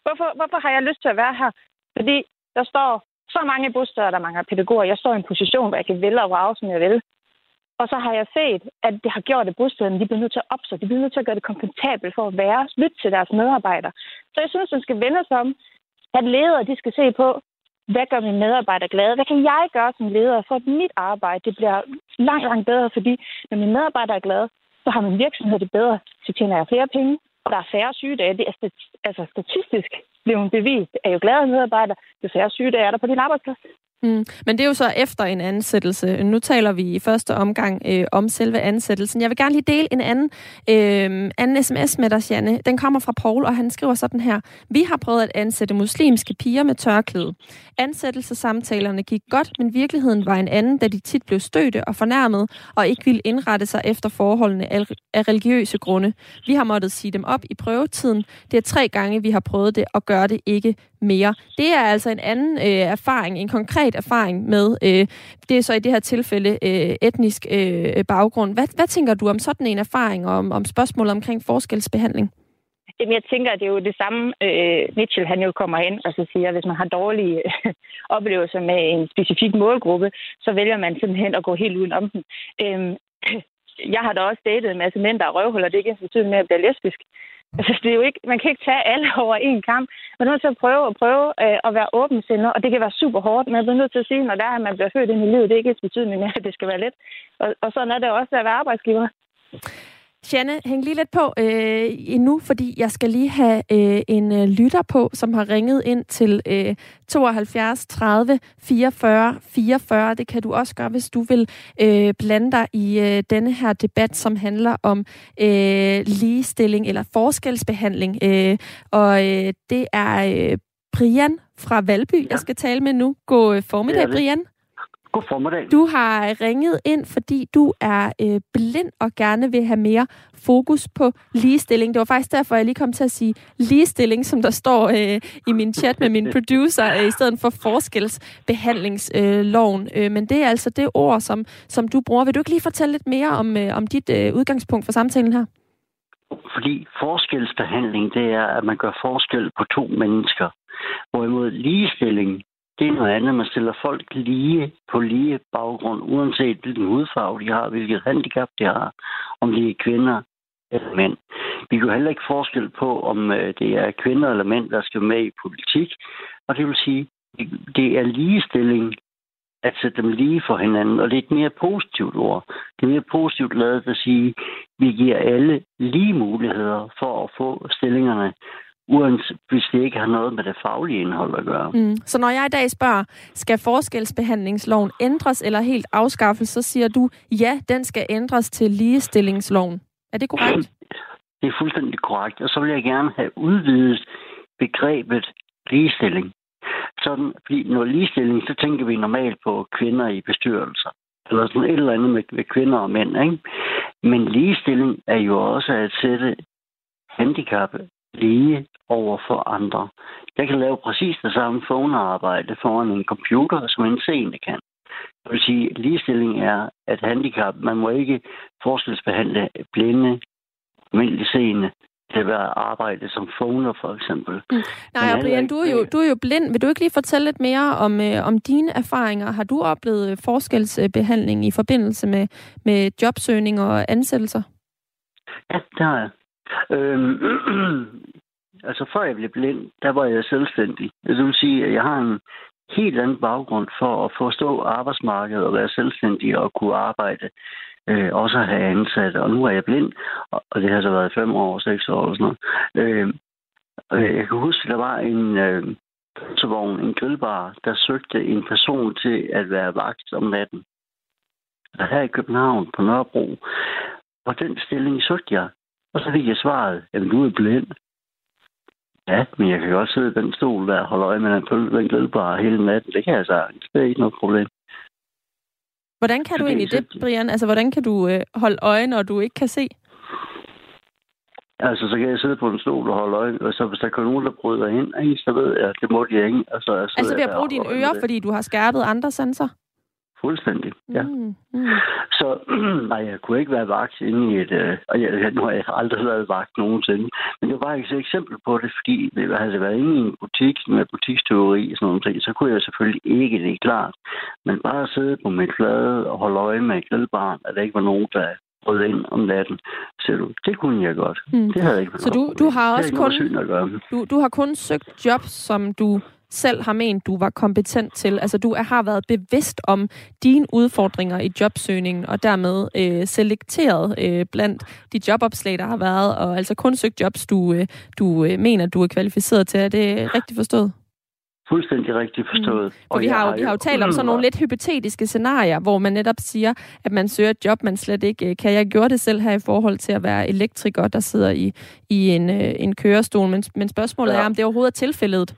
M: Hvorfor, hvorfor har jeg lyst til at være her? Fordi der står så mange bosteder, der mangler pædagoger. Jeg står i en position, hvor jeg kan vælge og vrage, som jeg vil. Og så har jeg set, at det har gjort, at bostederne de bliver nødt til at opstå. De bliver nødt til at gøre det komfortabelt for at være, lytte til deres medarbejdere. Så jeg synes, man skal vende sig om, at ledere de skal se på, hvad gør mine medarbejdere glade? Hvad kan jeg gøre som leder for, at mit arbejde det bliver langt, langt bedre? Fordi når mine medarbejdere er glade, så har min virksomhed det bedre. Så tjener jeg flere penge, og der er færre sygedage. Det er altså statistisk blevet bevist, at jo gladere medarbejder, jo færre sygedage er der på din arbejdsplads.
C: Mm. Men det er jo så efter en ansættelse. Nu taler vi i første omgang øh, om selve ansættelsen. Jeg vil gerne lige dele en anden, øh, anden sms med dig, Janne. Den kommer fra Paul, og han skriver sådan her. Vi har prøvet at ansætte muslimske piger med tørklæde. Ansættelsessamtalerne gik godt, men virkeligheden var en anden, da de tit blev stødte og fornærmet, og ikke ville indrette sig efter forholdene af religiøse grunde. Vi har måttet sige dem op i prøvetiden. Det er tre gange, vi har prøvet det, og gør det ikke mere. Det er altså en anden øh, erfaring, en konkret erfaring med, øh, det er så i det her tilfælde øh, etnisk øh, baggrund. Hvad, hvad tænker du om sådan en erfaring, og om, om spørgsmålet omkring forskelsbehandling?
M: Jamen, jeg tænker, at det er jo det samme, øh, Mitchell han jo kommer ind og så siger, at hvis man har dårlige øh, oplevelser med en specifik målgruppe, så vælger man simpelthen at gå helt uden om den. Øh, jeg har da også datet en masse mænd, der er røvhuller. Det er ikke ens med at blive lesbisk. Altså, det er jo ikke, man kan ikke tage alle [laughs] over en kamp. Man er nødt til at prøve og prøve øh, at være åbensindet, og det kan være super hårdt, men jeg er nødt til at sige, når der er, at man bliver født ind i livet, det er ikke et betydning [laughs] at det skal være let. Og, og sådan er det også at være arbejdsgiver.
C: Janne, hæng lige lidt på øh, endnu, fordi jeg skal lige have øh, en øh, lytter på, som har ringet ind til øh, 72 30 44 44. Det kan du også gøre, hvis du vil øh, blande dig i øh, denne her debat, som handler om øh, ligestilling eller forskelsbehandling. Øh, og øh, det er øh, Brian fra Valby, ja. jeg skal tale med nu. God formiddag, Brian.
Q: God formiddag.
C: Du har ringet ind, fordi du er øh, blind og gerne vil have mere fokus på ligestilling. Det var faktisk derfor, jeg lige kom til at sige ligestilling, som der står øh, i min chat med min [laughs] producer, øh, i stedet for forskelsbehandlingsloven. Øh, men det er altså det ord, som, som du bruger. Vil du ikke lige fortælle lidt mere om, øh, om dit øh, udgangspunkt for samtalen her?
Q: Fordi forskelsbehandling, det er, at man gør forskel på to mennesker. Hvorimod ligestilling, det er noget andet. Man stiller folk lige på lige baggrund, uanset hvilken hudfarve de har, hvilket handicap de har, om de er kvinder eller mænd. Vi kan heller ikke forskel på, om øh, det er kvinder eller mænd, der skal med i politik. Og det vil sige, det er ligestilling at sætte dem lige for hinanden, og det er et mere positivt ord. Det er mere positivt lavet at sige, at vi giver alle lige muligheder for at få stillingerne uanset hvis det ikke har noget med det faglige indhold at gøre.
C: Mm. Så når jeg i dag spørger, skal forskelsbehandlingsloven ændres eller helt afskaffes, så siger du, ja, den skal ændres til ligestillingsloven. Er det korrekt? [clears throat]
Q: Det er fuldstændig korrekt. Og så vil jeg gerne have udvidet begrebet ligestilling. sådan, fordi når ligestilling, så tænker vi normalt på kvinder i bestyrelser. Eller sådan et eller andet med, med kvinder og mænd, ikke? Men ligestilling er jo også at sætte handicap lige over for andre. Jeg kan lave præcis det samme phonearbejde foran en computer, som en seende kan. Det vil sige, at ligestilling er, at handicap, man må ikke forskelsbehandle blinde, almindelige seende, til at være arbejde som phoner, for eksempel. Mm.
C: Nej, og Brian, du er, jo, du er jo blind. Vil du ikke lige fortælle lidt mere om, øh, om dine erfaringer? Har du oplevet forskelsbehandling i forbindelse med, med jobsøgning og ansættelser?
Q: Ja, det har jeg. Øhm, [clears throat] altså før jeg blev blind, der var jeg selvstændig. Det vil sige, at jeg har en helt anden baggrund for at forstå arbejdsmarkedet og være selvstændig og kunne arbejde. Øh, også at have ansat, Og nu er jeg blind, og det har så været fem år, seks år og sådan noget. Øh, jeg kan huske, der var en øh, vogn, en grillbar, der søgte en person til at være vagt om natten. Og her i København på Nørrebro. Og den stilling søgte jeg. Og så fik jeg svaret, at du er blind. Ja, men jeg kan også sidde i den stol der og holde øje med den pølse, den grillbar hele natten. Det kan jeg sagtens. Det er ikke noget problem.
C: Hvordan kan du egentlig det, Brian? Altså, hvordan kan du øh, holde øje, når du ikke kan se?
Q: Altså, så kan jeg sidde på en stol og holde øje, og så hvis der kommer nogen, der bryder ind, ikke, så ved jeg, det må de ikke. Altså,
C: altså ved at bruge dine ører, fordi du har skærpet andre sanser?
Q: Fuldstændig, ja. Mm, mm. Så [clears throat] nej, jeg kunne ikke være vagt inde i et... Øh, og jeg, nu har jeg aldrig været vagt nogensinde. Men det var bare et eksempel på det, fordi det havde været inde i en butik med butiksteori og sådan noget, ting, så kunne jeg selvfølgelig ikke det klart. Men bare at sidde på mit flade og holde øje med et grillbarn, at der ikke var nogen, der brød ind om natten. Så du, det kunne jeg godt. Mm. Det havde jeg ikke
C: Så du, du har også kun, du, du har kun søgt job, som du selv har ment, du var kompetent til. Altså, du har været bevidst om dine udfordringer i jobsøgningen, og dermed øh, selekteret øh, blandt de jobopslag, der har været, og altså kun søgt jobs, du, øh, du øh, mener, du er kvalificeret til. Er det rigtigt forstået?
Q: Fuldstændig rigtigt forstået. Mm.
C: For vi har, jo, vi har jo talt om sådan nogle lidt hypotetiske scenarier, hvor man netop siger, at man søger et job, man slet ikke øh, kan. Jeg gjorde det selv her i forhold til at være elektriker, der sidder i, i en, øh, en kørestol. Men, men spørgsmålet ja. er, om det overhovedet er tilfældet.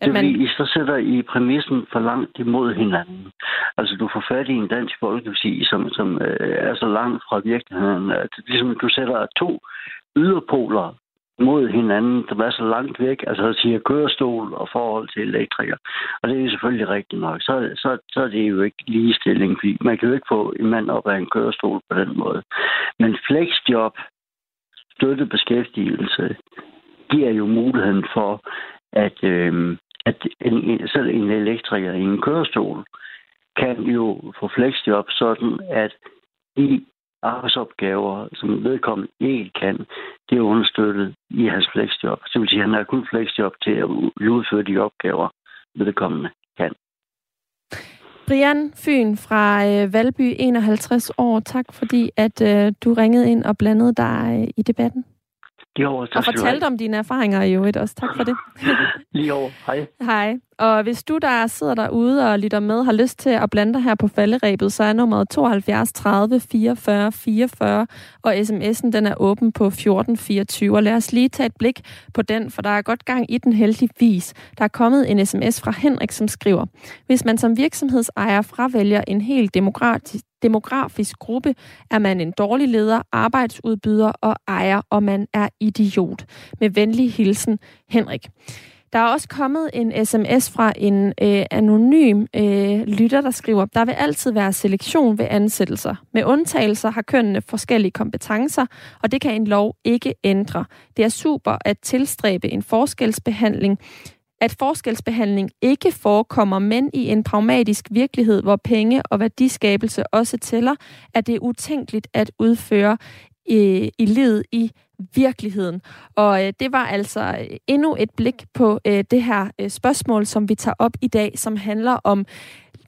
Q: At man... I så sætter I præmissen for langt imod hinanden. Altså, du får fat i en dansk folkeparti, som, som øh, er så langt fra virkeligheden. At, ligesom du sætter to yderpoler mod hinanden, der er så langt væk, altså at sige kørestol og forhold til elektriker. Og det er selvfølgelig rigtigt nok. Så, så, så er det jo ikke ligestilling, fordi man kan jo ikke få en mand op af en kørestol på den måde. Men flexjob, støttebeskæftigelse, giver jo muligheden for, at, øh, at en, selv en elektriker i en kørestol kan jo få flexjob sådan, at de arbejdsopgaver, som vedkommende ikke kan, det er understøttet i hans flexjob. Det vil sige, at han har kun flexjob til at udføre de opgaver, vedkommende kan.
C: Brian Fyn fra øh, Valby, 51 år. Tak fordi, at øh, du ringede ind og blandede dig øh, i debatten.
Q: Over. Tak
C: og fortalte om dine erfaringer i øvrigt også. Tak for det. [laughs]
Q: Over. Hej.
C: Hej. Og hvis du, der sidder derude og lytter med, har lyst til at blande dig her på falderæbet, så er nummeret 72 30 44 44, og sms'en den er åben på 1424. Og lad os lige tage et blik på den, for der er godt gang i den heldigvis. Der er kommet en sms fra Henrik, som skriver, hvis man som virksomhedsejer fravælger en helt demokratisk demografisk gruppe, er man en dårlig leder, arbejdsudbyder og ejer, og man er idiot. Med venlig hilsen, Henrik. Der er også kommet en sms fra en øh, anonym øh, lytter, der skriver, der vil altid være selektion ved ansættelser. Med undtagelser har kønnene forskellige kompetencer, og det kan en lov ikke ændre. Det er super at tilstræbe en forskelsbehandling, at forskelsbehandling ikke forekommer, men i en pragmatisk virkelighed, hvor penge og værdiskabelse også tæller, er det utænkeligt at udføre i, i livet i virkeligheden. Og øh, det var altså øh, endnu et blik på øh, det her øh, spørgsmål, som vi tager op i dag, som handler om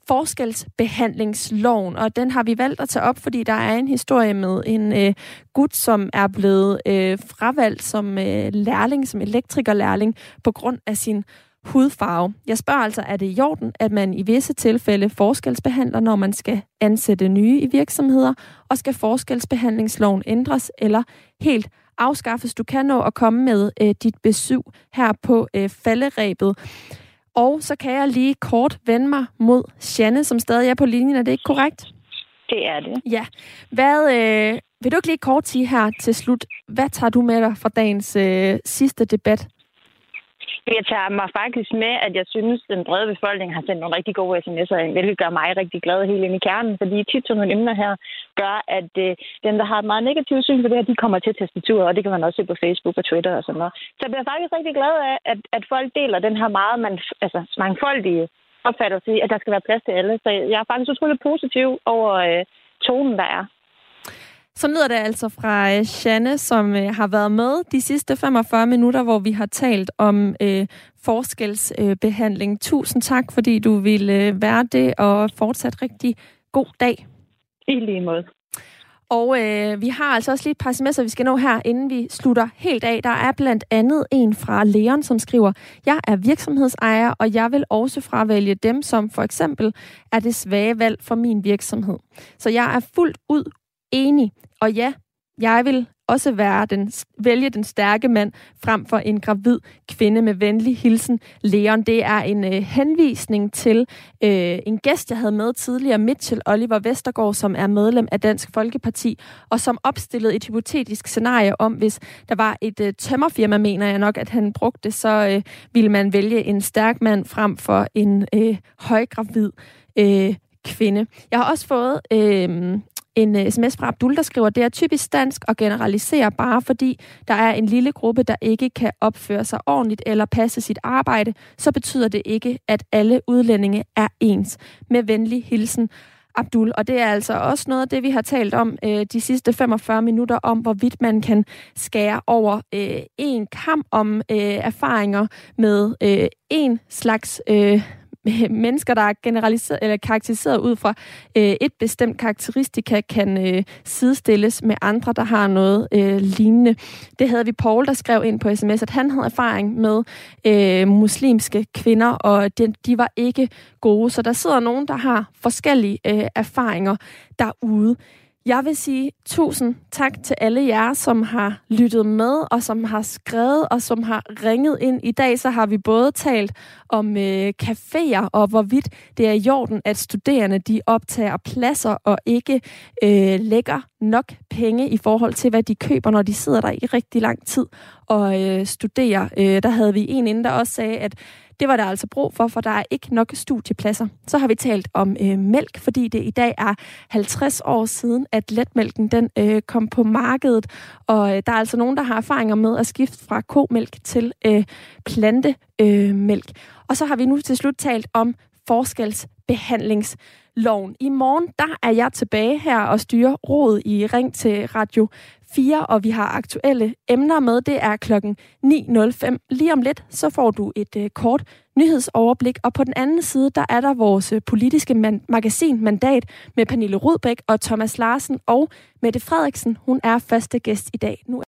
C: forskelsbehandlingsloven, og den har vi valgt at tage op, fordi der er en historie med en øh, gut, som er blevet øh, fravalgt som øh, lærling, som elektrikerlærling, på grund af sin hudfarve. Jeg spørger altså, er det i orden, at man i visse tilfælde forskelsbehandler, når man skal ansætte nye i virksomheder, og skal forskelsbehandlingsloven ændres eller helt afskaffes? Du kan nå at komme med øh, dit besøg her på øh, falderæbet. Og så kan jeg lige kort vende mig mod Janne, som stadig er på linjen. Er det ikke korrekt?
L: Det er det.
C: Ja. Hvad, øh, vil du ikke lige kort sige her til slut, hvad tager du med dig fra dagens øh, sidste debat?
L: Jeg tager mig faktisk med, at jeg synes, at den brede befolkning har sendt nogle rigtig gode sms'er, hvilket gør mig rigtig glad helt ind i kernen, fordi tit sådan nogle emner her gør, at øh, dem, der har et meget negativt syn på det her, de kommer til tastaturet, og det kan man også se på Facebook og Twitter og sådan noget. Så jeg bliver faktisk rigtig glad af, at, at folk deler den her meget man, altså, mangfoldige opfattelse at der skal være plads til alle. Så jeg er faktisk utrolig positiv over øh, tonen, der er.
C: Så lyder det altså fra øh, Janne, som øh, har været med de sidste 45 minutter, hvor vi har talt om øh, forskelsbehandling. Tusind tak, fordi du ville øh, være det, og fortsat rigtig god dag.
L: I lige måde.
C: Og øh, vi har altså også lige et par sms'er, vi skal nå her, inden vi slutter helt af. Der er blandt andet en fra Leon, som skriver, Jeg er virksomhedsejer, og jeg vil også fravælge dem, som for eksempel er det svage valg for min virksomhed. Så jeg er fuldt ud enig. Og ja, jeg vil også være den, vælge den stærke mand frem for en gravid kvinde med venlig hilsen. Leon, det er en øh, henvisning til øh, en gæst, jeg havde med tidligere, Mitchell Oliver Vestergaard, som er medlem af Dansk Folkeparti, og som opstillede et hypotetisk scenarie om, hvis der var et øh, tømmerfirma, mener jeg nok, at han brugte, så øh, ville man vælge en stærk mand frem for en øh, højgravid øh, kvinde. Jeg har også fået øh, en øh, sms fra Abdul, der skriver, det er typisk dansk at generalisere bare fordi der er en lille gruppe, der ikke kan opføre sig ordentligt eller passe sit arbejde, så betyder det ikke, at alle udlændinge er ens. Med venlig hilsen. Abdul. Og det er altså også noget af det, vi har talt om øh, de sidste 45 minutter, om hvorvidt man kan skære over øh, en kamp om øh, erfaringer med øh, en slags øh, [laughs] mennesker, der er generaliseret, eller karakteriseret ud fra øh, et bestemt karakteristika, kan øh, sidestilles med andre, der har noget øh, lignende. Det havde vi Paul, der skrev ind på sms, at han havde erfaring med øh, muslimske kvinder, og de, de var ikke gode. Så der sidder nogen, der har forskellige øh, erfaringer derude. Jeg vil sige tusind tak til alle jer, som har lyttet med, og som har skrevet, og som har ringet ind. I dag så har vi både talt om øh, caféer, og hvorvidt det er i orden, at studerende de optager pladser og ikke øh, lægger nok penge i forhold til, hvad de køber, når de sidder der i rigtig lang tid og øh, studerer. Øh, der havde vi en inden, der også sagde, at det var der altså brug for, for der er ikke nok studiepladser. Så har vi talt om øh, mælk, fordi det i dag er 50 år siden, at letmælken den øh, kom på markedet. Og øh, der er altså nogen, der har erfaringer med at skifte fra komælk til øh, plantemælk. Og så har vi nu til slut talt om forskelsbehandlingsloven. I morgen, der er jeg tilbage her og styrer råd i Ring til Radio 4, og vi har aktuelle emner med. Det er klokken 9.05. Lige om lidt, så får du et øh, kort nyhedsoverblik, og på den anden side, der er der vores øh, politiske man- magasin Mandat med Pernille Rudbæk og Thomas Larsen og Mette Frederiksen. Hun er første gæst i dag. Nu